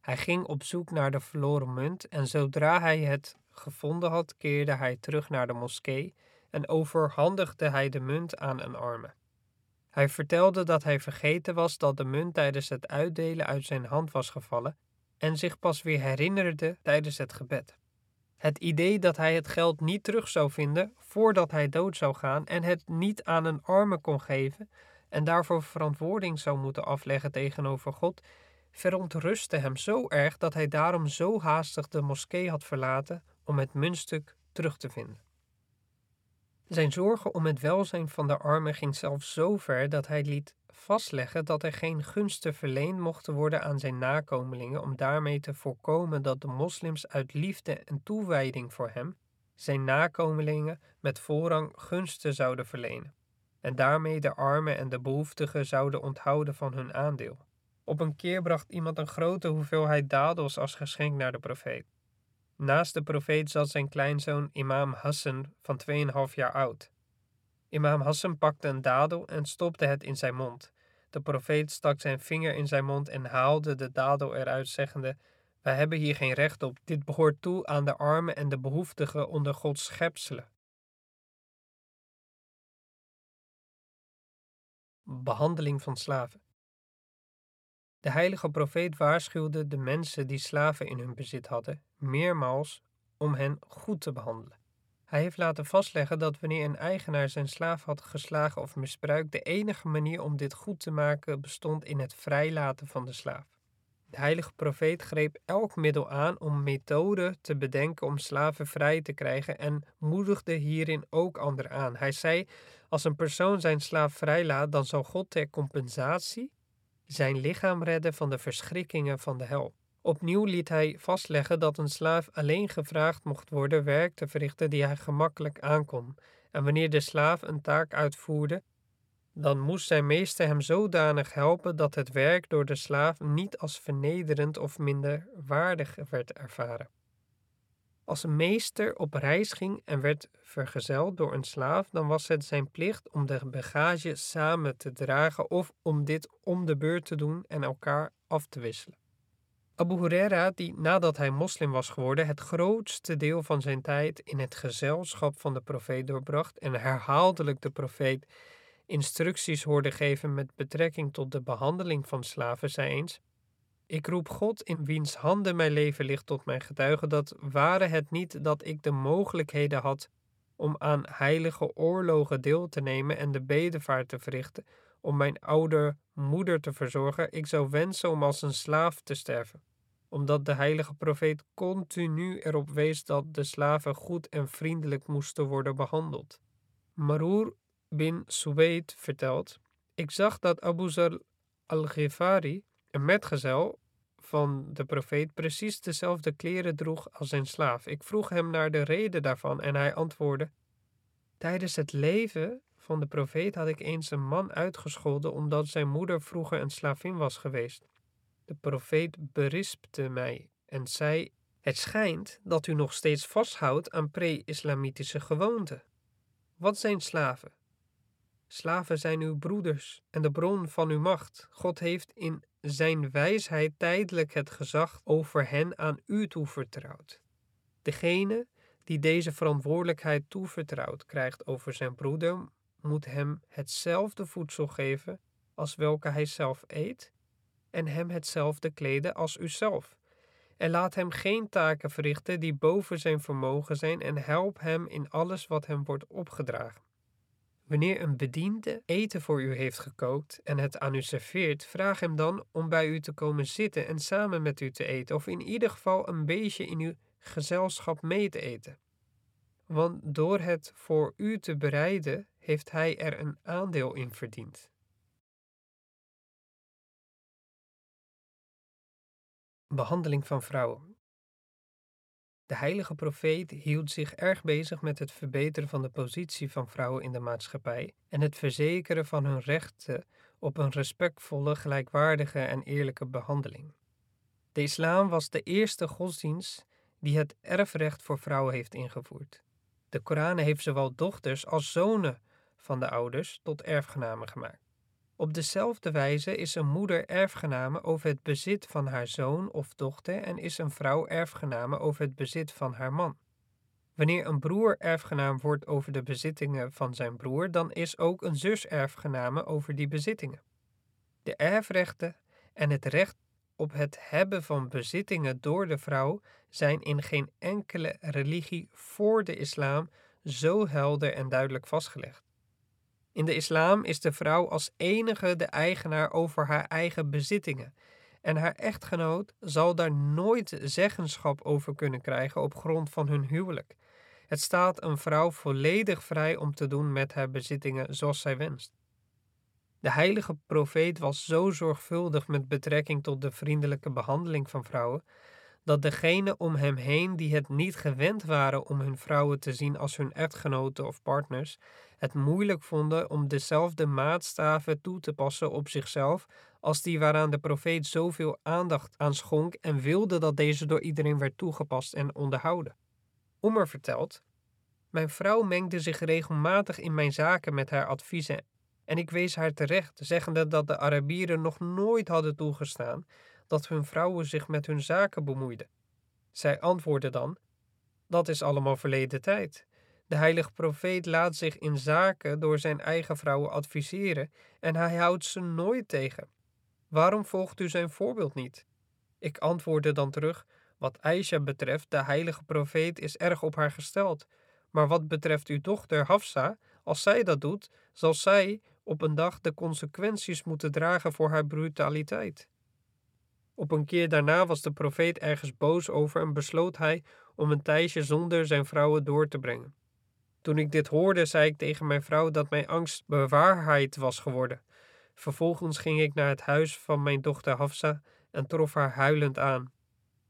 Hij ging op zoek naar de verloren munt en zodra hij het gevonden had, keerde hij terug naar de moskee en overhandigde hij de munt aan een arme. Hij vertelde dat hij vergeten was dat de munt tijdens het uitdelen uit zijn hand was gevallen en zich pas weer herinnerde tijdens het gebed. Het idee dat hij het geld niet terug zou vinden voordat hij dood zou gaan en het niet aan een arme kon geven en daarvoor verantwoording zou moeten afleggen tegenover God, verontrustte hem zo erg dat hij daarom zo haastig de moskee had verlaten om het muntstuk terug te vinden. Zijn zorgen om het welzijn van de armen ging zelfs zo ver dat hij liet vastleggen dat er geen gunsten verleend mochten worden aan zijn nakomelingen om daarmee te voorkomen dat de moslims uit liefde en toewijding voor hem zijn nakomelingen met voorrang gunsten zouden verlenen en daarmee de armen en de behoeftigen zouden onthouden van hun aandeel. Op een keer bracht iemand een grote hoeveelheid dadels als geschenk naar de profeet. Naast de profeet zat zijn kleinzoon Imam Hassan van 2,5 jaar oud. Imam Hassan pakte een dadel en stopte het in zijn mond. De profeet stak zijn vinger in zijn mond en haalde de dadel eruit, zeggende: Wij hebben hier geen recht op. Dit behoort toe aan de armen en de behoeftigen onder Gods schepselen. Behandeling van slaven. De heilige profeet waarschuwde de mensen die slaven in hun bezit hadden, meermaals om hen goed te behandelen. Hij heeft laten vastleggen dat wanneer een eigenaar zijn slaaf had geslagen of misbruikt, de enige manier om dit goed te maken bestond in het vrijlaten van de slaaf. De heilige profeet greep elk middel aan om methoden te bedenken om slaven vrij te krijgen en moedigde hierin ook anderen aan. Hij zei: Als een persoon zijn slaaf vrijlaat, dan zal God ter compensatie zijn lichaam redden van de verschrikkingen van de hel. Opnieuw liet hij vastleggen dat een slaaf alleen gevraagd mocht worden werk te verrichten die hij gemakkelijk aankon. En wanneer de slaaf een taak uitvoerde, dan moest zijn meester hem zodanig helpen dat het werk door de slaaf niet als vernederend of minder waardig werd ervaren. Als een meester op reis ging en werd vergezeld door een slaaf, dan was het zijn plicht om de bagage samen te dragen of om dit om de beurt te doen en elkaar af te wisselen. Abu Huraira, die nadat hij moslim was geworden, het grootste deel van zijn tijd in het gezelschap van de profeet doorbracht en herhaaldelijk de profeet instructies hoorde geven met betrekking tot de behandeling van slaven, zei eens: Ik roep God in wiens handen mijn leven ligt tot mijn getuige, dat ware het niet dat ik de mogelijkheden had om aan heilige oorlogen deel te nemen en de bedevaart te verrichten, om mijn oude moeder te verzorgen, ik zou wensen om als een slaaf te sterven, omdat de heilige profeet continu erop wees dat de slaven goed en vriendelijk moesten worden behandeld. Maroer bin Suwaid vertelt: Ik zag dat Abu Zar al-Ghifari, een metgezel van de profeet, precies dezelfde kleren droeg als zijn slaaf. Ik vroeg hem naar de reden daarvan en hij antwoordde: Tijdens het leven van de profeet had ik eens een man uitgescholden omdat zijn moeder vroeger een slavin was geweest. De profeet berispte mij en zei: Het schijnt dat u nog steeds vasthoudt aan pre-islamitische gewoonten. Wat zijn slaven? Slaven zijn uw broeders en de bron van uw macht. God heeft in zijn wijsheid tijdelijk het gezag over hen aan u toevertrouwd. Degene die deze verantwoordelijkheid toevertrouwd krijgt over zijn broeder, moet hem hetzelfde voedsel geven als welke hij zelf eet, en hem hetzelfde kleden als uzelf. En laat hem geen taken verrichten die boven zijn vermogen zijn, en help hem in alles wat hem wordt opgedragen. Wanneer een bediende eten voor u heeft gekookt en het aan u serveert, vraag hem dan om bij u te komen zitten en samen met u te eten, of in ieder geval een beetje in uw gezelschap mee te eten. Want door het voor u te bereiden, heeft hij er een aandeel in verdiend. Behandeling van vrouwen. De heilige profeet hield zich erg bezig met het verbeteren van de positie van vrouwen in de maatschappij en het verzekeren van hun rechten op een respectvolle, gelijkwaardige en eerlijke behandeling. De islam was de eerste godsdienst die het erfrecht voor vrouwen heeft ingevoerd. De Koran heeft zowel dochters als zonen van de ouders tot erfgenamen gemaakt. Op dezelfde wijze is een moeder erfgename over het bezit van haar zoon of dochter en is een vrouw erfgename over het bezit van haar man. Wanneer een broer erfgenaam wordt over de bezittingen van zijn broer, dan is ook een zus erfgename over die bezittingen. De erfrechten en het recht op het hebben van bezittingen door de vrouw zijn in geen enkele religie voor de islam zo helder en duidelijk vastgelegd. In de islam is de vrouw als enige de eigenaar over haar eigen bezittingen en haar echtgenoot zal daar nooit zeggenschap over kunnen krijgen op grond van hun huwelijk. Het staat een vrouw volledig vrij om te doen met haar bezittingen zoals zij wenst. De heilige profeet was zo zorgvuldig met betrekking tot de vriendelijke behandeling van vrouwen, dat degenen om hem heen die het niet gewend waren om hun vrouwen te zien als hun echtgenoten of partners, het moeilijk vonden om dezelfde maatstaven toe te passen op zichzelf als die waaraan de profeet zoveel aandacht aan schonk en wilde dat deze door iedereen werd toegepast en onderhouden. Ommer vertelt: Mijn vrouw mengde zich regelmatig in mijn zaken met haar adviezen en ik wees haar terecht, zeggende dat de Arabieren nog nooit hadden toegestaan dat hun vrouwen zich met hun zaken bemoeiden. Zij antwoordde dan: Dat is allemaal verleden tijd. De heilige profeet laat zich in zaken door zijn eigen vrouwen adviseren en hij houdt ze nooit tegen. Waarom volgt u zijn voorbeeld niet? Ik antwoordde dan terug: Wat Aisha betreft, de heilige profeet is erg op haar gesteld. Maar wat betreft uw dochter Hafsa, als zij dat doet, zal zij op een dag de consequenties moeten dragen voor haar brutaliteit. Op een keer daarna was de profeet ergens boos over en besloot hij om een tijdje zonder zijn vrouwen door te brengen. Toen ik dit hoorde, zei ik tegen mijn vrouw dat mijn angst bewaarheid was geworden. Vervolgens ging ik naar het huis van mijn dochter Hafsa en trof haar huilend aan.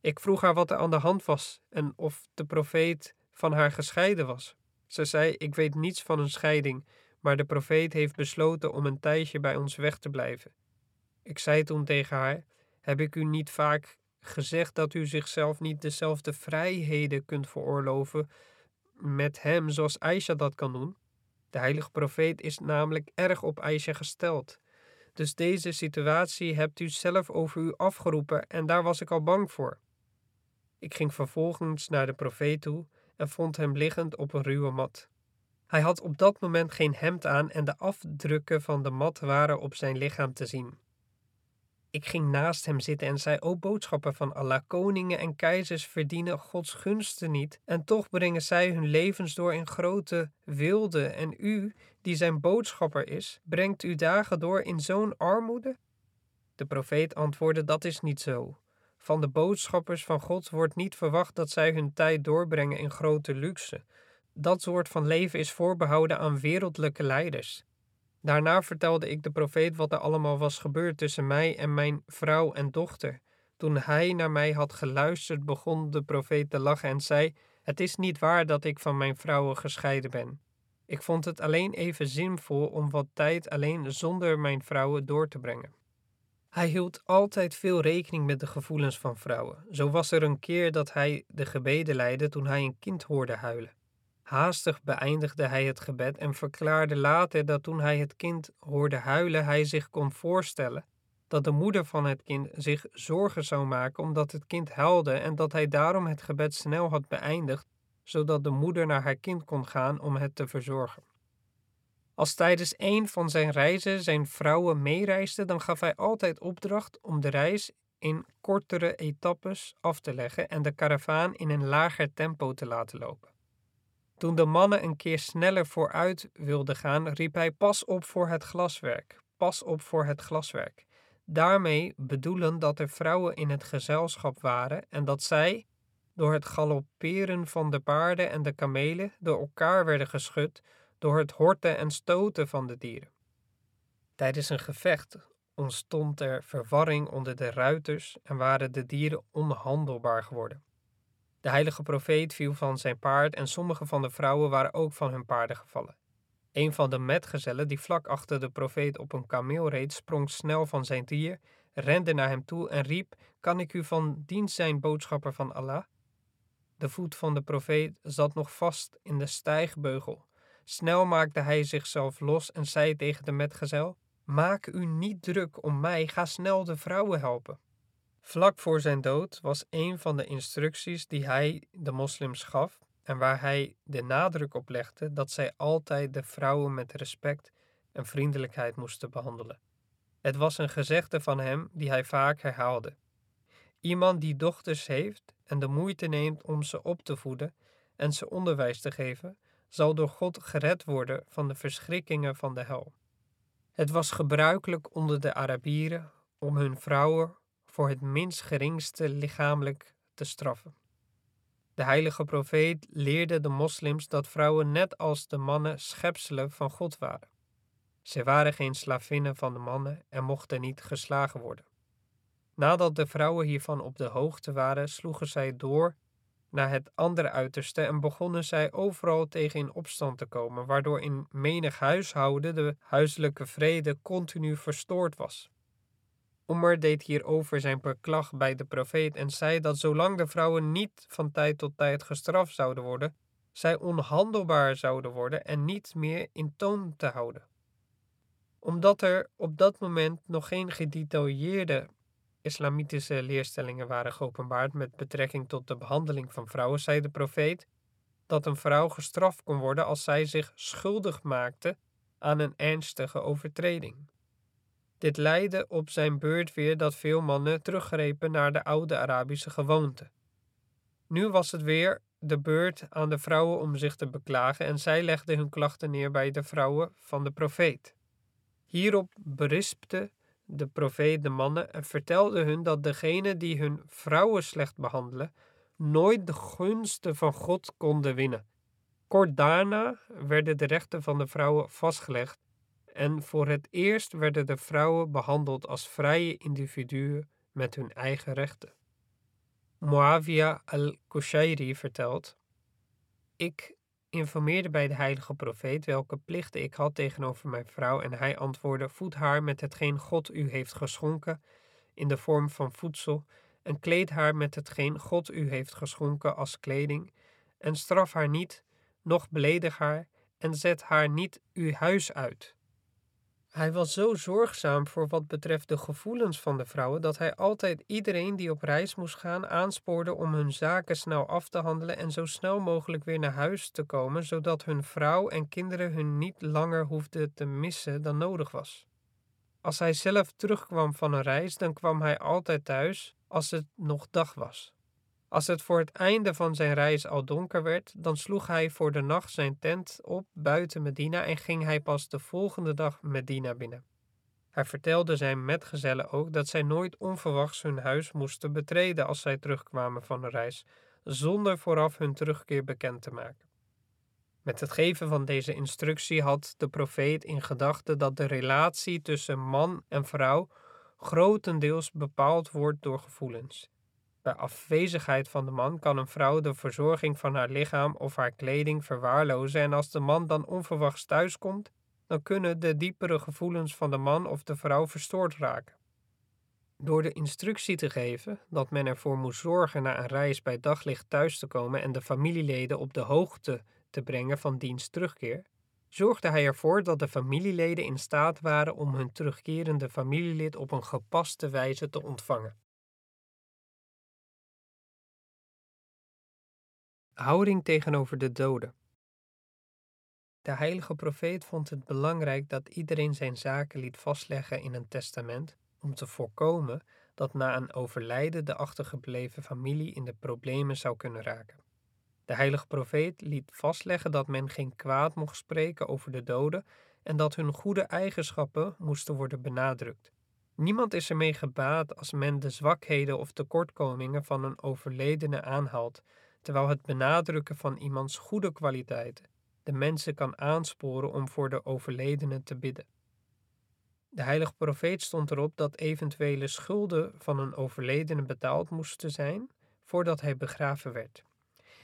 Ik vroeg haar wat er aan de hand was en of de profeet van haar gescheiden was. Ze zei: Ik weet niets van een scheiding, maar de profeet heeft besloten om een tijdje bij ons weg te blijven. Ik zei toen tegen haar: Heb ik u niet vaak gezegd dat u zichzelf niet dezelfde vrijheden kunt veroorloven met hem zoals Aisha dat kan doen? De heilige profeet is namelijk erg op Aisha gesteld. Dus deze situatie hebt u zelf over u afgeroepen en daar was ik al bang voor. Ik ging vervolgens naar de profeet toe en vond hem liggend op een ruwe mat. Hij had op dat moment geen hemd aan en de afdrukken van de mat waren op zijn lichaam te zien. Ik ging naast hem zitten en zei: O boodschapper van Allah, koningen en keizers verdienen Gods gunsten niet, en toch brengen zij hun levens door in grote wilde. En u, die zijn boodschapper is, brengt uw dagen door in zo'n armoede? De profeet antwoordde: Dat is niet zo. Van de boodschappers van God wordt niet verwacht dat zij hun tijd doorbrengen in grote luxe. Dat soort van leven is voorbehouden aan wereldlijke leiders. Daarna vertelde ik de profeet wat er allemaal was gebeurd tussen mij en mijn vrouw en dochter. Toen hij naar mij had geluisterd, begon de profeet te lachen en zei: Het is niet waar dat ik van mijn vrouwen gescheiden ben. Ik vond het alleen even zinvol om wat tijd alleen zonder mijn vrouwen door te brengen. Hij hield altijd veel rekening met de gevoelens van vrouwen. Zo was er een keer dat hij de gebeden leidde toen hij een kind hoorde huilen. Haastig beëindigde hij het gebed en verklaarde later dat toen hij het kind hoorde huilen, hij zich kon voorstellen dat de moeder van het kind zich zorgen zou maken omdat het kind huilde en dat hij daarom het gebed snel had beëindigd, zodat de moeder naar haar kind kon gaan om het te verzorgen. Als tijdens een van zijn reizen zijn vrouwen meereisden, dan gaf hij altijd opdracht om de reis in kortere etappes af te leggen en de karavaan in een lager tempo te laten lopen. Toen de mannen een keer sneller vooruit wilden gaan, riep hij: Pas op voor het glaswerk, pas op voor het glaswerk. Daarmee bedoelen dat er vrouwen in het gezelschap waren en dat zij, door het galopperen van de paarden en de kamelen, door elkaar werden geschud door het horten en stoten van de dieren. Tijdens een gevecht ontstond er verwarring onder de ruiters en waren de dieren onhandelbaar geworden. De heilige profeet viel van zijn paard en sommige van de vrouwen waren ook van hun paarden gevallen. Een van de metgezellen die vlak achter de profeet op een kameel reed, sprong snel van zijn dier, rende naar hem toe en riep: Kan ik u van dienst zijn, boodschapper van Allah? De voet van de profeet zat nog vast in de stijgbeugel. Snel maakte hij zichzelf los en zei tegen de metgezel: Maak u niet druk om mij, ga snel de vrouwen helpen. Vlak voor zijn dood was een van de instructies die hij de moslims gaf en waar hij de nadruk op legde dat zij altijd de vrouwen met respect en vriendelijkheid moesten behandelen. Het was een gezegde van hem die hij vaak herhaalde. Iemand die dochters heeft en de moeite neemt om ze op te voeden en ze onderwijs te geven, zal door God gered worden van de verschrikkingen van de hel. Het was gebruikelijk onder de Arabieren om hun vrouwen voor het minst geringste lichamelijk te straffen. De heilige profeet leerde de moslims dat vrouwen net als de mannen schepselen van God waren. Ze waren geen slavinnen van de mannen en mochten niet geslagen worden. Nadat de vrouwen hiervan op de hoogte waren, sloegen zij door naar het andere uiterste en begonnen zij overal tegen in opstand te komen, waardoor in menig huishouden de huiselijke vrede continu verstoord was. Omar deed hierover zijn beklag bij de profeet en zei dat zolang de vrouwen niet van tijd tot tijd gestraft zouden worden, zij onhandelbaar zouden worden en niet meer in toon te houden. Omdat er op dat moment nog geen gedetailleerde islamitische leerstellingen waren geopenbaard met betrekking tot de behandeling van vrouwen, zei de profeet dat een vrouw gestraft kon worden als zij zich schuldig maakte aan een ernstige overtreding. Dit leidde op zijn beurt weer dat veel mannen teruggrepen naar de oude Arabische gewoonte. Nu was het weer de beurt aan de vrouwen om zich te beklagen en zij legden hun klachten neer bij de vrouwen van de profeet. Hierop berispte de profeet de mannen en vertelde hun dat degene die hun vrouwen slecht behandelen, nooit de gunsten van God konden winnen. Kort daarna werden de rechten van de vrouwen vastgelegd en voor het eerst werden de vrouwen behandeld als vrije individuen met hun eigen rechten. Muawiyah al-Kushairi vertelt: Ik informeerde bij de heilige profeet welke plichten ik had tegenover mijn vrouw en hij antwoordde: Voed haar met hetgeen God u heeft geschonken in de vorm van voedsel en kleed haar met hetgeen God u heeft geschonken als kleding en straf haar niet, noch beledig haar en zet haar niet uw huis uit. Hij was zo zorgzaam voor wat betreft de gevoelens van de vrouwen dat hij altijd iedereen die op reis moest gaan aanspoorde om hun zaken snel af te handelen en zo snel mogelijk weer naar huis te komen, zodat hun vrouw en kinderen hun niet langer hoefden te missen dan nodig was. Als hij zelf terugkwam van een reis, dan kwam hij altijd thuis als het nog dag was. Als het voor het einde van zijn reis al donker werd, dan sloeg hij voor de nacht zijn tent op buiten Medina en ging hij pas de volgende dag Medina binnen. Hij vertelde zijn metgezellen ook dat zij nooit onverwachts hun huis moesten betreden als zij terugkwamen van de reis, zonder vooraf hun terugkeer bekend te maken. Met het geven van deze instructie had de profeet in gedachten dat de relatie tussen man en vrouw grotendeels bepaald wordt door gevoelens. Bij afwezigheid van de man kan een vrouw de verzorging van haar lichaam of haar kleding verwaarlozen en als de man dan onverwachts thuiskomt, dan kunnen de diepere gevoelens van de man of de vrouw verstoord raken. Door de instructie te geven dat men ervoor moest zorgen na een reis bij daglicht thuis te komen en de familieleden op de hoogte te brengen van diens terugkeer, zorgde hij ervoor dat de familieleden in staat waren om hun terugkerende familielid op een gepaste wijze te ontvangen. Houding tegenover de doden. De heilige profeet vond het belangrijk dat iedereen zijn zaken liet vastleggen in een testament om te voorkomen dat na een overlijden de achtergebleven familie in de problemen zou kunnen raken. De heilige profeet liet vastleggen dat men geen kwaad mocht spreken over de doden en dat hun goede eigenschappen moesten worden benadrukt. Niemand is ermee gebaat als men de zwakheden of tekortkomingen van een overledene aanhaalt terwijl het benadrukken van iemands goede kwaliteiten de mensen kan aansporen om voor de overledene te bidden. De heilige profeet stond erop dat eventuele schulden van een overledene betaald moesten zijn voordat hij begraven werd.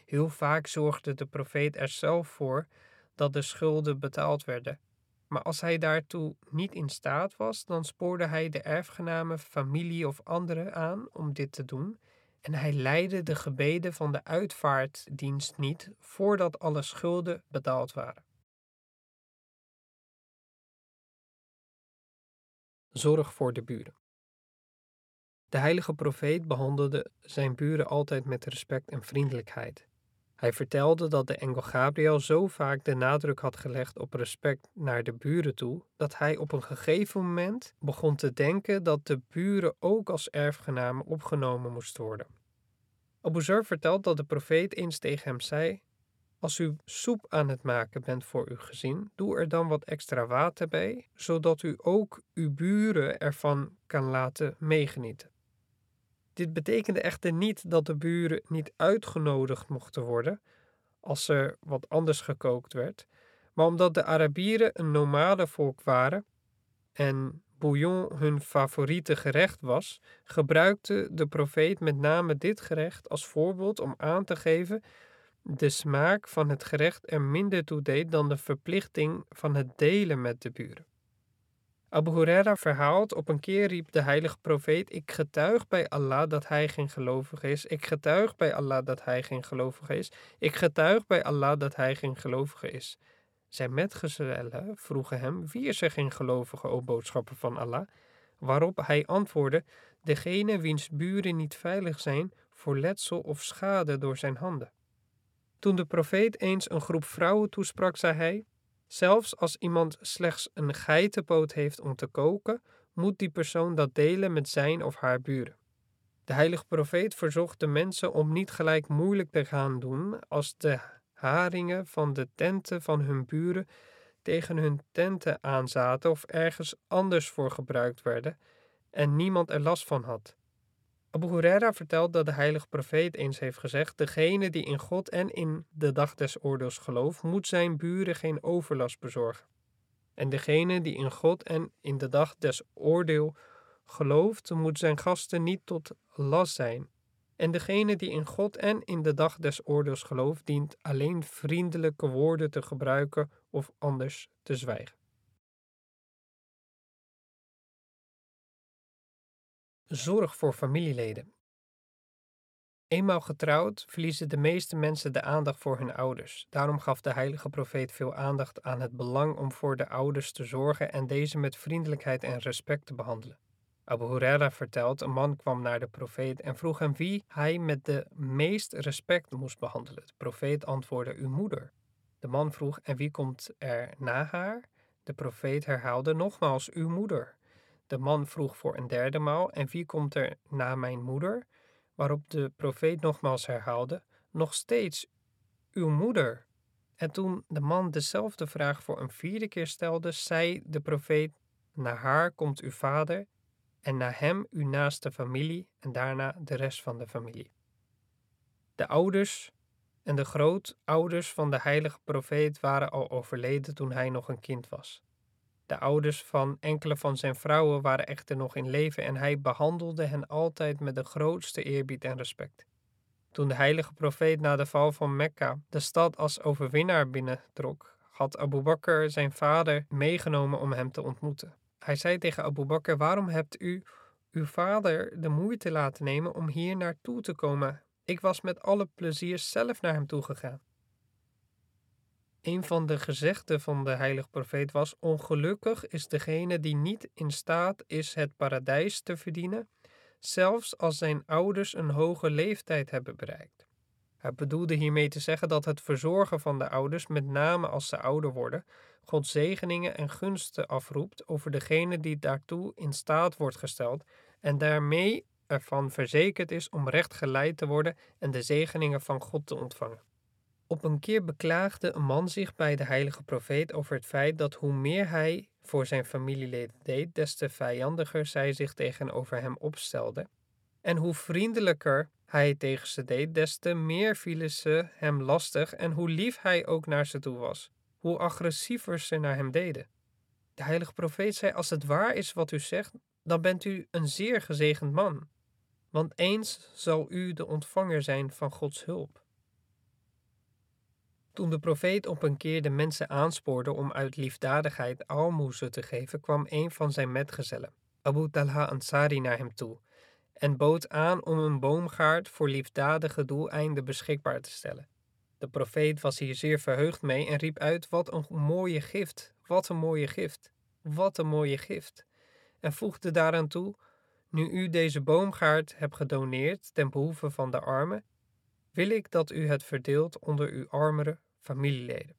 Heel vaak zorgde de profeet er zelf voor dat de schulden betaald werden. Maar als hij daartoe niet in staat was, dan spoorde hij de erfgenamen, familie of anderen aan om dit te doen. En hij leidde de gebeden van de uitvaartdienst niet voordat alle schulden betaald waren. Zorg voor de buren. De heilige profeet behandelde zijn buren altijd met respect en vriendelijkheid. Hij vertelde dat de engel Gabriel zo vaak de nadruk had gelegd op respect naar de buren toe, dat hij op een gegeven moment begon te denken dat de buren ook als erfgenamen opgenomen moesten worden. Abu Zar vertelt dat de profeet eens tegen hem zei: Als u soep aan het maken bent voor uw gezin, doe er dan wat extra water bij, zodat u ook uw buren ervan kan laten meegenieten. Dit betekende echter niet dat de buren niet uitgenodigd mochten worden als er wat anders gekookt werd, maar omdat de Arabieren een nomadenvolk waren en bouillon hun favoriete gerecht was, gebruikte de profeet met name dit gerecht als voorbeeld om aan te geven de smaak van het gerecht er minder toe deed dan de verplichting van het delen met de buren. Abu Huraira verhaalt, op een keer riep de heilige profeet, ik getuig bij Allah dat hij geen gelovige is, ik getuig bij Allah dat hij geen gelovige is, ik getuig bij Allah dat hij geen gelovige is. Zijn metgezellen vroegen hem, wie is er geen gelovige, o boodschapper van Allah? Waarop hij antwoordde, degene wiens buren niet veilig zijn voor letsel of schade door zijn handen. Toen de profeet eens een groep vrouwen toesprak, zei hij, Zelfs als iemand slechts een geitenpoot heeft om te koken, moet die persoon dat delen met zijn of haar buren. De heilige profeet verzocht de mensen om niet gelijk moeilijk te gaan doen als de haringen van de tenten van hun buren tegen hun tenten aanzaten of ergens anders voor gebruikt werden en niemand er last van had. Abu Huraira vertelt dat de heilige profeet eens heeft gezegd: Degene die in God en in de dag des oordeels gelooft, moet zijn buren geen overlast bezorgen. En degene die in God en in de dag des oordeel gelooft, moet zijn gasten niet tot last zijn. En degene die in God en in de dag des oordeels gelooft, dient alleen vriendelijke woorden te gebruiken of anders te zwijgen. Zorg voor familieleden. Eenmaal getrouwd verliezen de meeste mensen de aandacht voor hun ouders. Daarom gaf de heilige profeet veel aandacht aan het belang om voor de ouders te zorgen en deze met vriendelijkheid en respect te behandelen. Abu Huraira vertelt, een man kwam naar de profeet en vroeg hem wie hij met de meest respect moest behandelen. De profeet antwoordde, uw moeder. De man vroeg, en wie komt er na haar? De profeet herhaalde nogmaals, uw moeder. De man vroeg voor een derde maal: En wie komt er na mijn moeder? Waarop de profeet nogmaals herhaalde: Nog steeds uw moeder. En toen de man dezelfde vraag voor een vierde keer stelde, zei de profeet: Na haar komt uw vader, en na hem uw naaste familie, en daarna de rest van de familie. De ouders en de grootouders van de heilige profeet waren al overleden toen hij nog een kind was. De ouders van enkele van zijn vrouwen waren echter nog in leven en hij behandelde hen altijd met de grootste eerbied en respect. Toen de heilige profeet na de val van Mekka de stad als overwinnaar binnentrok, had Abu Bakr zijn vader meegenomen om hem te ontmoeten. Hij zei tegen Abu Bakr: Waarom hebt u uw vader de moeite laten nemen om hier naartoe te komen? Ik was met alle plezier zelf naar hem toe gegaan. Een van de gezegden van de heilige profeet was: Ongelukkig is degene die niet in staat is het paradijs te verdienen, zelfs als zijn ouders een hoge leeftijd hebben bereikt. Hij bedoelde hiermee te zeggen dat het verzorgen van de ouders, met name als ze ouder worden, God zegeningen en gunsten afroept over degene die daartoe in staat wordt gesteld en daarmee ervan verzekerd is om recht geleid te worden en de zegeningen van God te ontvangen. Op een keer beklaagde een man zich bij de heilige profeet over het feit dat hoe meer hij voor zijn familieleden deed, des te vijandiger zij zich tegenover hem opstelden. En hoe vriendelijker hij tegen ze deed, des te meer vielen ze hem lastig en hoe lief hij ook naar ze toe was, hoe agressiever ze naar hem deden. De heilige profeet zei: Als het waar is wat u zegt, dan bent u een zeer gezegend man, want eens zal u de ontvanger zijn van Gods hulp. Toen de profeet op een keer de mensen aanspoorde om uit liefdadigheid aalmoezen te geven, kwam een van zijn metgezellen, Abu Talha Ansari, naar hem toe en bood aan om een boomgaard voor liefdadige doeleinden beschikbaar te stellen. De profeet was hier zeer verheugd mee en riep uit: Wat een mooie gift, wat een mooie gift, wat een mooie gift. En voegde daaraan toe: Nu u deze boomgaard hebt gedoneerd ten behoeve van de armen, wil ik dat u het verdeelt onder uw armere familieleden.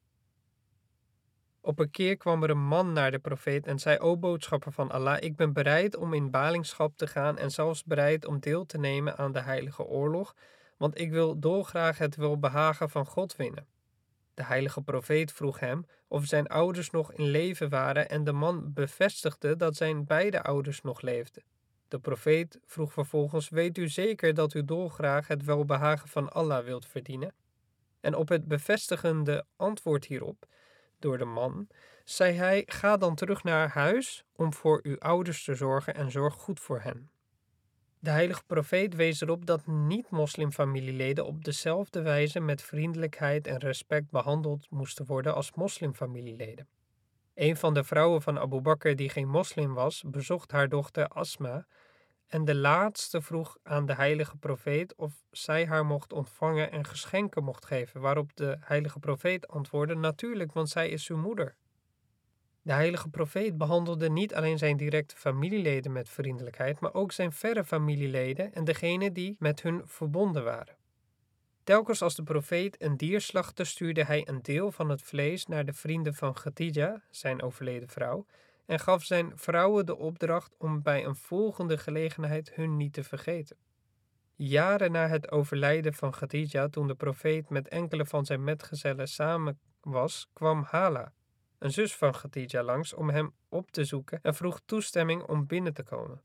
Op een keer kwam er een man naar de profeet en zei: O boodschapper van Allah, ik ben bereid om in balingschap te gaan en zelfs bereid om deel te nemen aan de heilige oorlog, want ik wil dolgraag het welbehagen van God winnen. De heilige profeet vroeg hem of zijn ouders nog in leven waren en de man bevestigde dat zijn beide ouders nog leefden. De profeet vroeg vervolgens: Weet u zeker dat u dolgraag het welbehagen van Allah wilt verdienen? En op het bevestigende antwoord hierop door de man, zei hij: Ga dan terug naar huis om voor uw ouders te zorgen en zorg goed voor hen. De heilige profeet wees erop dat niet-moslimfamilieleden op dezelfde wijze met vriendelijkheid en respect behandeld moesten worden als moslimfamilieleden. Een van de vrouwen van Abu Bakr die geen moslim was, bezocht haar dochter Asma en de laatste vroeg aan de heilige profeet of zij haar mocht ontvangen en geschenken mocht geven, waarop de heilige profeet antwoordde: Natuurlijk, want zij is uw moeder. De heilige profeet behandelde niet alleen zijn directe familieleden met vriendelijkheid, maar ook zijn verre familieleden en degenen die met hun verbonden waren. Telkens als de profeet een dier slachtte, stuurde hij een deel van het vlees naar de vrienden van Khadija, zijn overleden vrouw, en gaf zijn vrouwen de opdracht om bij een volgende gelegenheid hun niet te vergeten. Jaren na het overlijden van Khadija, toen de profeet met enkele van zijn metgezellen samen was, kwam Hala, een zus van Khadija, langs om hem op te zoeken en vroeg toestemming om binnen te komen.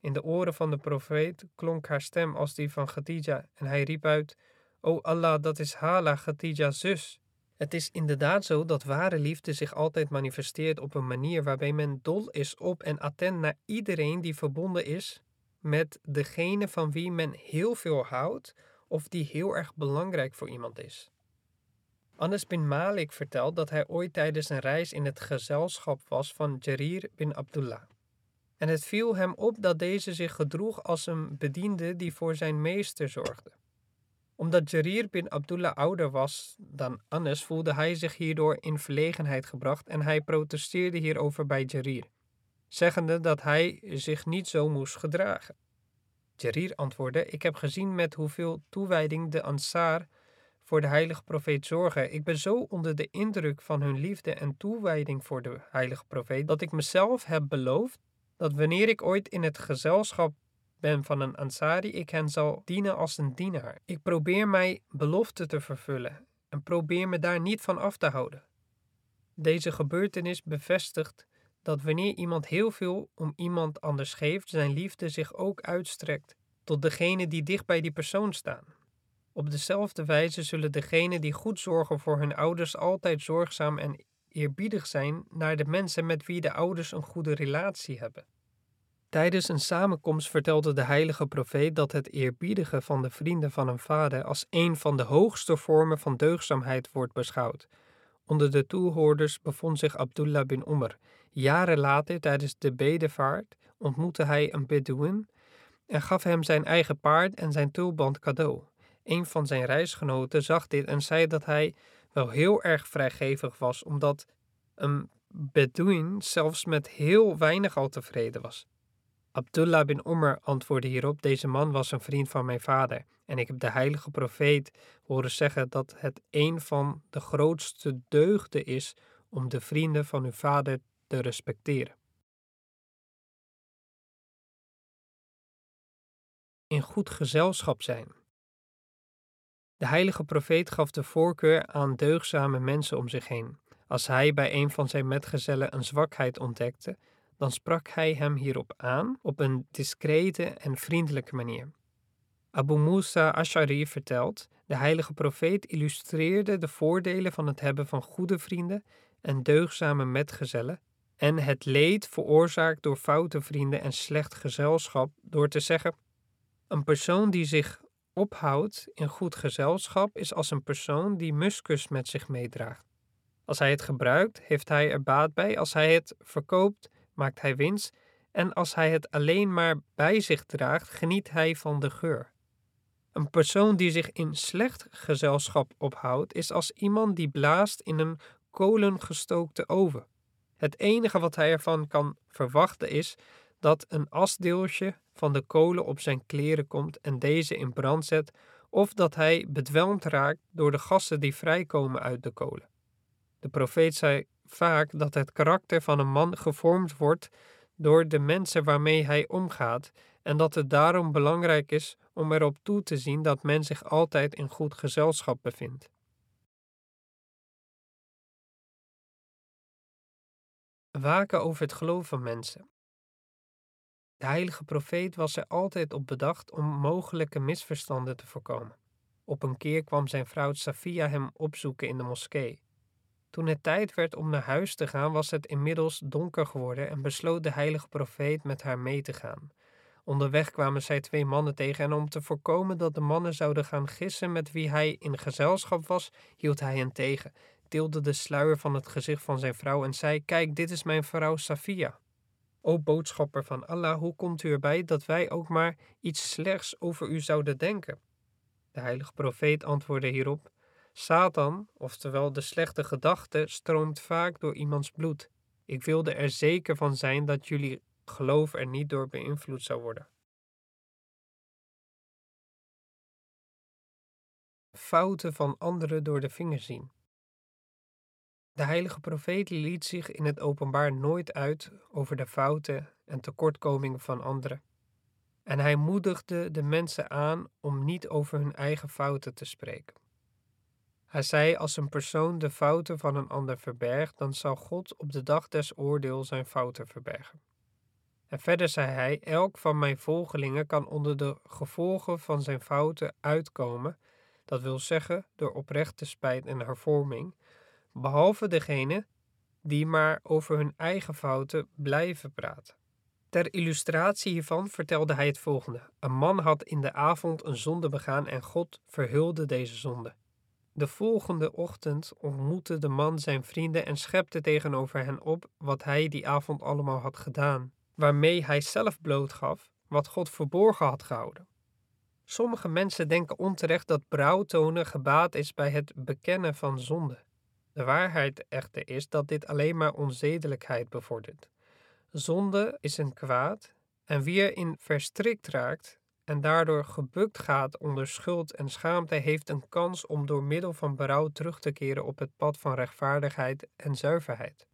In de oren van de profeet klonk haar stem als die van Khadija en hij riep uit: O Allah, dat is Hala, Khadija's zus. Het is inderdaad zo dat ware liefde zich altijd manifesteert op een manier waarbij men dol is op en attent naar iedereen die verbonden is met degene van wie men heel veel houdt of die heel erg belangrijk voor iemand is. Anas bin Malik vertelt dat hij ooit tijdens een reis in het gezelschap was van Jarir bin Abdullah. En het viel hem op dat deze zich gedroeg als een bediende die voor zijn meester zorgde omdat Jarir bin Abdullah ouder was dan Anas, voelde hij zich hierdoor in verlegenheid gebracht en hij protesteerde hierover bij Jarir, zeggende dat hij zich niet zo moest gedragen. Jarir antwoordde: Ik heb gezien met hoeveel toewijding de Ansar voor de heilige profeet zorgen. Ik ben zo onder de indruk van hun liefde en toewijding voor de heilige profeet dat ik mezelf heb beloofd dat wanneer ik ooit in het gezelschap ben van een Ansari, ik hen zal dienen als een dienaar. Ik probeer mij belofte te vervullen en probeer me daar niet van af te houden. Deze gebeurtenis bevestigt dat wanneer iemand heel veel om iemand anders geeft, zijn liefde zich ook uitstrekt tot degene die dicht bij die persoon staan. Op dezelfde wijze zullen degenen die goed zorgen voor hun ouders altijd zorgzaam en eerbiedig zijn naar de mensen met wie de ouders een goede relatie hebben. Tijdens een samenkomst vertelde de heilige profeet dat het eerbiedigen van de vrienden van een vader als een van de hoogste vormen van deugdzaamheid wordt beschouwd. Onder de toehoorders bevond zich Abdullah bin Umar. Jaren later, tijdens de bedevaart, ontmoette hij een Bedouin en gaf hem zijn eigen paard en zijn tulband cadeau. Een van zijn reisgenoten zag dit en zei dat hij wel heel erg vrijgevig was, omdat een Bedouin zelfs met heel weinig al tevreden was. Abdullah bin Umar antwoordde hierop: Deze man was een vriend van mijn vader. En ik heb de heilige profeet horen zeggen dat het een van de grootste deugden is om de vrienden van uw vader te respecteren. In goed gezelschap zijn. De heilige profeet gaf de voorkeur aan deugzame mensen om zich heen. Als hij bij een van zijn metgezellen een zwakheid ontdekte, dan sprak hij hem hierop aan op een discrete en vriendelijke manier. Abu Musa Ash'ari vertelt: De heilige profeet illustreerde de voordelen van het hebben van goede vrienden en deugzame metgezellen en het leed veroorzaakt door foute vrienden en slecht gezelschap door te zeggen: Een persoon die zich ophoudt in goed gezelschap is als een persoon die muskus met zich meedraagt. Als hij het gebruikt, heeft hij er baat bij. Als hij het verkoopt, maakt hij winst. En als hij het alleen maar bij zich draagt, geniet hij van de geur. Een persoon die zich in slecht gezelschap ophoudt, is als iemand die blaast in een kolengestookte oven. Het enige wat hij ervan kan verwachten is dat een asdeeltje van de kolen op zijn kleren komt en deze in brand zet, of dat hij bedwelmd raakt door de gassen die vrijkomen uit de kolen. De profeet zei vaak dat het karakter van een man gevormd wordt door de mensen waarmee hij omgaat en dat het daarom belangrijk is om erop toe te zien dat men zich altijd in goed gezelschap bevindt. Waken over het geloof van mensen. De heilige profeet was er altijd op bedacht om mogelijke misverstanden te voorkomen. Op een keer kwam zijn vrouw Safia hem opzoeken in de moskee. Toen het tijd werd om naar huis te gaan, was het inmiddels donker geworden en besloot de heilige profeet met haar mee te gaan. Onderweg kwamen zij twee mannen tegen en om te voorkomen dat de mannen zouden gaan gissen met wie hij in gezelschap was, hield hij hen tegen, tilde de sluier van het gezicht van zijn vrouw en zei: Kijk, dit is mijn vrouw Safia. O boodschapper van Allah, hoe komt u erbij dat wij ook maar iets slechts over u zouden denken? De heilige profeet antwoordde hierop: Satan, oftewel de slechte gedachte, stroomt vaak door iemands bloed. Ik wilde er zeker van zijn dat jullie geloof er niet door beïnvloed zou worden. Fouten van anderen door de vingers zien. De heilige profeet liet zich in het openbaar nooit uit over de fouten en tekortkomingen van anderen. En hij moedigde de mensen aan om niet over hun eigen fouten te spreken. Hij zei: Als een persoon de fouten van een ander verbergt, dan zal God op de dag des oordeel zijn fouten verbergen. En verder zei hij: Elk van mijn volgelingen kan onder de gevolgen van zijn fouten uitkomen, dat wil zeggen door oprechte spijt en hervorming, behalve degene die maar over hun eigen fouten blijven praten. Ter illustratie hiervan vertelde hij het volgende: Een man had in de avond een zonde begaan en God verhulde deze zonde. De volgende ochtend ontmoette de man zijn vrienden en schepte tegenover hen op wat hij die avond allemaal had gedaan, waarmee hij zelf blootgaf wat God verborgen had gehouden. Sommige mensen denken onterecht dat brouwtonen gebaat is bij het bekennen van zonde. De waarheid echter is dat dit alleen maar onzedelijkheid bevordert. Zonde is een kwaad en wie erin verstrikt raakt en daardoor gebukt gaat onder schuld en schaamte, heeft een kans om door middel van berouw terug te keren op het pad van rechtvaardigheid en zuiverheid.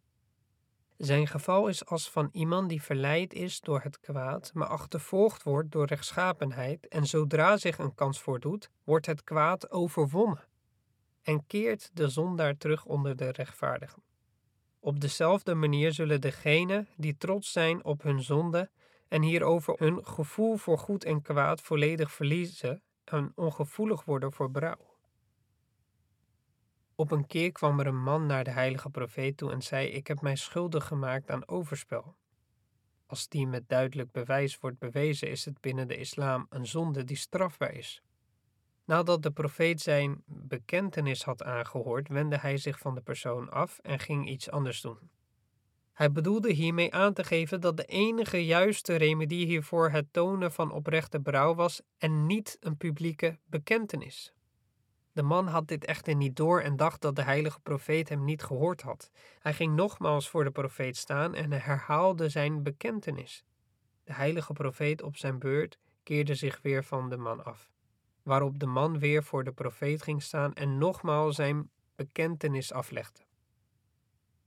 Zijn geval is als van iemand die verleid is door het kwaad, maar achtervolgd wordt door rechtschapenheid, en zodra zich een kans voordoet, wordt het kwaad overwonnen en keert de zondaar terug onder de rechtvaardigen. Op dezelfde manier zullen degenen die trots zijn op hun zonde en hierover hun gevoel voor goed en kwaad volledig verliezen en ongevoelig worden voor berouw. Op een keer kwam er een man naar de heilige profeet toe en zei: Ik heb mij schuldig gemaakt aan overspel. Als die met duidelijk bewijs wordt bewezen, is het binnen de islam een zonde die strafbaar is. Nadat de profeet zijn bekentenis had aangehoord, wendde hij zich van de persoon af en ging iets anders doen. Hij bedoelde hiermee aan te geven dat de enige juiste remedie hiervoor het tonen van oprechte berouw was en niet een publieke bekentenis. De man had dit echter niet door en dacht dat de heilige profeet hem niet gehoord had. Hij ging nogmaals voor de profeet staan en herhaalde zijn bekentenis. De heilige profeet op zijn beurt keerde zich weer van de man af waarop de man weer voor de profeet ging staan en nogmaals zijn bekentenis aflegde.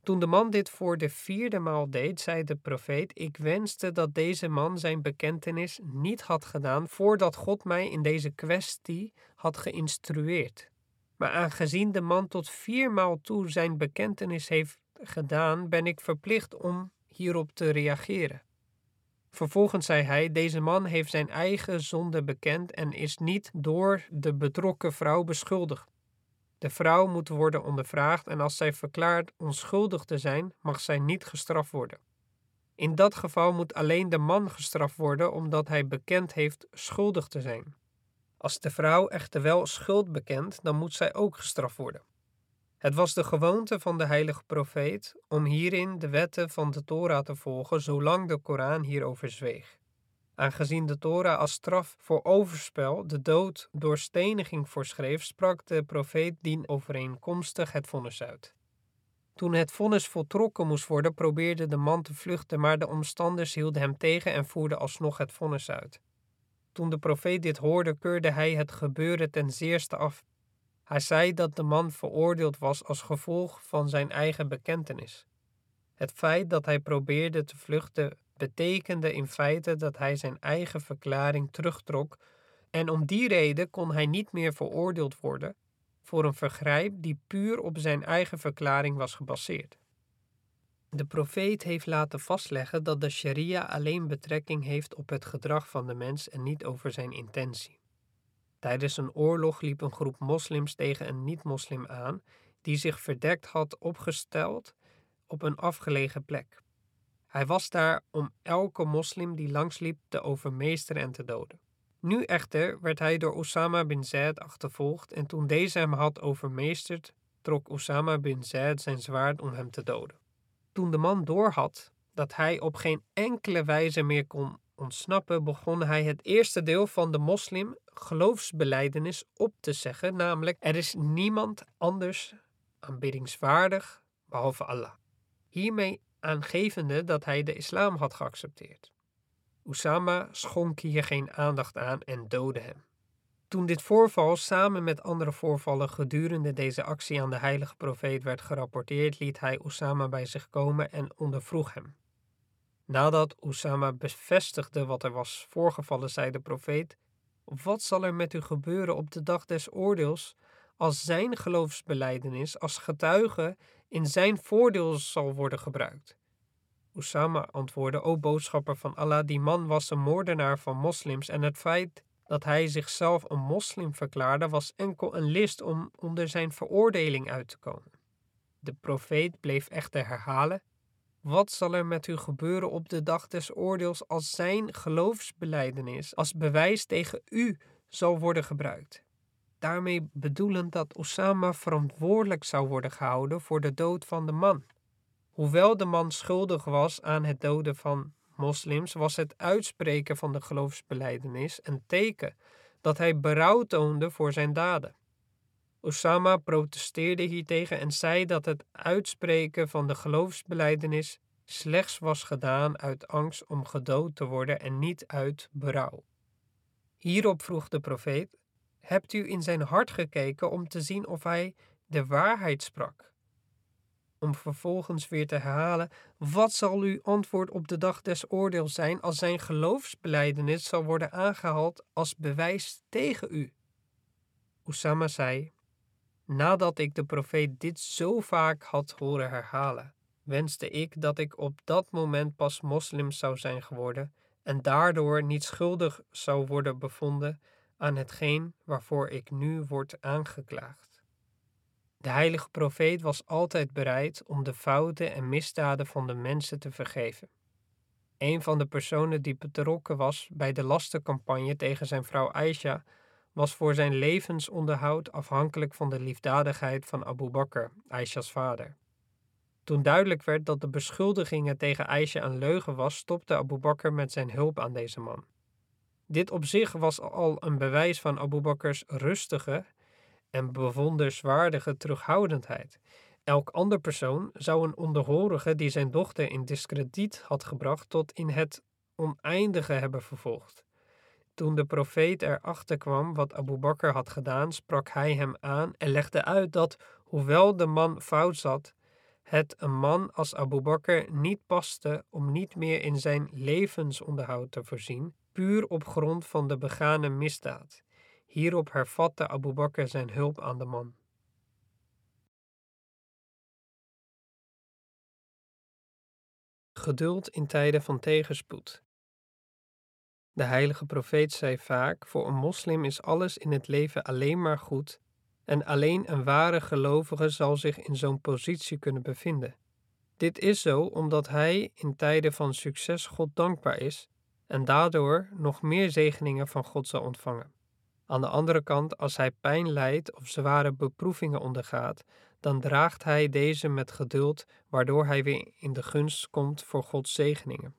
Toen de man dit voor de vierde maal deed, zei de profeet: Ik wenste dat deze man zijn bekentenis niet had gedaan voordat God mij in deze kwestie had geïnstrueerd. Maar aangezien de man tot viermaal toe zijn bekentenis heeft gedaan, ben ik verplicht om hierop te reageren. Vervolgens zei hij: Deze man heeft zijn eigen zonde bekend en is niet door de betrokken vrouw beschuldigd. De vrouw moet worden ondervraagd en als zij verklaart onschuldig te zijn, mag zij niet gestraft worden. In dat geval moet alleen de man gestraft worden omdat hij bekend heeft schuldig te zijn. Als de vrouw echter wel schuld bekent, dan moet zij ook gestraft worden. Het was de gewoonte van de heilige profeet om hierin de wetten van de Torah te volgen, zolang de Koran hierover zweeg. Aangezien de Torah als straf voor overspel de dood door steniging voorschreef, sprak de profeet dien overeenkomstig het vonnis uit. Toen het vonnis voltrokken moest worden, probeerde de man te vluchten, maar de omstanders hielden hem tegen en voerden alsnog het vonnis uit. Toen de profeet dit hoorde, keurde hij het gebeuren ten zeerste af. Hij zei dat de man veroordeeld was als gevolg van zijn eigen bekentenis. Het feit dat hij probeerde te vluchten betekende in feite dat hij zijn eigen verklaring terugtrok en om die reden kon hij niet meer veroordeeld worden voor een vergrijp die puur op zijn eigen verklaring was gebaseerd. De profeet heeft laten vastleggen dat de sharia alleen betrekking heeft op het gedrag van de mens en niet over zijn intentie. Tijdens een oorlog liep een groep moslims tegen een niet-moslim aan die zich verdekt had opgesteld op een afgelegen plek. Hij was daar om elke moslim die langsliep te overmeesteren en te doden. Nu echter werd hij door Osama bin Zaid achtervolgd en toen deze hem had overmeesterd, trok Osama bin Zaid zijn zwaard om hem te doden. Toen de man doorhad dat hij op geen enkele wijze meer kon ontsnappen, begon hij het eerste deel van de moslim geloofsbeleidenis op te zeggen, namelijk er is niemand anders aanbiddingswaardig behalve Allah. Hiermee aangevende dat hij de islam had geaccepteerd. Usama schonk hier geen aandacht aan en doodde hem. Toen dit voorval samen met andere voorvallen gedurende deze actie aan de heilige profeet werd gerapporteerd, liet hij Usama bij zich komen en ondervroeg hem. Nadat Usama bevestigde wat er was voorgevallen, zei de profeet: Wat zal er met u gebeuren op de dag des oordeels als zijn geloofsbeleidenis als getuige in zijn voordeel zal worden gebruikt? Usama antwoordde: O boodschapper van Allah, die man was een moordenaar van moslims en het feit dat hij zichzelf een moslim verklaarde was enkel een list om onder zijn veroordeling uit te komen. De profeet bleef echter herhalen: Wat zal er met u gebeuren op de dag des oordeels als zijn geloofsbeleidenis als bewijs tegen u zal worden gebruikt? Daarmee bedoelend dat Osama verantwoordelijk zou worden gehouden voor de dood van de man. Hoewel de man schuldig was aan het doden van moslims, was het uitspreken van de geloofsbeleidenis een teken dat hij berouw toonde voor zijn daden. Osama protesteerde hiertegen en zei dat het uitspreken van de geloofsbeleidenis slechts was gedaan uit angst om gedood te worden en niet uit berouw. Hierop vroeg de profeet: Hebt u in zijn hart gekeken om te zien of hij de waarheid sprak? om vervolgens weer te herhalen: Wat zal uw antwoord op de dag des oordeels zijn als zijn geloofsbeleidenis zal worden aangehaald als bewijs tegen u? Osama zei: Nadat ik de profeet dit zo vaak had horen herhalen, wenste ik dat ik op dat moment pas moslim zou zijn geworden en daardoor niet schuldig zou worden bevonden aan hetgeen waarvoor ik nu word aangeklaagd. De heilige profeet was altijd bereid om de fouten en misdaden van de mensen te vergeven. Een van de personen die betrokken was bij de lastencampagne tegen zijn vrouw Aisha was voor zijn levensonderhoud afhankelijk van de liefdadigheid van Abu Bakr, Aisha's vader. Toen duidelijk werd dat de beschuldigingen tegen Aisha een leugen was, stopte Abu Bakr met zijn hulp aan deze man. Dit op zich was al een bewijs van Abu Bakrs rustige en bewonderswaardige terughoudendheid. Elk ander persoon zou een onderhorige die zijn dochter in discrediet had gebracht tot in het oneindige hebben vervolgd. Toen de profeet erachter kwam wat Abu Bakr had gedaan, sprak hij hem aan en legde uit dat, hoewel de man fout zat, het een man als Abu Bakr niet paste om niet meer in zijn levensonderhoud te voorzien, puur op grond van de begane misdaad. Hierop hervatte Abu Bakr zijn hulp aan de man. Geduld in tijden van tegenspoed. De heilige profeet zei vaak: Voor een moslim is alles in het leven alleen maar goed, en alleen een ware gelovige zal zich in zo'n positie kunnen bevinden. Dit is zo omdat hij in tijden van succes God dankbaar is en daardoor nog meer zegeningen van God zal ontvangen. Aan de andere kant, als hij pijn lijdt of zware beproevingen ondergaat, dan draagt hij deze met geduld, waardoor hij weer in de gunst komt voor Gods zegeningen.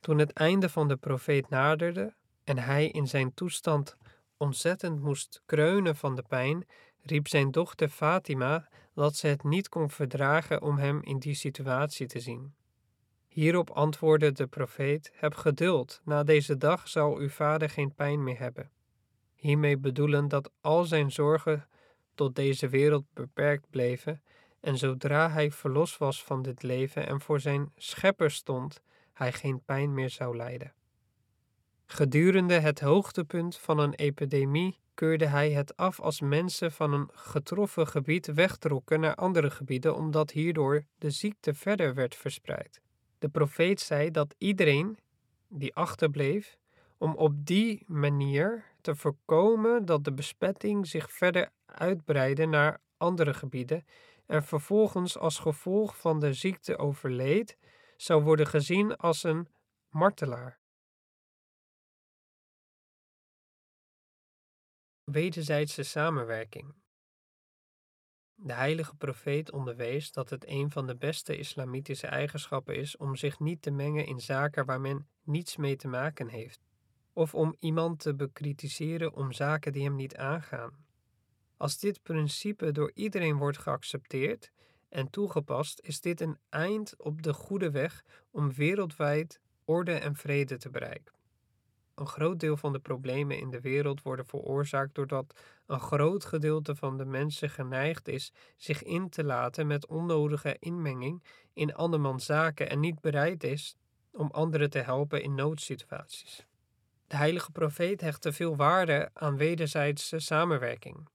Toen het einde van de profeet naderde en hij in zijn toestand ontzettend moest kreunen van de pijn, riep zijn dochter Fatima dat ze het niet kon verdragen om hem in die situatie te zien. Hierop antwoordde de profeet: Heb geduld, na deze dag zal uw vader geen pijn meer hebben. Hiermee bedoelen dat al zijn zorgen tot deze wereld beperkt bleven en zodra hij verlost was van dit leven en voor zijn schepper stond, hij geen pijn meer zou lijden. Gedurende het hoogtepunt van een epidemie keurde hij het af als mensen van een getroffen gebied wegtrokken naar andere gebieden, omdat hierdoor de ziekte verder werd verspreid. De profeet zei dat iedereen die achterbleef, om op die manier te voorkomen dat de besmetting zich verder uitbreidde naar andere gebieden en vervolgens als gevolg van de ziekte overleed, zou worden gezien als een martelaar. Wederzijdse samenwerking. De heilige profeet onderwees dat het een van de beste islamitische eigenschappen is om zich niet te mengen in zaken waar men niets mee te maken heeft, of om iemand te bekritiseren om zaken die hem niet aangaan. Als dit principe door iedereen wordt geaccepteerd en toegepast, is dit een eind op de goede weg om wereldwijd orde en vrede te bereiken. Een groot deel van de problemen in de wereld worden veroorzaakt doordat een groot gedeelte van de mensen geneigd is zich in te laten met onnodige inmenging in andermans zaken en niet bereid is om anderen te helpen in noodsituaties. De heilige profeet hechtte veel waarde aan wederzijdse samenwerking.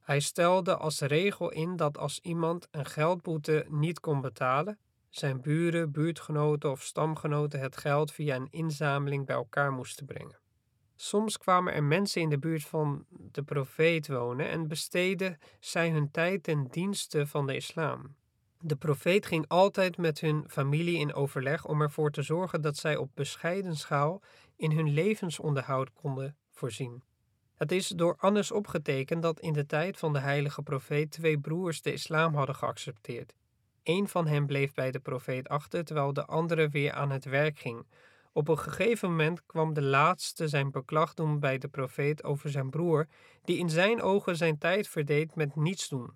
Hij stelde als regel in dat als iemand een geldboete niet kon betalen, zijn buren, buurtgenoten of stamgenoten het geld via een inzameling bij elkaar moesten brengen. Soms kwamen er mensen in de buurt van de profeet wonen en besteden zij hun tijd ten dienste van de islam. De profeet ging altijd met hun familie in overleg om ervoor te zorgen dat zij op bescheiden schaal in hun levensonderhoud konden voorzien. Het is door Annes opgetekend dat in de tijd van de heilige profeet twee broers de islam hadden geaccepteerd. Een van hen bleef bij de profeet achter, terwijl de andere weer aan het werk ging. Op een gegeven moment kwam de laatste zijn beklag doen bij de profeet over zijn broer, die in zijn ogen zijn tijd verdeed met niets doen.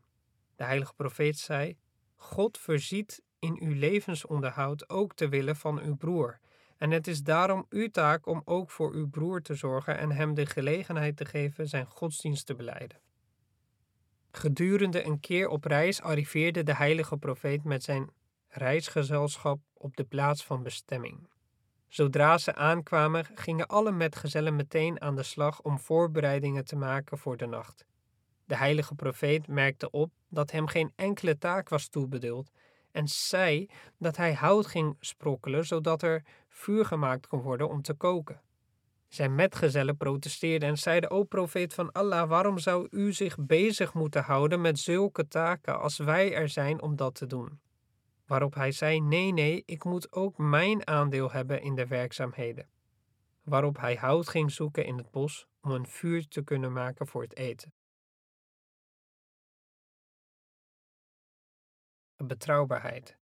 De heilige profeet zei: God voorziet in uw levensonderhoud ook te willen van uw broer. En het is daarom uw taak om ook voor uw broer te zorgen en hem de gelegenheid te geven zijn godsdienst te beleiden. Gedurende een keer op reis arriveerde de heilige profeet met zijn reisgezelschap op de plaats van bestemming. Zodra ze aankwamen, gingen alle metgezellen meteen aan de slag om voorbereidingen te maken voor de nacht. De heilige profeet merkte op dat hem geen enkele taak was toebedeeld en zei dat hij hout ging sprokkelen zodat er vuur gemaakt kon worden om te koken. Zijn metgezellen protesteerden en zeiden: O profeet van Allah, waarom zou u zich bezig moeten houden met zulke taken als wij er zijn om dat te doen? Waarop hij zei: Nee, nee, ik moet ook mijn aandeel hebben in de werkzaamheden. Waarop hij hout ging zoeken in het bos om een vuur te kunnen maken voor het eten. Betrouwbaarheid.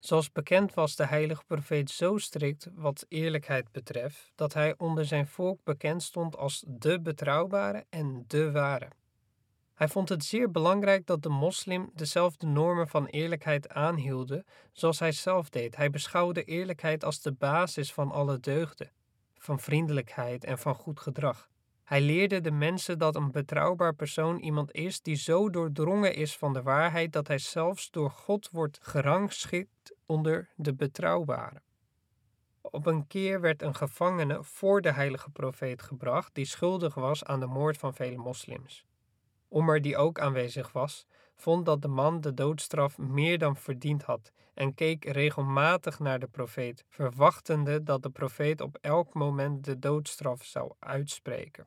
Zoals bekend was de heilige profeet zo strikt wat eerlijkheid betreft, dat hij onder zijn volk bekend stond als de betrouwbare en de ware. Hij vond het zeer belangrijk dat de moslim dezelfde normen van eerlijkheid aanhielden zoals hij zelf deed. Hij beschouwde eerlijkheid als de basis van alle deugden, van vriendelijkheid en van goed gedrag. Hij leerde de mensen dat een betrouwbaar persoon iemand is die zo doordrongen is van de waarheid dat hij zelfs door God wordt gerangschikt onder de betrouwbare. Op een keer werd een gevangene voor de heilige profeet gebracht die schuldig was aan de moord van vele moslims. Omar, die ook aanwezig was, vond dat de man de doodstraf meer dan verdiend had en keek regelmatig naar de profeet, verwachtende dat de profeet op elk moment de doodstraf zou uitspreken.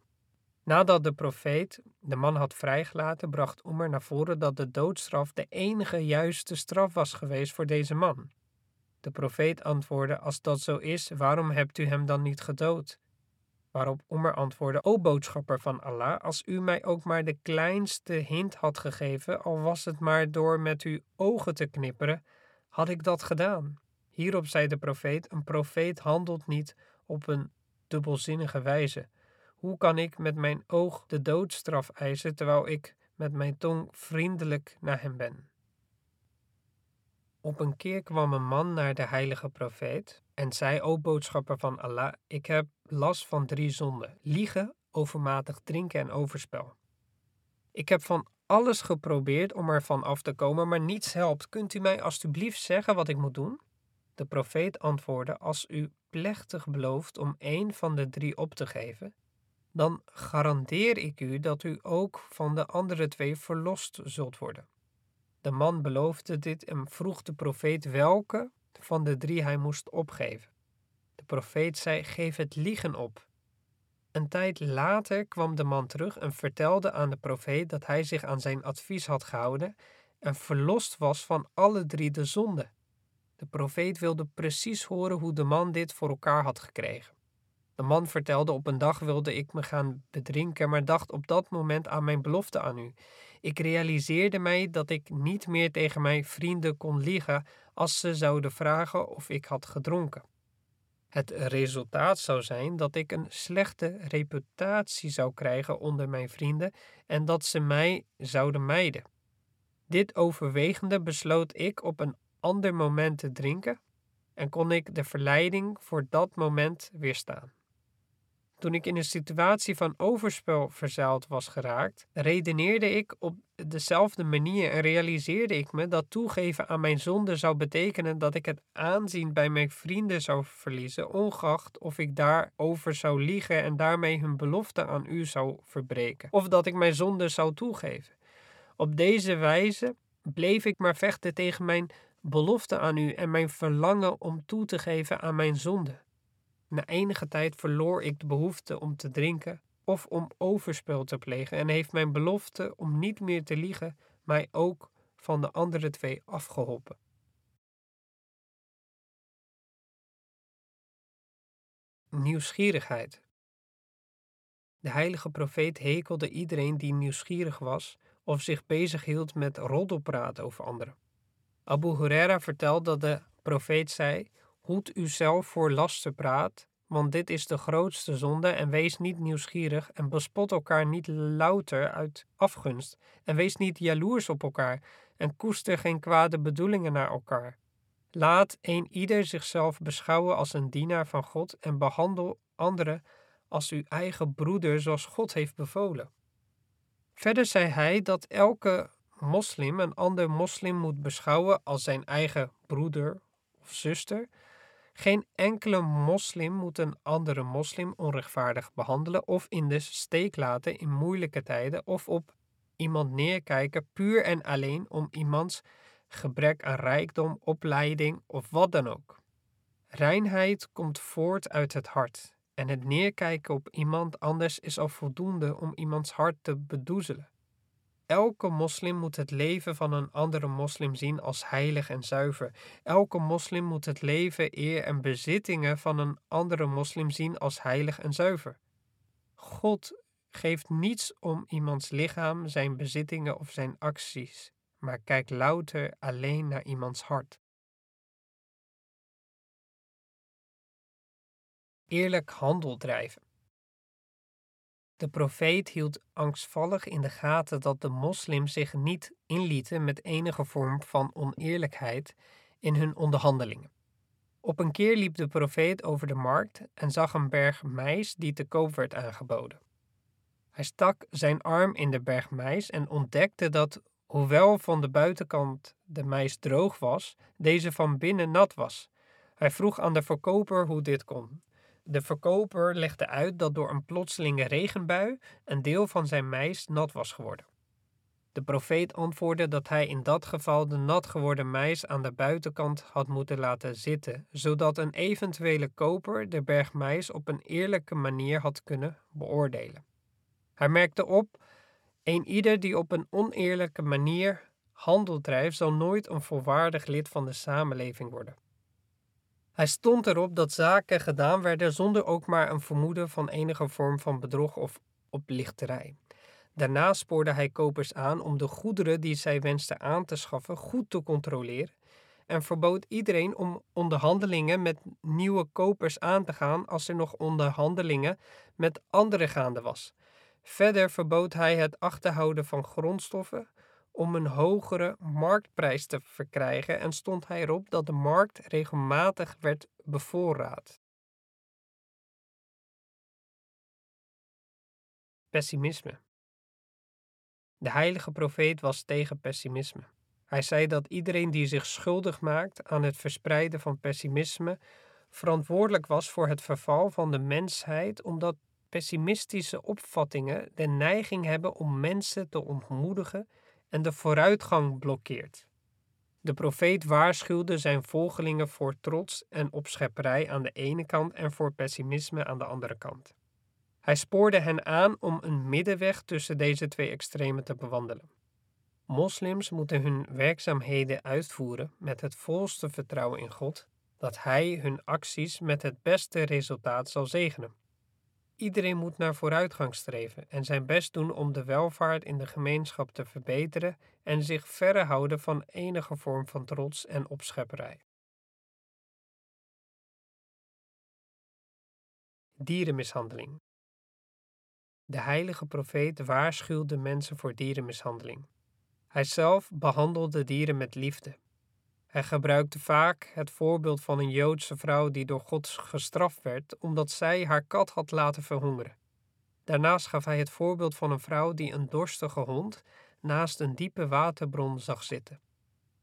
Nadat de profeet de man had vrijgelaten, bracht Omer naar voren dat de doodstraf de enige juiste straf was geweest voor deze man. De profeet antwoordde: Als dat zo is, waarom hebt u hem dan niet gedood? Waarop Omer antwoordde: O boodschapper van Allah, als u mij ook maar de kleinste hint had gegeven, al was het maar door met uw ogen te knipperen, had ik dat gedaan. Hierop zei de profeet: Een profeet handelt niet op een dubbelzinnige wijze. Hoe kan ik met mijn oog de doodstraf eisen terwijl ik met mijn tong vriendelijk naar hem ben? Op een keer kwam een man naar de heilige profeet en zei: O boodschapper van Allah, ik heb last van drie zonden: liegen, overmatig drinken en overspel. Ik heb van alles geprobeerd om ervan af te komen, maar niets helpt. Kunt u mij alstublieft zeggen wat ik moet doen? De profeet antwoordde: Als u plechtig belooft om één van de drie op te geven, dan garandeer ik u dat u ook van de andere twee verlost zult worden. De man beloofde dit en vroeg de profeet welke van de drie hij moest opgeven. De profeet zei: Geef het liegen op. Een tijd later kwam de man terug en vertelde aan de profeet dat hij zich aan zijn advies had gehouden en verlost was van alle drie de zonden. De profeet wilde precies horen hoe de man dit voor elkaar had gekregen. De man vertelde: Op een dag wilde ik me gaan bedrinken, maar dacht op dat moment aan mijn belofte aan u. Ik realiseerde mij dat ik niet meer tegen mijn vrienden kon liegen als ze zouden vragen of ik had gedronken. Het resultaat zou zijn dat ik een slechte reputatie zou krijgen onder mijn vrienden en dat ze mij zouden mijden. Dit overwegende besloot ik op een ander moment te drinken en kon ik de verleiding voor dat moment weerstaan. Toen ik in een situatie van overspel verzeild was geraakt, redeneerde ik op dezelfde manier en realiseerde ik me dat toegeven aan mijn zonde zou betekenen dat ik het aanzien bij mijn vrienden zou verliezen, ongeacht of ik daarover zou liegen en daarmee hun belofte aan u zou verbreken, of dat ik mijn zonde zou toegeven. Op deze wijze bleef ik maar vechten tegen mijn belofte aan u en mijn verlangen om toe te geven aan mijn zonde. Na enige tijd verloor ik de behoefte om te drinken of om overspel te plegen en heeft mijn belofte om niet meer te liegen mij ook van de andere twee afgeholpen. Nieuwsgierigheid. De heilige profeet hekelde iedereen die nieuwsgierig was of zich bezighield met roddelpraat over anderen. Abu Huraira vertelt dat de profeet zei: Hoed uzelf voor lastenpraat, want dit is de grootste zonde en wees niet nieuwsgierig en bespot elkaar niet louter uit afgunst en wees niet jaloers op elkaar en koester geen kwade bedoelingen naar elkaar. Laat een ieder zichzelf beschouwen als een dienaar van God en behandel anderen als uw eigen broeder zoals God heeft bevolen. Verder zei hij dat elke moslim een ander moslim moet beschouwen als zijn eigen broeder of zuster. Geen enkele moslim moet een andere moslim onrechtvaardig behandelen of in de steek laten in moeilijke tijden of op iemand neerkijken puur en alleen om iemands gebrek aan rijkdom, opleiding of wat dan ook. Reinheid komt voort uit het hart en het neerkijken op iemand anders is al voldoende om iemands hart te bedoezelen. Elke moslim moet het leven van een andere moslim zien als heilig en zuiver. Elke moslim moet het leven, eer en bezittingen van een andere moslim zien als heilig en zuiver. God geeft niets om iemands lichaam, zijn bezittingen of zijn acties, maar kijkt louter alleen naar iemands hart. Eerlijk handel drijven. De profeet hield angstvallig in de gaten dat de moslims zich niet inlieten met enige vorm van oneerlijkheid in hun onderhandelingen. Op een keer liep de profeet over de markt en zag een berg mais die te koop werd aangeboden. Hij stak zijn arm in de berg mais en ontdekte dat, hoewel van de buitenkant de mais droog was, deze van binnen nat was. Hij vroeg aan de verkoper hoe dit kon. De verkoper legde uit dat door een plotselinge regenbui een deel van zijn mais nat was geworden. De profeet antwoordde dat hij in dat geval de nat geworden mais aan de buitenkant had moeten laten zitten, zodat een eventuele koper de berg mais op een eerlijke manier had kunnen beoordelen. Hij merkte op: een ieder die op een oneerlijke manier handel drijft, zal nooit een volwaardig lid van de samenleving worden. Hij stond erop dat zaken gedaan werden zonder ook maar een vermoeden van enige vorm van bedrog of oplichterij. Daarna spoorde hij kopers aan om de goederen die zij wensten aan te schaffen goed te controleren en verbood iedereen om onderhandelingen met nieuwe kopers aan te gaan als er nog onderhandelingen met anderen gaande was. Verder verbood hij het achterhouden van grondstoffen om een hogere marktprijs te verkrijgen en stond hij erop dat de markt regelmatig werd bevoorraad. Pessimisme. De heilige profeet was tegen pessimisme. Hij zei dat iedereen die zich schuldig maakt aan het verspreiden van pessimisme verantwoordelijk was voor het verval van de mensheid, omdat pessimistische opvattingen de neiging hebben om mensen te ontmoedigen en de vooruitgang blokkeert. De profeet waarschuwde zijn volgelingen voor trots en opschepperij aan de ene kant en voor pessimisme aan de andere kant. Hij spoorde hen aan om een middenweg tussen deze twee extremen te bewandelen. Moslims moeten hun werkzaamheden uitvoeren met het volste vertrouwen in God dat Hij hun acties met het beste resultaat zal zegenen. Iedereen moet naar vooruitgang streven en zijn best doen om de welvaart in de gemeenschap te verbeteren en zich verre houden van enige vorm van trots en opschepperij. Dierenmishandeling. De heilige profeet waarschuwde mensen voor dierenmishandeling. Hij zelf behandelde dieren met liefde. Hij gebruikte vaak het voorbeeld van een Joodse vrouw die door God gestraft werd omdat zij haar kat had laten verhongeren. Daarnaast gaf hij het voorbeeld van een vrouw die een dorstige hond naast een diepe waterbron zag zitten.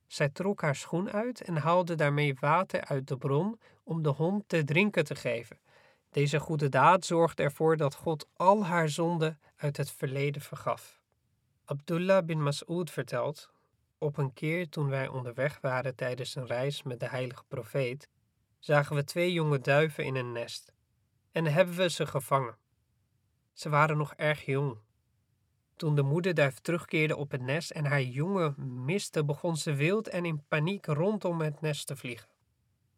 Zij trok haar schoen uit en haalde daarmee water uit de bron om de hond te drinken te geven. Deze goede daad zorgde ervoor dat God al haar zonden uit het verleden vergaf. Abdullah bin Mas'ud vertelt op een keer toen wij onderweg waren tijdens een reis met de heilige profeet, zagen we twee jonge duiven in een nest en hebben we ze gevangen. Ze waren nog erg jong. Toen de moederduif terugkeerde op het nest en haar jongen miste, begon ze wild en in paniek rondom het nest te vliegen.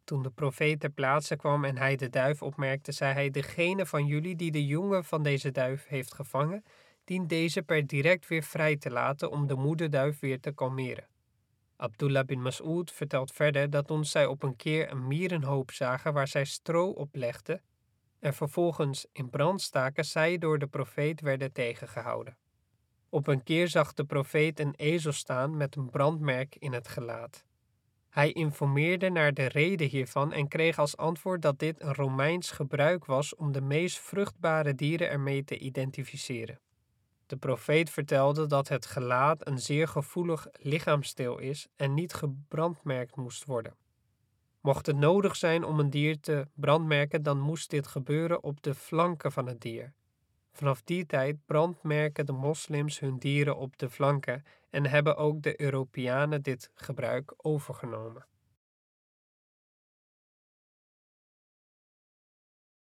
Toen de profeet ter plaatse kwam en hij de duif opmerkte, zei hij: Degene van jullie die de jongen van deze duif heeft gevangen, dient deze per direct weer vrij te laten om de moederduif weer te kalmeren. Abdullah bin Mas'ud vertelt verder dat toen zij op een keer een mierenhoop zagen waar zij stro op legden en vervolgens in brand staken, zij door de profeet werden tegengehouden. Op een keer zag de profeet een ezel staan met een brandmerk in het gelaat. Hij informeerde naar de reden hiervan en kreeg als antwoord dat dit een Romeins gebruik was om de meest vruchtbare dieren ermee te identificeren. De profeet vertelde dat het gelaat een zeer gevoelig lichaamsdeel is en niet gebrandmerkt moest worden. Mocht het nodig zijn om een dier te brandmerken, dan moest dit gebeuren op de flanken van het dier. Vanaf die tijd brandmerken de moslims hun dieren op de flanken en hebben ook de Europeanen dit gebruik overgenomen.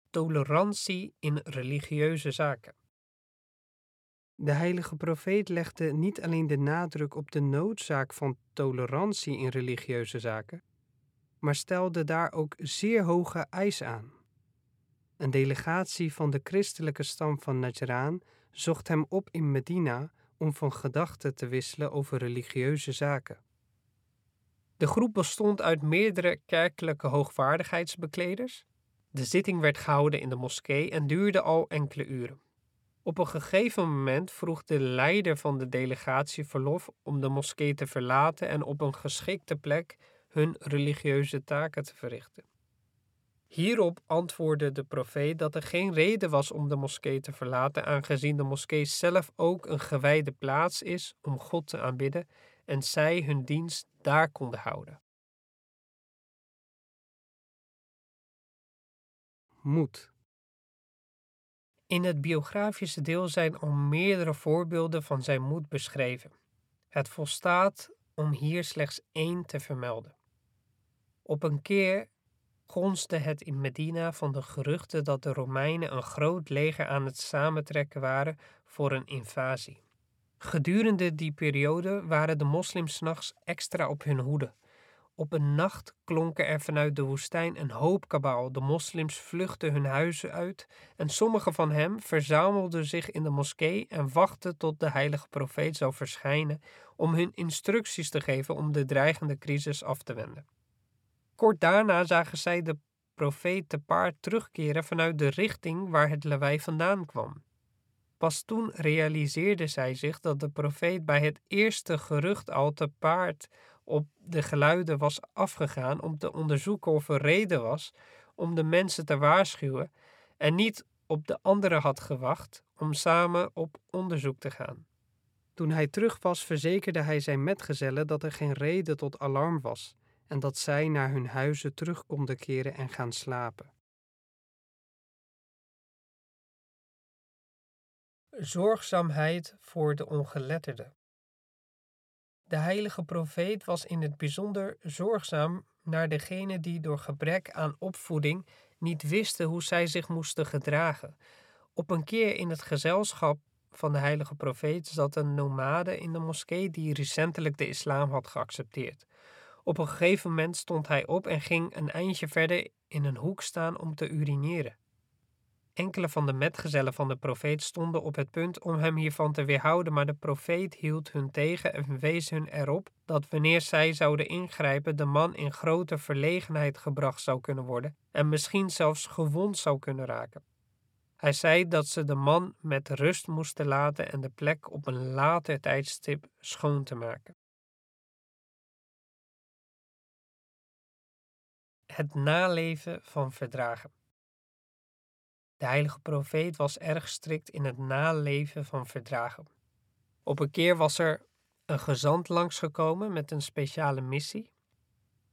Tolerantie in religieuze zaken.
De heilige profeet legde niet alleen de nadruk op de noodzaak van tolerantie in religieuze zaken, maar stelde daar ook zeer hoge eisen aan. Een delegatie van de christelijke stam van Najran zocht hem op in Medina om van gedachten te wisselen over religieuze zaken.
De groep bestond uit meerdere kerkelijke hoogwaardigheidsbekleders. De zitting werd gehouden in de moskee en duurde al enkele uren. Op een gegeven moment vroeg de leider van de delegatie verlof om de moskee te verlaten en op een geschikte plek hun religieuze taken te verrichten. Hierop antwoordde de profeet dat er geen reden was om de moskee te verlaten, aangezien de moskee zelf ook een gewijde plaats is om God te aanbidden en zij hun dienst daar konden houden.
Moed.
In het biografische deel zijn al meerdere voorbeelden van zijn moed beschreven. Het volstaat om hier slechts één te vermelden. Op een keer gonsde het in Medina van de geruchten dat de Romeinen een groot leger aan het samentrekken waren voor een invasie. Gedurende die periode waren de moslims nachts extra op hun hoede, Op een nacht klonken er vanuit de woestijn een hoop kabaal. De moslims vluchtten hun huizen uit en sommigen van hen verzamelden zich in de moskee en wachten tot de heilige profeet zou verschijnen om hun instructies te geven om de dreigende crisis af te wenden. Kort daarna zagen zij de profeet te paard terugkeren vanuit de richting waar het lawaai vandaan kwam. Pas toen realiseerde zij zich dat de profeet bij het eerste gerucht al te paard op de geluiden was afgegaan om te onderzoeken of er reden was om de mensen te waarschuwen en niet op de anderen had gewacht om samen op onderzoek te gaan.
Toen hij terug was, verzekerde hij zijn metgezellen dat er geen reden tot alarm was en dat zij naar hun huizen terug konden keren en gaan slapen.
Zorgzaamheid voor de ongeletterde. De heilige profeet was in het bijzonder zorgzaam naar degenen die door gebrek aan opvoeding niet wisten hoe zij zich moesten gedragen. Op een keer in het gezelschap van de heilige profeet zat een nomade in de moskee die recentelijk de islam had geaccepteerd. Op een gegeven moment stond hij op en ging een eindje verder in een hoek staan om te urineren. Enkele van de metgezellen van de profeet stonden op het punt om hem hiervan te weerhouden, maar de profeet hield hun tegen en wees hun erop dat wanneer zij zouden ingrijpen, de man in grote verlegenheid gebracht zou kunnen worden en misschien zelfs gewond zou kunnen raken. Hij zei dat ze de man met rust moesten laten en de plek op een later tijdstip schoon te maken. Het naleven van verdragen. De heilige profeet was erg strikt in het naleven van verdragen. Op een keer was er een gezant langsgekomen met een speciale missie.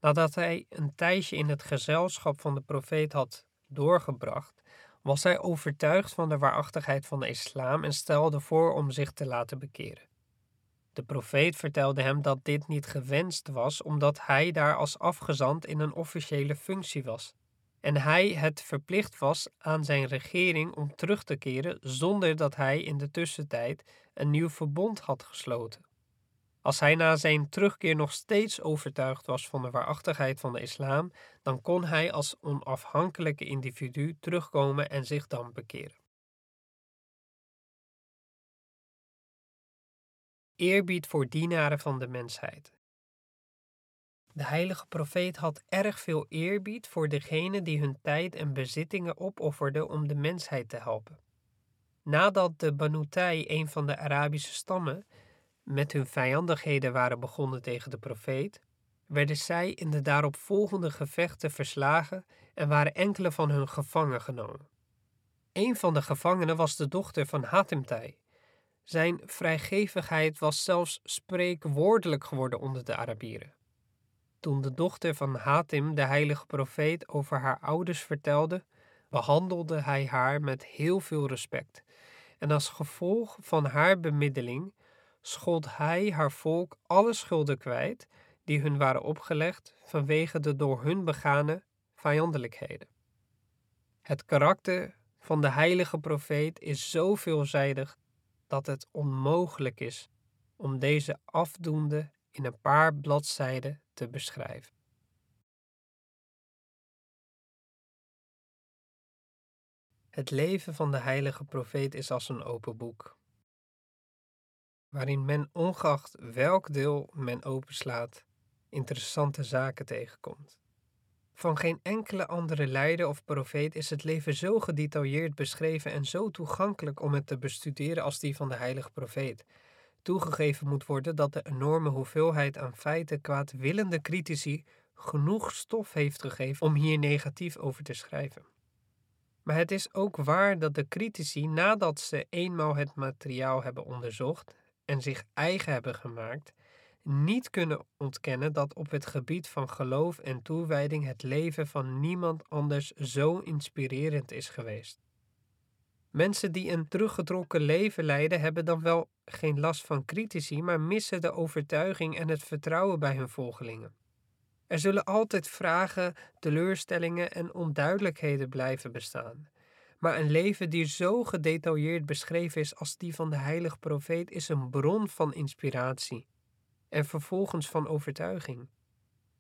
Nadat hij een tijdje in het gezelschap van de profeet had doorgebracht, was hij overtuigd van de waarachtigheid van de islam en stelde voor om zich te laten bekeren. De profeet vertelde hem dat dit niet gewenst was, omdat hij daar als afgezant in een officiële functie was en hij het verplicht was aan zijn regering om terug te keren zonder dat hij in de tussentijd een nieuw verbond had gesloten. Als hij na zijn terugkeer nog steeds overtuigd was van de waarachtigheid van de islam, dan kon hij als onafhankelijke individu terugkomen en zich dan bekeren. Eerbied voor dienaren van de mensheid. De heilige profeet had erg veel eerbied voor degenen die hun tijd en bezittingen opofferden om de mensheid te helpen. Nadat de Banutai, een van de Arabische stammen, met hun vijandigheden waren begonnen tegen de profeet, werden zij in de daaropvolgende gevechten verslagen en waren enkele van hun gevangen genomen. Een van de gevangenen was de dochter van Hatimtai. Zijn vrijgevigheid was zelfs spreekwoordelijk geworden onder de Arabieren. Toen de dochter van Hatim de heilige profeet over haar ouders vertelde, behandelde hij haar met heel veel respect. En als gevolg van haar bemiddeling schold hij haar volk alle schulden kwijt die hun waren opgelegd vanwege de door hun begane vijandelijkheden. Het karakter van de heilige profeet is zo veelzijdig dat het onmogelijk is om deze afdoende in een paar bladzijden te beschrijven. Het leven van de heilige profeet is als een open boek, waarin men ongeacht welk deel men openslaat, interessante zaken tegenkomt. Van geen enkele andere leider of profeet is het leven zo gedetailleerd beschreven en zo toegankelijk om het te bestuderen als die van de heilige profeet. Toegegeven moet worden dat de enorme hoeveelheid aan feiten kwaadwillende critici genoeg stof heeft gegeven om hier negatief over te schrijven. Maar het is ook waar dat de critici, nadat ze eenmaal het materiaal hebben onderzocht en zich eigen hebben gemaakt, niet kunnen ontkennen dat op het gebied van geloof en toewijding het leven van niemand anders zo inspirerend is geweest. Mensen die een teruggetrokken leven leiden, hebben dan wel geen last van critici, maar missen de overtuiging en het vertrouwen bij hun volgelingen. Er zullen altijd vragen, teleurstellingen en onduidelijkheden blijven bestaan. Maar een leven die zo gedetailleerd beschreven is als die van de heilige profeet is een bron van inspiratie en vervolgens van overtuiging.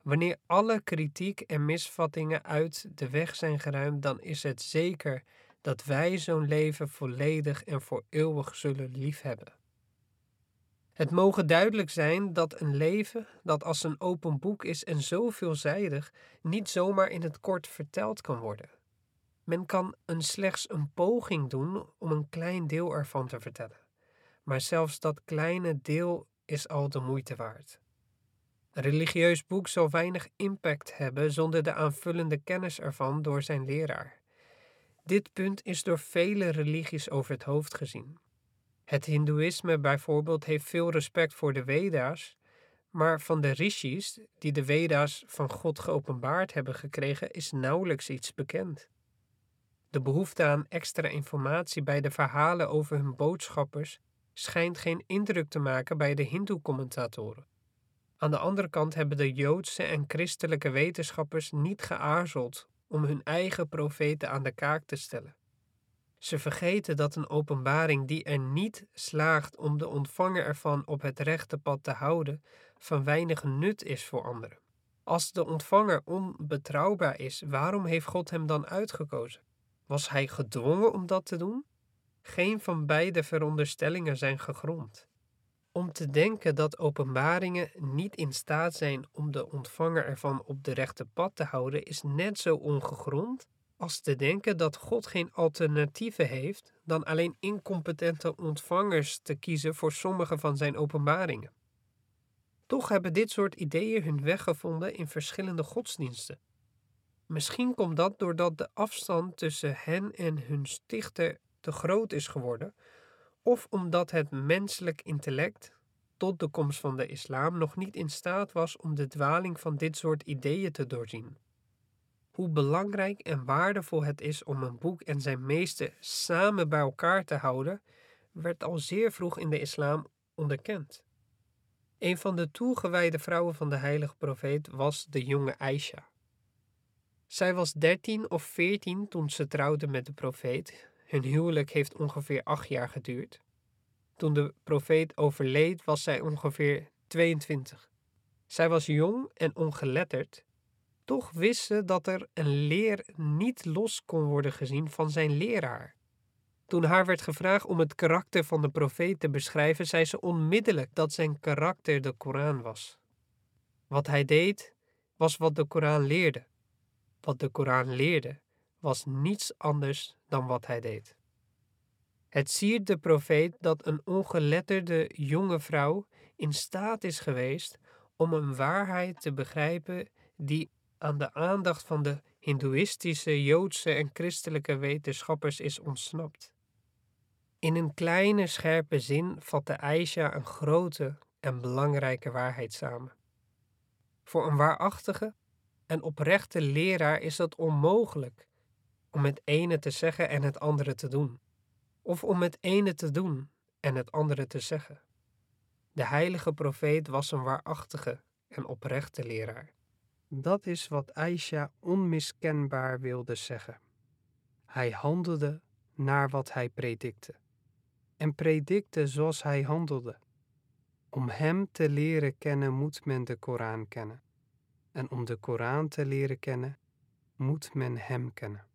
Wanneer alle kritiek en misvattingen uit de weg zijn geruimd, dan is het zeker dat wij zo'n leven volledig en voor eeuwig zullen liefhebben. Het mogen duidelijk zijn dat een leven dat als een open boek is en zo veelzijdig niet zomaar in het kort verteld kan worden. Men kan een slechts een poging doen om een klein deel ervan te vertellen, maar zelfs dat kleine deel is al de moeite waard. Een religieus boek zal weinig impact hebben zonder de aanvullende kennis ervan door zijn leraar. Dit punt is door vele religies over het hoofd gezien. Het Hindoeïsme bijvoorbeeld heeft veel respect voor de Veda's, maar van de rishis die de Veda's van God geopenbaard hebben gekregen, is nauwelijks iets bekend. De behoefte aan extra informatie bij de verhalen over hun boodschappers schijnt geen indruk te maken bij de Hindoe-commentatoren. Aan de andere kant hebben de Joodse en christelijke wetenschappers niet geaarzeld om hun eigen profeten aan de kaak te stellen. Ze vergeten dat een openbaring die er niet slaagt om de ontvanger ervan op het rechte pad te houden, van weinig nut is voor anderen. Als de ontvanger onbetrouwbaar is, waarom heeft God hem dan uitgekozen? Was hij gedwongen om dat te doen? Geen van beide veronderstellingen zijn gegrond. Om te denken dat openbaringen niet in staat zijn om de ontvanger ervan op de rechte pad te houden, is net zo ongegrond als te denken dat God geen alternatieven heeft dan alleen incompetente ontvangers te kiezen voor sommige van zijn openbaringen. Toch hebben dit soort ideeën hun weg gevonden in verschillende godsdiensten. Misschien komt dat doordat de afstand tussen hen en hun stichter te groot is geworden, of omdat het menselijk intellect tot de komst van de islam nog niet in staat was om de dwaling van dit soort ideeën te doorzien. Hoe belangrijk en waardevol het is om een boek en zijn meester samen bij elkaar te houden, werd al zeer vroeg in de islam onderkend. Een van de toegewijde vrouwen van de heilige profeet was de jonge Aisha. Zij was dertien of veertien toen ze trouwde met de profeet. Hun huwelijk heeft ongeveer acht jaar geduurd. Toen de profeet overleed was zij ongeveer 22. Zij was jong en ongeletterd, toch wist ze dat er een leer niet los kon worden gezien van zijn leraar. Toen haar werd gevraagd om het karakter van de profeet te beschrijven, zei ze onmiddellijk dat zijn karakter de Koran was. Wat hij deed, was wat de Koran leerde. Wat de Koran leerde, was niets anders dan wat hij deed. Het siert de profeet dat een ongeletterde jonge vrouw in staat is geweest om een waarheid te begrijpen die aan de aandacht van de Hindoeïstische, Joodse en christelijke wetenschappers is ontsnapt. In een kleine, scherpe zin vatte Aisha een grote en belangrijke waarheid samen. Voor een waarachtige en oprechte leraar is het onmogelijk om het ene te zeggen en het andere te doen, of om het ene te doen en het andere te zeggen. De heilige profeet was een waarachtige en oprechte leraar.
Dat is wat Aisha onmiskenbaar wilde zeggen. Hij handelde naar wat hij predikte en predikte zoals hij handelde. Om hem te leren kennen moet men de Koran kennen. En om de Koran te leren kennen, moet men hem kennen.